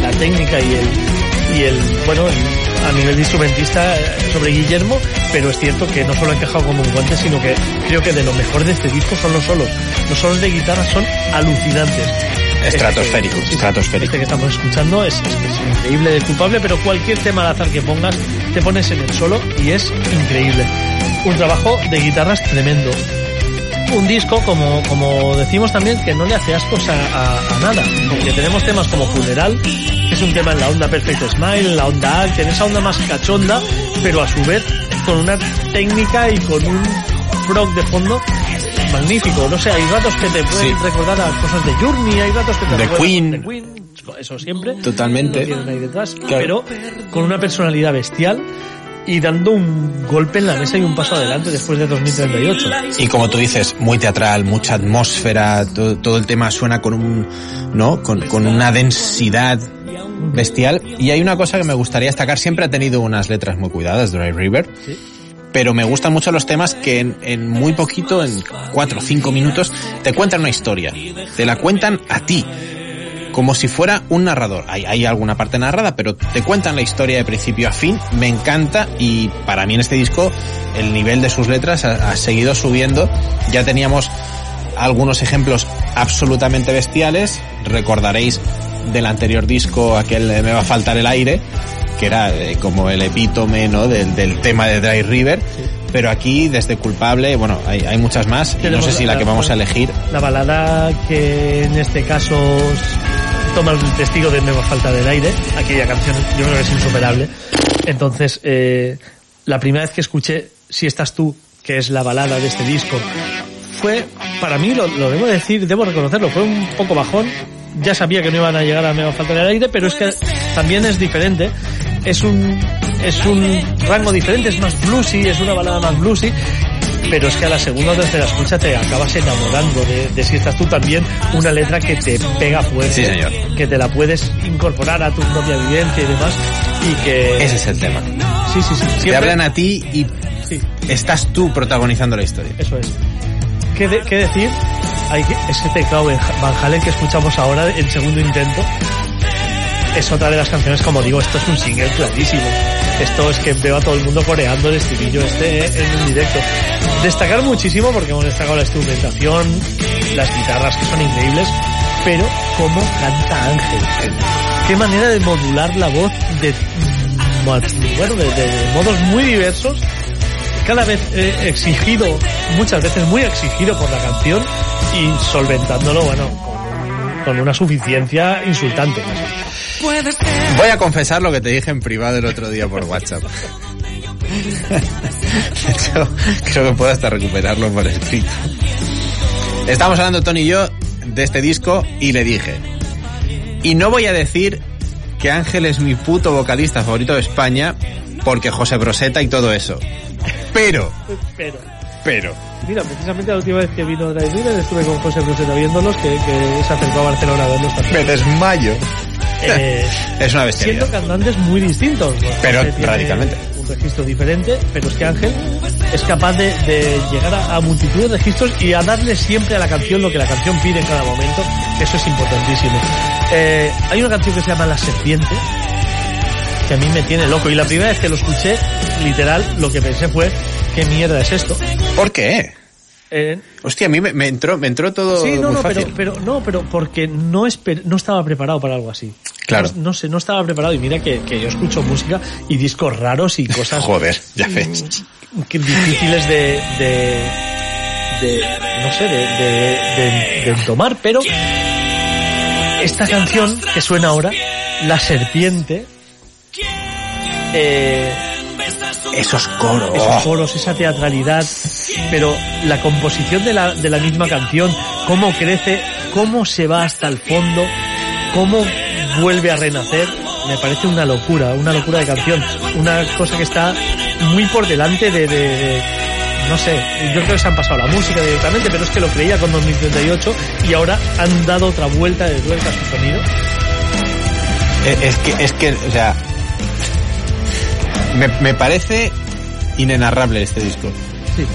la técnica y el, y el, bueno, el- a nivel de instrumentista eh, sobre Guillermo, pero es cierto que no solo ha encajado como un guante, sino que creo que de lo mejor de este disco son los solos. Los solos de guitarra son alucinantes. Estratosférico, Este que- estratosférico. Este que estamos escuchando es, es es increíble de culpable, pero cualquier tema al azar que pongas, te pones en el solo y es increíble. Un trabajo de guitarras tremendo. Un disco, como, como decimos también, que no le hace ascos a, a- a nada. Porque tenemos temas como Funeral, que es un tema en la onda Perfect Smile, en la onda Alt, en esa onda más cachonda, pero a su vez con una técnica y con un prog de fondo magnífico. No sé, hay ratos que te pueden Sí. recordar a cosas de Journey, hay ratos que te The recuerdan Queen. The Queen, eso siempre. Totalmente. Ahí detrás, Claro. pero con una personalidad bestial y dando un golpe en la mesa y un paso adelante después de 2038. Y como tú dices, muy teatral, mucha atmósfera, todo, todo el tema suena con un, ¿no? Con, con una densidad bestial. Y hay una cosa que me gustaría destacar, siempre ha tenido unas letras muy cuidadas, Dry River. Pero me gustan mucho los temas que en, en muy poquito, en cuatro o cinco minutos, te cuentan una historia. Te la cuentan a ti. Como si fuera un narrador. Hay, hay alguna parte narrada, pero te cuentan la historia de principio a fin. Me encanta y para mí en este disco el nivel de sus letras ha, ha seguido subiendo. Ya teníamos algunos ejemplos absolutamente bestiales. Recordaréis del anterior disco aquel Me va a faltar el aire, que era eh, como el epítome ¿no? del, del tema de Dry River. Pero aquí, desde culpable, bueno, hay, hay muchas más. Y no sé si la que vamos a elegir La balada que en este caso toma el testigo de Me va a faltar el aire, aquella canción yo creo que es insuperable. Entonces, eh, la primera vez que escuché Si estás tú, que es la balada de este disco, fue, para mí, lo, lo debo decir, debo reconocerlo, fue un poco bajón. Ya sabía que no iban a llegar a Me va a faltar el aire, pero es que también es diferente. Es un, es un rango diferente, es más bluesy, es una balada más bluesy. Pero es que a la segunda o tercera escucha te acabas enamorando de, de si estás tú también una letra que te pega fuerte. Sí, señor. Que te la puedes incorporar a tu propia vivencia y demás. Y que... Ese es el tema. Sí, sí, sí. Te hablan a ti y Sí. estás tú protagonizando la historia. Eso es. ¿Qué, de- qué decir? Hay que, ese teclado de Van Halen que escuchamos ahora en segundo intento es otra de las canciones, como digo, esto es un single clarísimo. Esto es que veo a todo el mundo coreando el estribillo este en un directo. Destacar muchísimo porque hemos destacado la instrumentación, las guitarras que son increíbles, pero cómo canta Ángel. Qué manera de modular la voz de, mm, bueno, de- modos muy diversos cada vez eh, exigido, muchas veces muy exigido por la canción y solventándolo, bueno, con una suficiencia insultante. Voy a confesar lo que te dije en privado el otro día por WhatsApp. De hecho, creo que puedo hasta recuperarlo por escrito. Estábamos hablando Tony y yo de este disco y le dije, y no voy a decir que Ángel es mi puto vocalista favorito de España porque José Broseta y todo eso. Pero, Pero, pero, mira, precisamente la última vez que vino Drive estuve con José Bruseta viéndolos, que, que se acercó a Barcelona a verlos me desmayo. Eh, Es una siendo bestialidad. cantantes muy distintos. Pero radicalmente. Un registro diferente, pero es que Ángel es capaz de, de llegar a, a multitud de registros y a darle siempre a la canción lo que la canción pide en cada momento. Eso es importantísimo. Eh, hay una canción que se llama La Serpiente, que a mí me tiene loco. Y la primera vez que lo escuché, literal, lo que pensé fue, ¿qué mierda es esto? ¿Por qué? Eh, Hostia, a mí me, me entró, me entró todo Sí, no, muy no, fácil. pero, pero, no, pero porque no, esper- no estaba preparado para algo así. Claro. No, no sé, no estaba preparado y mira que, que yo escucho música y discos raros y cosas Joder, ya ves. difíciles de, de, de no sé, de, de, de- de entomar, pero esta canción que suena ahora, La Serpiente, eh, Esos coros. esos coros, esa teatralidad, pero la composición de la, de la misma canción, cómo crece, cómo se va hasta el fondo, cómo vuelve a renacer, me parece una locura, una locura de canción, una cosa que está muy por delante de, de- de- no sé, yo creo que se han pasado la música directamente, pero es que lo creía con 2038 y ahora han dado otra vuelta de tuerca a su sonido. Eh, Es que, es que, o sea, me, me parece inenarrable este disco. Sí.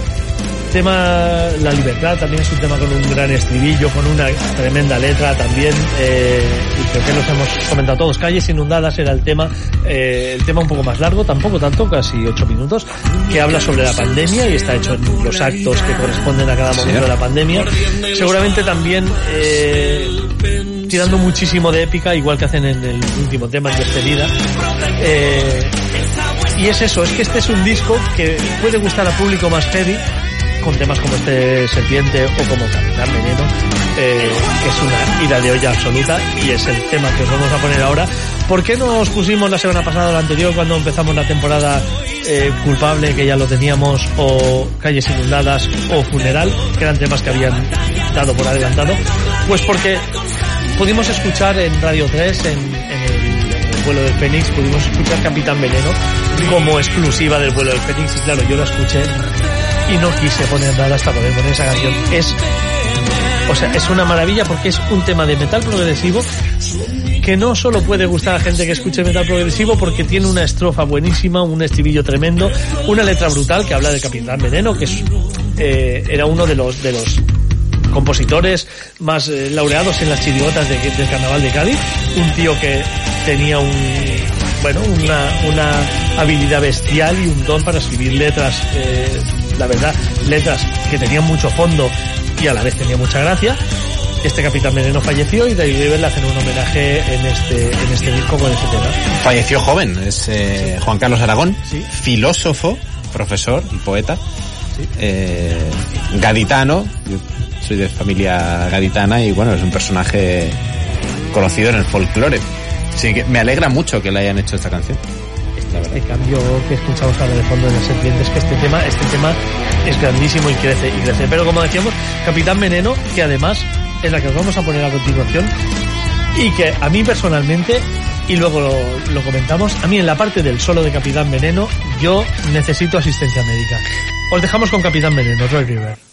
Tema La Libertad también es un tema con un gran estribillo, con una tremenda letra también, eh, y creo que los hemos comentado todos. Calles inundadas era el tema, eh, el tema un poco más largo, tampoco tanto, casi ocho minutos, que habla sobre la pandemia y está hecho en los actos que corresponden a cada momento de la pandemia. Seguramente también eh, tirando muchísimo de épica, igual que hacen en el último tema, en Despedida. Eh, y es eso, es que este es un disco que puede gustar al público más heavy, con temas como este Serpiente o como Capitán Veneno, eh, que es una ida de olla absoluta y es el tema que os vamos a poner ahora. ¿Por qué no os pusimos la semana pasada o la anterior cuando empezamos la temporada eh, Culpable, que ya lo teníamos, o Calles Inundadas o Funeral, que eran temas que habían dado por adelantado? Pues porque pudimos escuchar en Radio 3, en, vuelo del Fénix, pudimos escuchar Capitán Veneno como exclusiva del vuelo del Fénix y claro, yo la escuché y no quise poner nada hasta poder poner esa canción. Es, o sea, es una maravilla porque es un tema de metal progresivo que no solo puede gustar a gente que escuche metal progresivo porque tiene una estrofa buenísima, un estribillo tremendo, una letra brutal que habla de Capitán Veneno, que es, eh, era uno de los, de los compositores más eh, laureados en las chirigotas de- del carnaval de Cádiz, un tío que tenía un bueno una, una habilidad bestial y un don para escribir letras, eh, la verdad, letras que tenían mucho fondo y a la vez tenía mucha gracia. Este Capitán Veneno falleció y David River le hacen un homenaje en este, en este disco con ese tema. Falleció joven, es eh, Juan Carlos Aragón, Sí. filósofo, profesor y poeta, eh, gaditano, soy de familia gaditana y bueno, es un personaje conocido en el folclore. Así que me alegra mucho que le hayan hecho esta canción. Verdad. Este cambio que escuchamos ahora de fondo de las serpientes, que este tema, este tema es grandísimo y crece y crece. Pero como decíamos, Capitán Veneno, que además es la que os vamos a poner a continuación, y que a mí personalmente, y luego lo, lo comentamos, a mí en la parte del solo de Capitán Veneno, yo necesito asistencia médica. Os dejamos con Capitán Veneno, Roy River.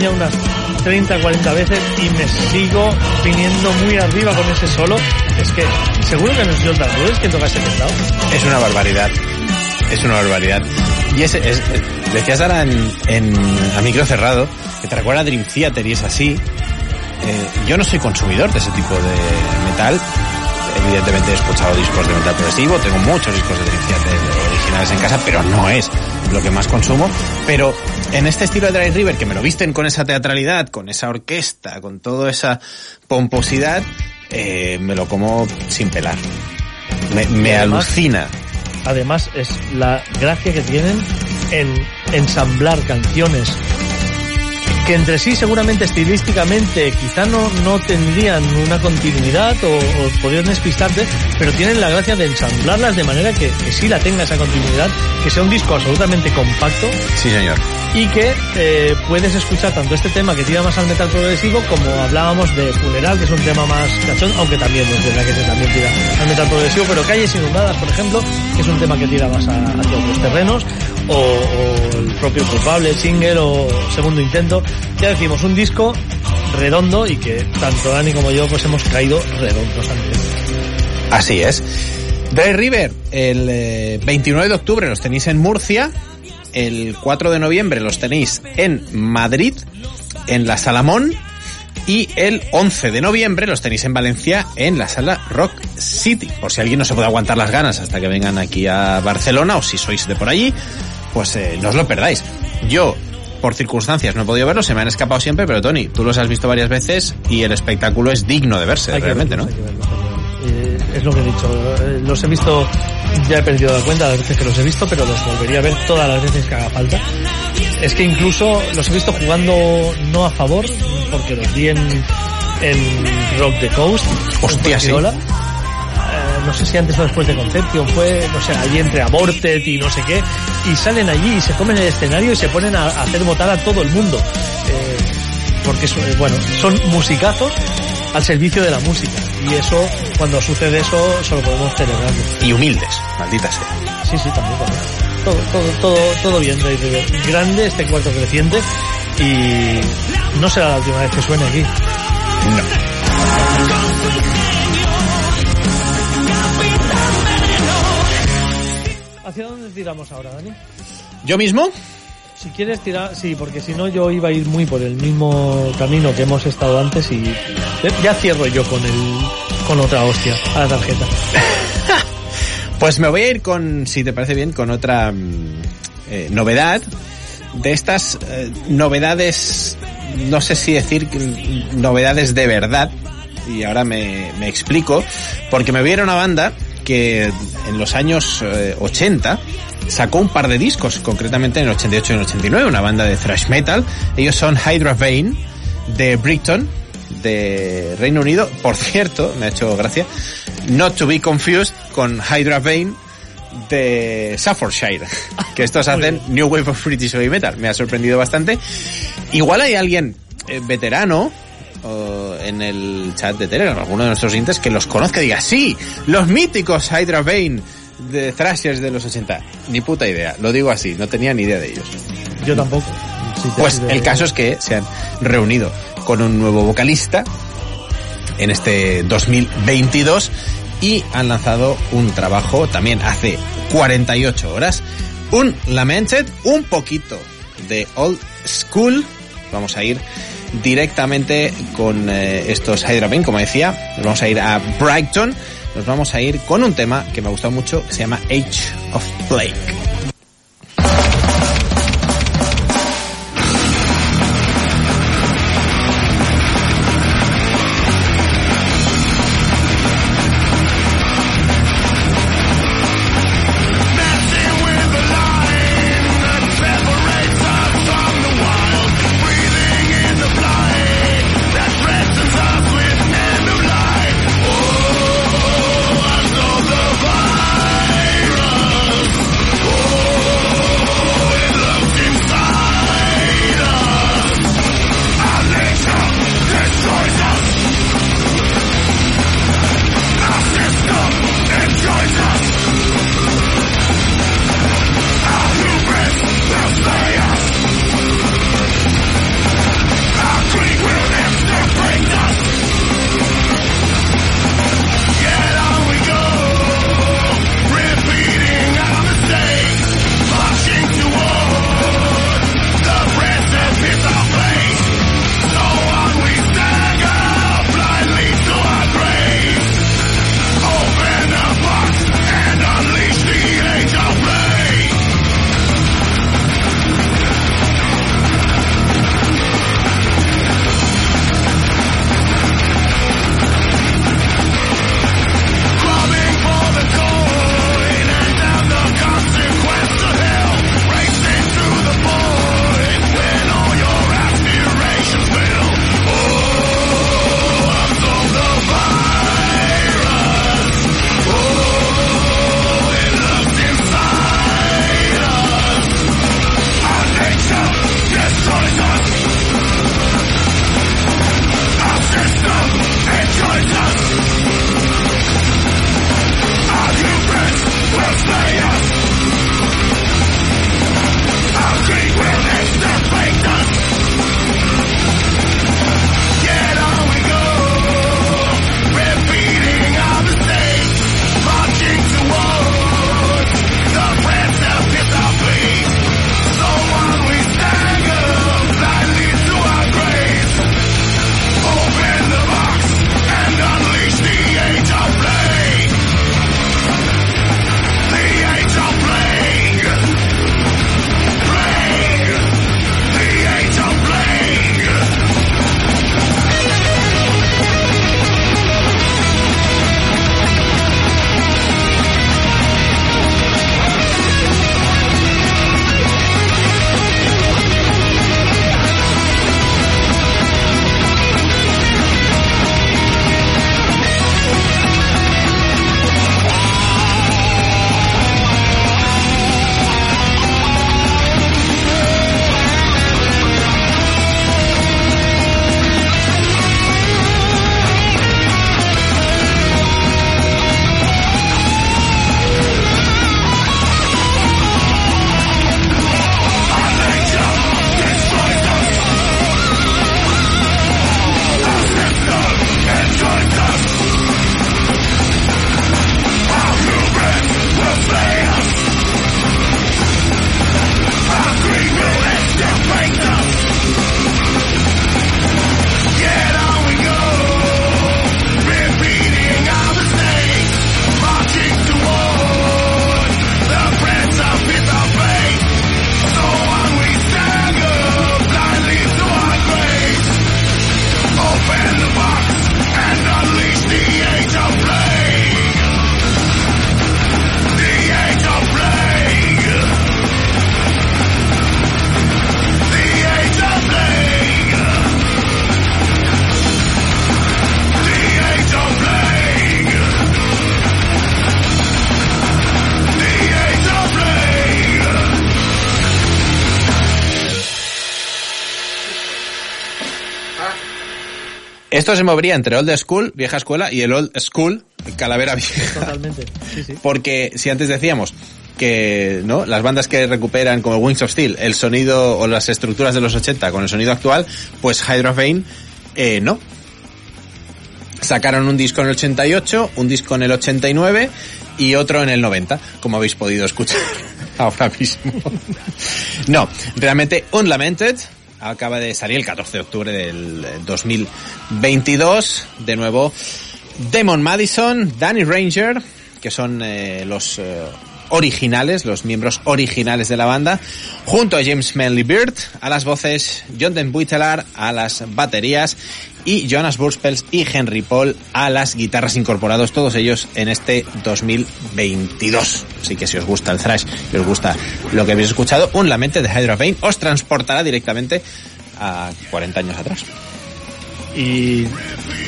Ya unas 30, 40 veces y me sigo viniendo muy arriba con ese solo. Es que seguro que no es Jonathan Rhodes quien toca ese teclado. Es una barbaridad. Es una barbaridad. Y es, es- decías ahora en, en- a micro cerrado que te recuerda a Dream Theater y es así. Eh, yo no soy consumidor de ese tipo de metal. Evidentemente he escuchado discos de metal progresivo, tengo muchos discos de originales en casa, pero no es lo que más consumo. Pero en este estilo de Dry River, que me lo visten con esa teatralidad, con esa orquesta, con toda esa pomposidad, eh, me lo como sin pelar. Me, me Y además- alucina. Además es la gracia que tienen en ensamblar canciones que entre sí seguramente estilísticamente quizá no, no tendrían una continuidad o, o podrían despistarte, pero tienen la gracia de ensamblarlas de manera que, que sí la tenga esa continuidad, que sea un disco absolutamente compacto Sí, señor. y que eh, puedes escuchar tanto este tema que tira más al metal progresivo como hablábamos de Funeral, que es un tema más cachón, aunque también es verdad que ese también tira al metal progresivo, pero Calles Inundadas, por ejemplo, que es un tema que tira más a- hacia otros terrenos, o, el propio culpable, single o segundo intento. Ya decimos, un disco redondo y que tanto Dani como yo pues hemos caído redondos ante él. Así es. Dry River, el eh, 29 de octubre los tenéis en Murcia, el 4 de noviembre los tenéis en Madrid, en la Salamón, y el 11 de noviembre los tenéis en Valencia, en la sala Rock City. Por si alguien no se puede aguantar las ganas hasta que vengan aquí a Barcelona, o si sois de por allí, pues eh, no os lo perdáis. Yo, por circunstancias, no he podido verlos, se me han escapado siempre, pero Tony, tú los has visto varias veces y el espectáculo es digno de verse, Hay realmente, verlos, ¿no? verlos. Eh, es lo que he dicho. eh, Los he visto, ya he perdido la cuenta de las veces que los he visto, pero los volvería a ver todas las veces que haga falta. Es que incluso los he visto jugando no a favor, porque los vi en, en Rock the Coast. en Hostia, sí. No sé si antes o después de Concepción fue, no sé, allí entre Aborted y no sé qué, y salen allí y se comen el escenario y se ponen a, a hacer votar a todo el mundo. Eh, porque eso, eh, bueno, son musicazos al servicio de la música. Y eso, cuando sucede eso, solo podemos celebrarlo. Y humildes, maldita sea. Sí, sí, también, también. Todo, todo, todo, todo bien, River. Grande este cuarto creciente y no será la última vez que suene aquí. ¿Hacia dónde tiramos ahora, Dani? ¿Yo mismo? Si quieres tirar, sí, porque si no yo iba a ir muy por el mismo camino que hemos estado antes y ya cierro yo con el con otra hostia a la tarjeta. Pues me voy a ir con, si te parece bien, con otra mm, eh, novedad. De estas eh, novedades, no sé si decir mm, novedades de verdad, y ahora me, me explico, porque me viera una banda que en los años eh, 80 sacó un par de discos, concretamente en el 88 y el 89, una banda de thrash metal. Ellos son Hydra Vein de Brighton, de Reino Unido. Por cierto, me ha hecho gracia, not to be confused con Hydra Vein de Staffordshire, que estos hacen New Wave of British Heavy Metal. Me ha sorprendido bastante. Igual hay alguien eh, veterano o en el chat de Telegram, alguno de nuestros oyentes que los conozca y diga, sí, los míticos Hydra Vein de Thrashers de los 80. Ni puta idea, lo digo así, no tenía ni idea de ellos. Yo tampoco. Si Pues el caso es que se han reunido con un nuevo vocalista en este 2022 y han lanzado un trabajo también hace 48 horas, un Lamented, un poquito de old school. Vamos a ir directamente con eh, estos Hydra como decía, nos vamos a ir a Brighton, nos vamos a ir con un tema que me ha gustado mucho, que se llama Age of Plague. Esto se movería entre Old School, vieja escuela, y el Old School, calavera vieja. Totalmente. Sí, sí. Porque si antes decíamos que no las bandas que recuperan como Wings of Steel el sonido o las estructuras de los 80 con el sonido actual, pues Hydra Vein eh, no. Sacaron un disco en el 88, un disco en el 89 y otro en el 90, como habéis podido escuchar ahora mismo. No, realmente Unlamented acaba de salir el 14 de octubre del 2022. De nuevo, Demon Madison, Danny Ranger, que son eh, los eh, originales, los miembros originales de la banda, junto a James Manley Beard a las voces, John Den Buitelar a las baterías y Jonas Burspels y Henry Paul a las guitarras incorporados, todos ellos en este 2022. Así que si os gusta el thrash y os gusta lo que habéis escuchado, un lamente de Hydra Vein os transportará directamente a 40 años atrás. Y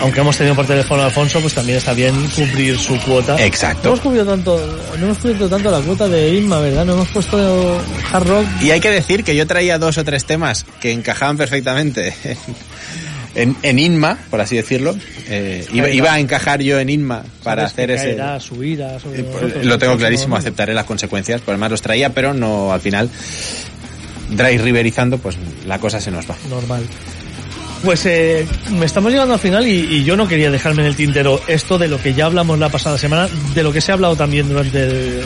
aunque hemos tenido por teléfono a Alfonso, pues también está bien cumplir su cuota. Exacto. No hemos cubierto tanto, no hemos cubierto tanto la cuota de Inma, ¿verdad? No hemos puesto hard rock. Y hay que decir que yo traía dos o tres temas que encajaban perfectamente en, en Inma, por así decirlo. Eh, iba, iba a encajar yo en Inma para hacer ese... caerá su ira sobre Eh, nosotros Lo tengo clarísimo, aceptaré las consecuencias, por además los traía, pero no al final, dry riverizando, pues la cosa se nos va. Normal. Pues eh, me estamos llegando al final y, y yo no quería dejarme en el tintero esto de lo que ya hablamos la pasada semana, de lo que se ha hablado también durante el,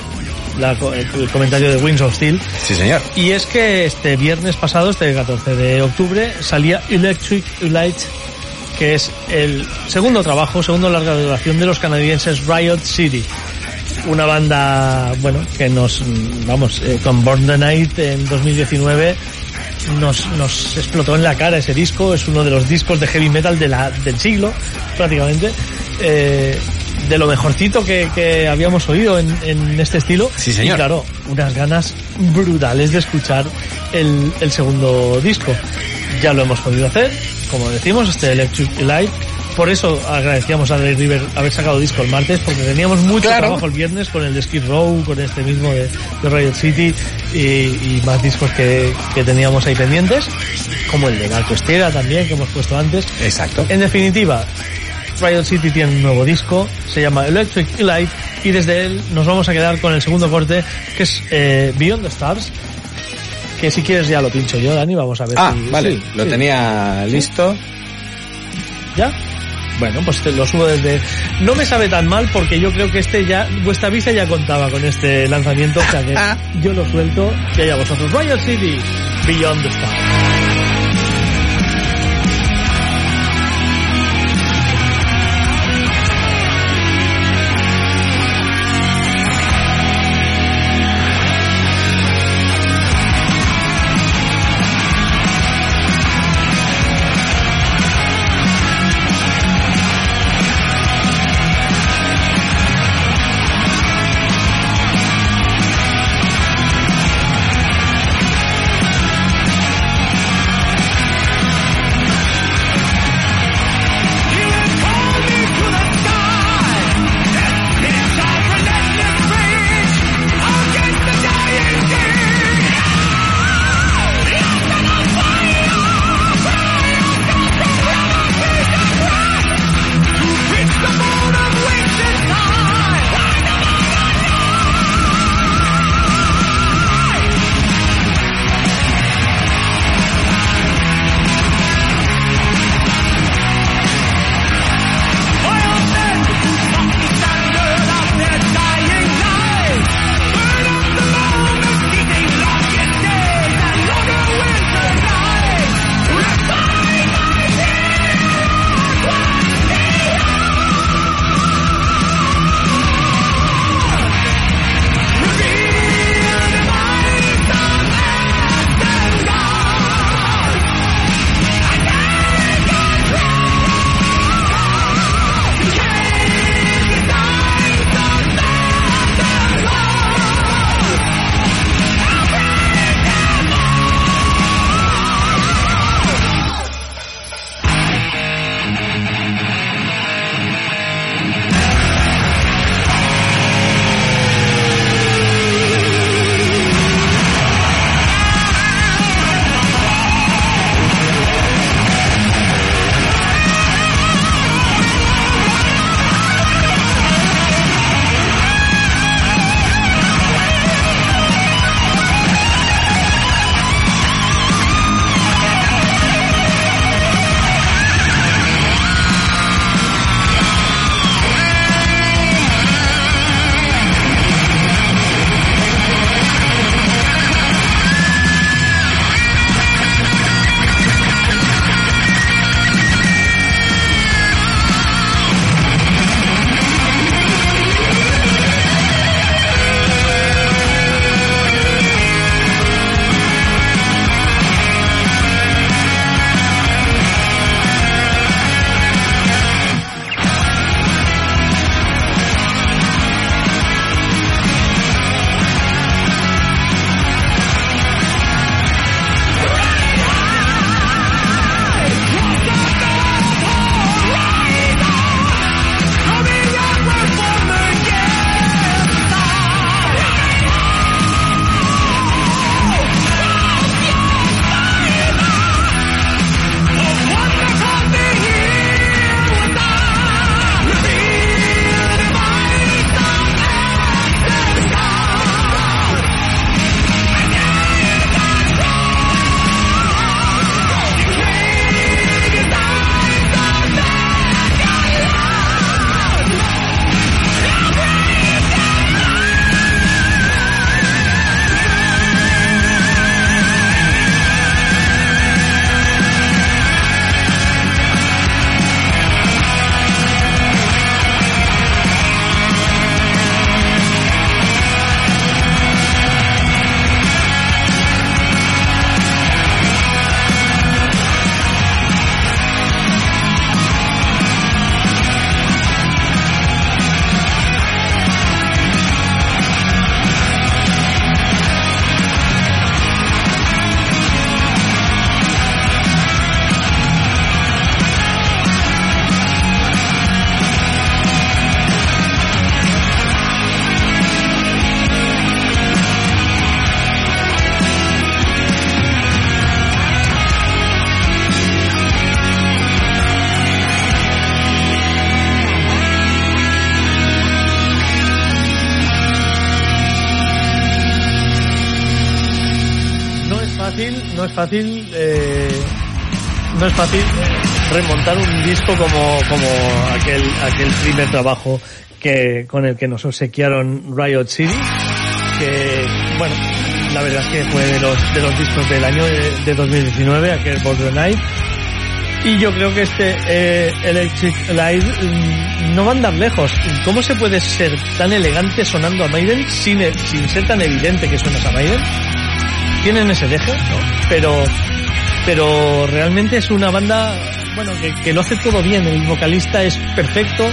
la co- el comentario de Wings of Steel. Sí, señor. Y es que este viernes pasado, este 14 de octubre, salía Electric Light, que es el segundo trabajo, segundo larga duración de los canadienses Riot City. Una banda, bueno, que nos, vamos, eh, con Born the Night en 2019 nos, nos explotó en la cara ese disco, es uno de los discos de heavy metal de la, del siglo, prácticamente. Eh, de lo mejorcito que, que habíamos oído en, en este estilo. Sí, señor. Y claro, unas ganas brutales de escuchar el, el segundo disco. Ya lo hemos podido hacer, como decimos, este Electric Light. Por eso agradecíamos a Ray River haber sacado disco el martes, porque teníamos mucho Claro. trabajo el viernes con el de Skid Row, con este mismo de, de Riot City y, y más discos que, que teníamos ahí pendientes, como el de Marco Estera también, que hemos puesto antes. Exacto. En definitiva, Riot City tiene un nuevo disco, se llama Electric Light, y desde él nos vamos a quedar con el segundo corte, que es eh, Beyond the Stars, que si quieres ya lo pincho yo, Dani, vamos a ver Ah, si... vale, sí, lo sí. tenía listo. ¿Ya? Bueno, pues te lo subo desde... No me sabe tan mal porque yo creo que este ya... Vuestra visa ya contaba con este lanzamiento, o sea que yo lo suelto y allá vosotros. Riot City, Beyond the Stars. Fácil, eh, no es fácil remontar un disco como, como aquel, aquel primer trabajo que, con el que nos obsequiaron Riot City, que, bueno, la verdad es que fue de los, de los discos del año de, de 2019, aquel Border Night, y yo creo que este eh, Electric Light mm, no va a andar lejos. ¿Cómo se puede ser tan elegante sonando a Maiden sin, sin ser tan evidente que suenas a Maiden? Tienen ese deje, ¿no? Pero, pero realmente es una banda, bueno, que, que lo hace todo bien. El vocalista es perfecto.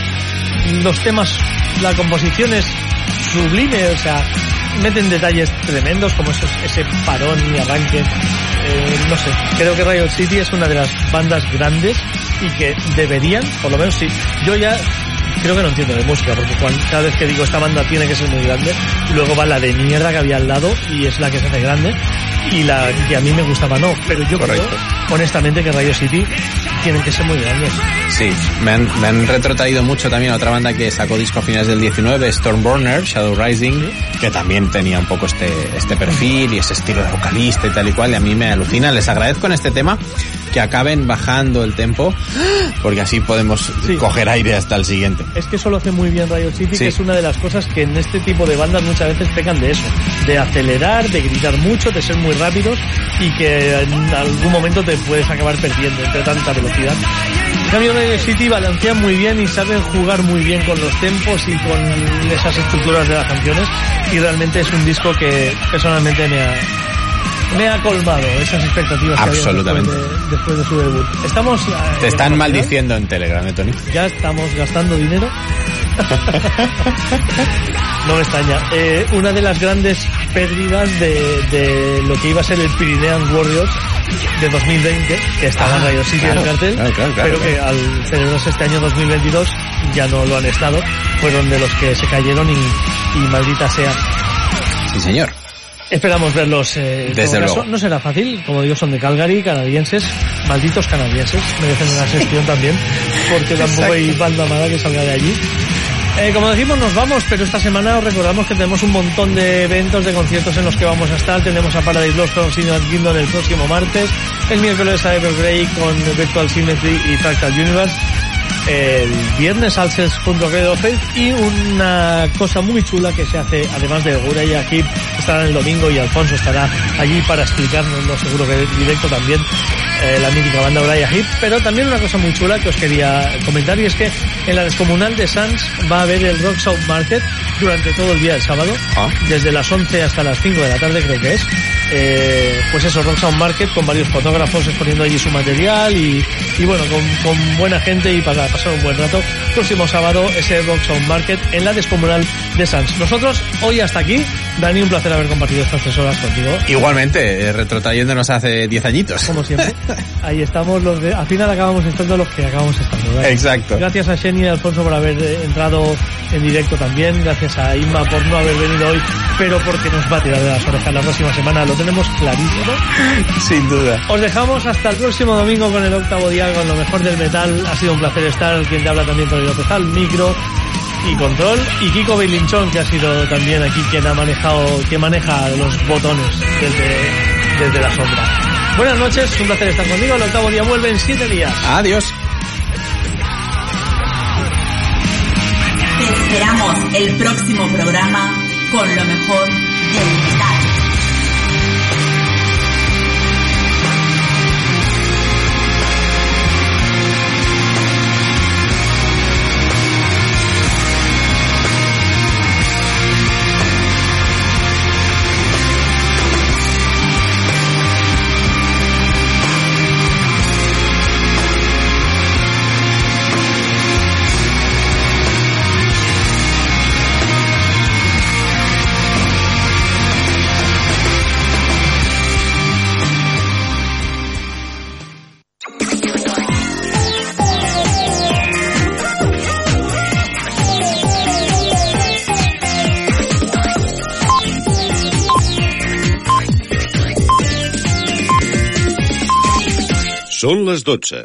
Los temas, la composición es sublime, o sea, meten detalles tremendos como esos, ese parón y arranque. Eh, no sé, creo que Riot City es una de las bandas grandes y que deberían, por lo menos sí, yo ya creo que no entiendo de música, porque cuando, cada vez que digo esta banda tiene que ser muy grande, luego va la de mierda que había al lado y es la que se hace grande y la que a mí me gustaba no, pero yo Correcto. creo honestamente que Riot City tienen que ser muy grandes. Sí, me han, me han retrotraído mucho también a otra banda que sacó disco a finales del 19, Stormburner, Shadow Rising, que también tenía un poco este, este perfil y ese estilo de vocalista y tal y cual, y a mí me alucina. Les agradezco en este tema que acaben bajando el tempo, porque así podemos coger aire hasta el siguiente. Es que eso lo hace muy bien Riot City, Sí. que es una de las cosas que en este tipo de bandas muchas veces pecan de eso, de acelerar, de gritar mucho, de ser muy rápidos y que en algún momento te puedes acabar perdiendo entre tanta velocidad. En cambio Riot City balancea muy bien y saben jugar muy bien con los tempos y con esas estructuras de las canciones y realmente es un disco que personalmente me ha, me ha colmado esas expectativas que había Absolutamente. después de, después de su debut. Estamos... eh, Te están en- maldiciendo en Telegram, ¿eh, Tony? ya estamos gastando dinero. no me extraña. Eh, una de las grandes pérdidas de, de lo que iba a ser el Pirinean Warriors de 2020, que estaba en Ah, Rayo City claro, en el cartel, claro, claro, claro, pero que al celebrarse este año 2022 ya no lo han estado, fueron de los que se cayeron y, y maldita sea. Sí, señor. Esperamos verlos. eh, Desde luego. No será fácil, como digo, son de Calgary, canadienses, malditos canadienses, merecen una sección también, porque tampoco hay banda mala que salga de allí. Eh, como decimos, nos vamos, pero esta semana os recordamos que tenemos un montón de eventos, de conciertos en los que vamos a estar. Tenemos a Paradise Lost con Signal Kingdom el próximo martes, el miércoles a Evergrey con Virtual Symmetry y Fractal Universe el viernes al Faith y una cosa muy chula que se hace, además de Gura y aquí estarán el domingo y Alfonso estará allí para explicarnos, no seguro que directo también, eh, la mítica banda Uriah Heep, pero también una cosa muy chula que os quería comentar y es que en la descomunal de Sans va a haber el Rock South Market durante todo el día del sábado, Ah. desde las 11 hasta las 5 de la tarde creo que es. Eh, pues eso, Rock Sound Market con varios fotógrafos exponiendo allí su material y, y bueno, con, con buena gente y para pasar un buen rato. Próximo sábado ese Rock Sound Market en la descomunal de Sans. Nosotros hoy hasta aquí. Dani, un placer haber compartido estas tres horas contigo. Igualmente, eh, retrotrayéndonos hace 10 añitos. Como siempre. Ahí estamos los de, al final acabamos estando los que acabamos estando. ¿verdad? Exacto. Gracias a Sheni y Alfonso por haber eh, entrado en directo también. Gracias a Inma por no haber venido hoy, pero porque nos va a tirar de las orejas la próxima semana. Lo tenemos clarísimo. Sin duda. Os dejamos hasta el próximo domingo con el octavo día, con lo mejor del metal. Ha sido un placer estar. Quien te habla también Tony López al micro y control. Y Kiko Belinchón, que ha sido también aquí quien ha manejado, que maneja los botones desde, desde la sombra. Buenas noches, un placer estar contigo. El octavo día vuelve en siete días. Adiós. Te esperamos el próximo programa con lo mejor del metal. Són les 12.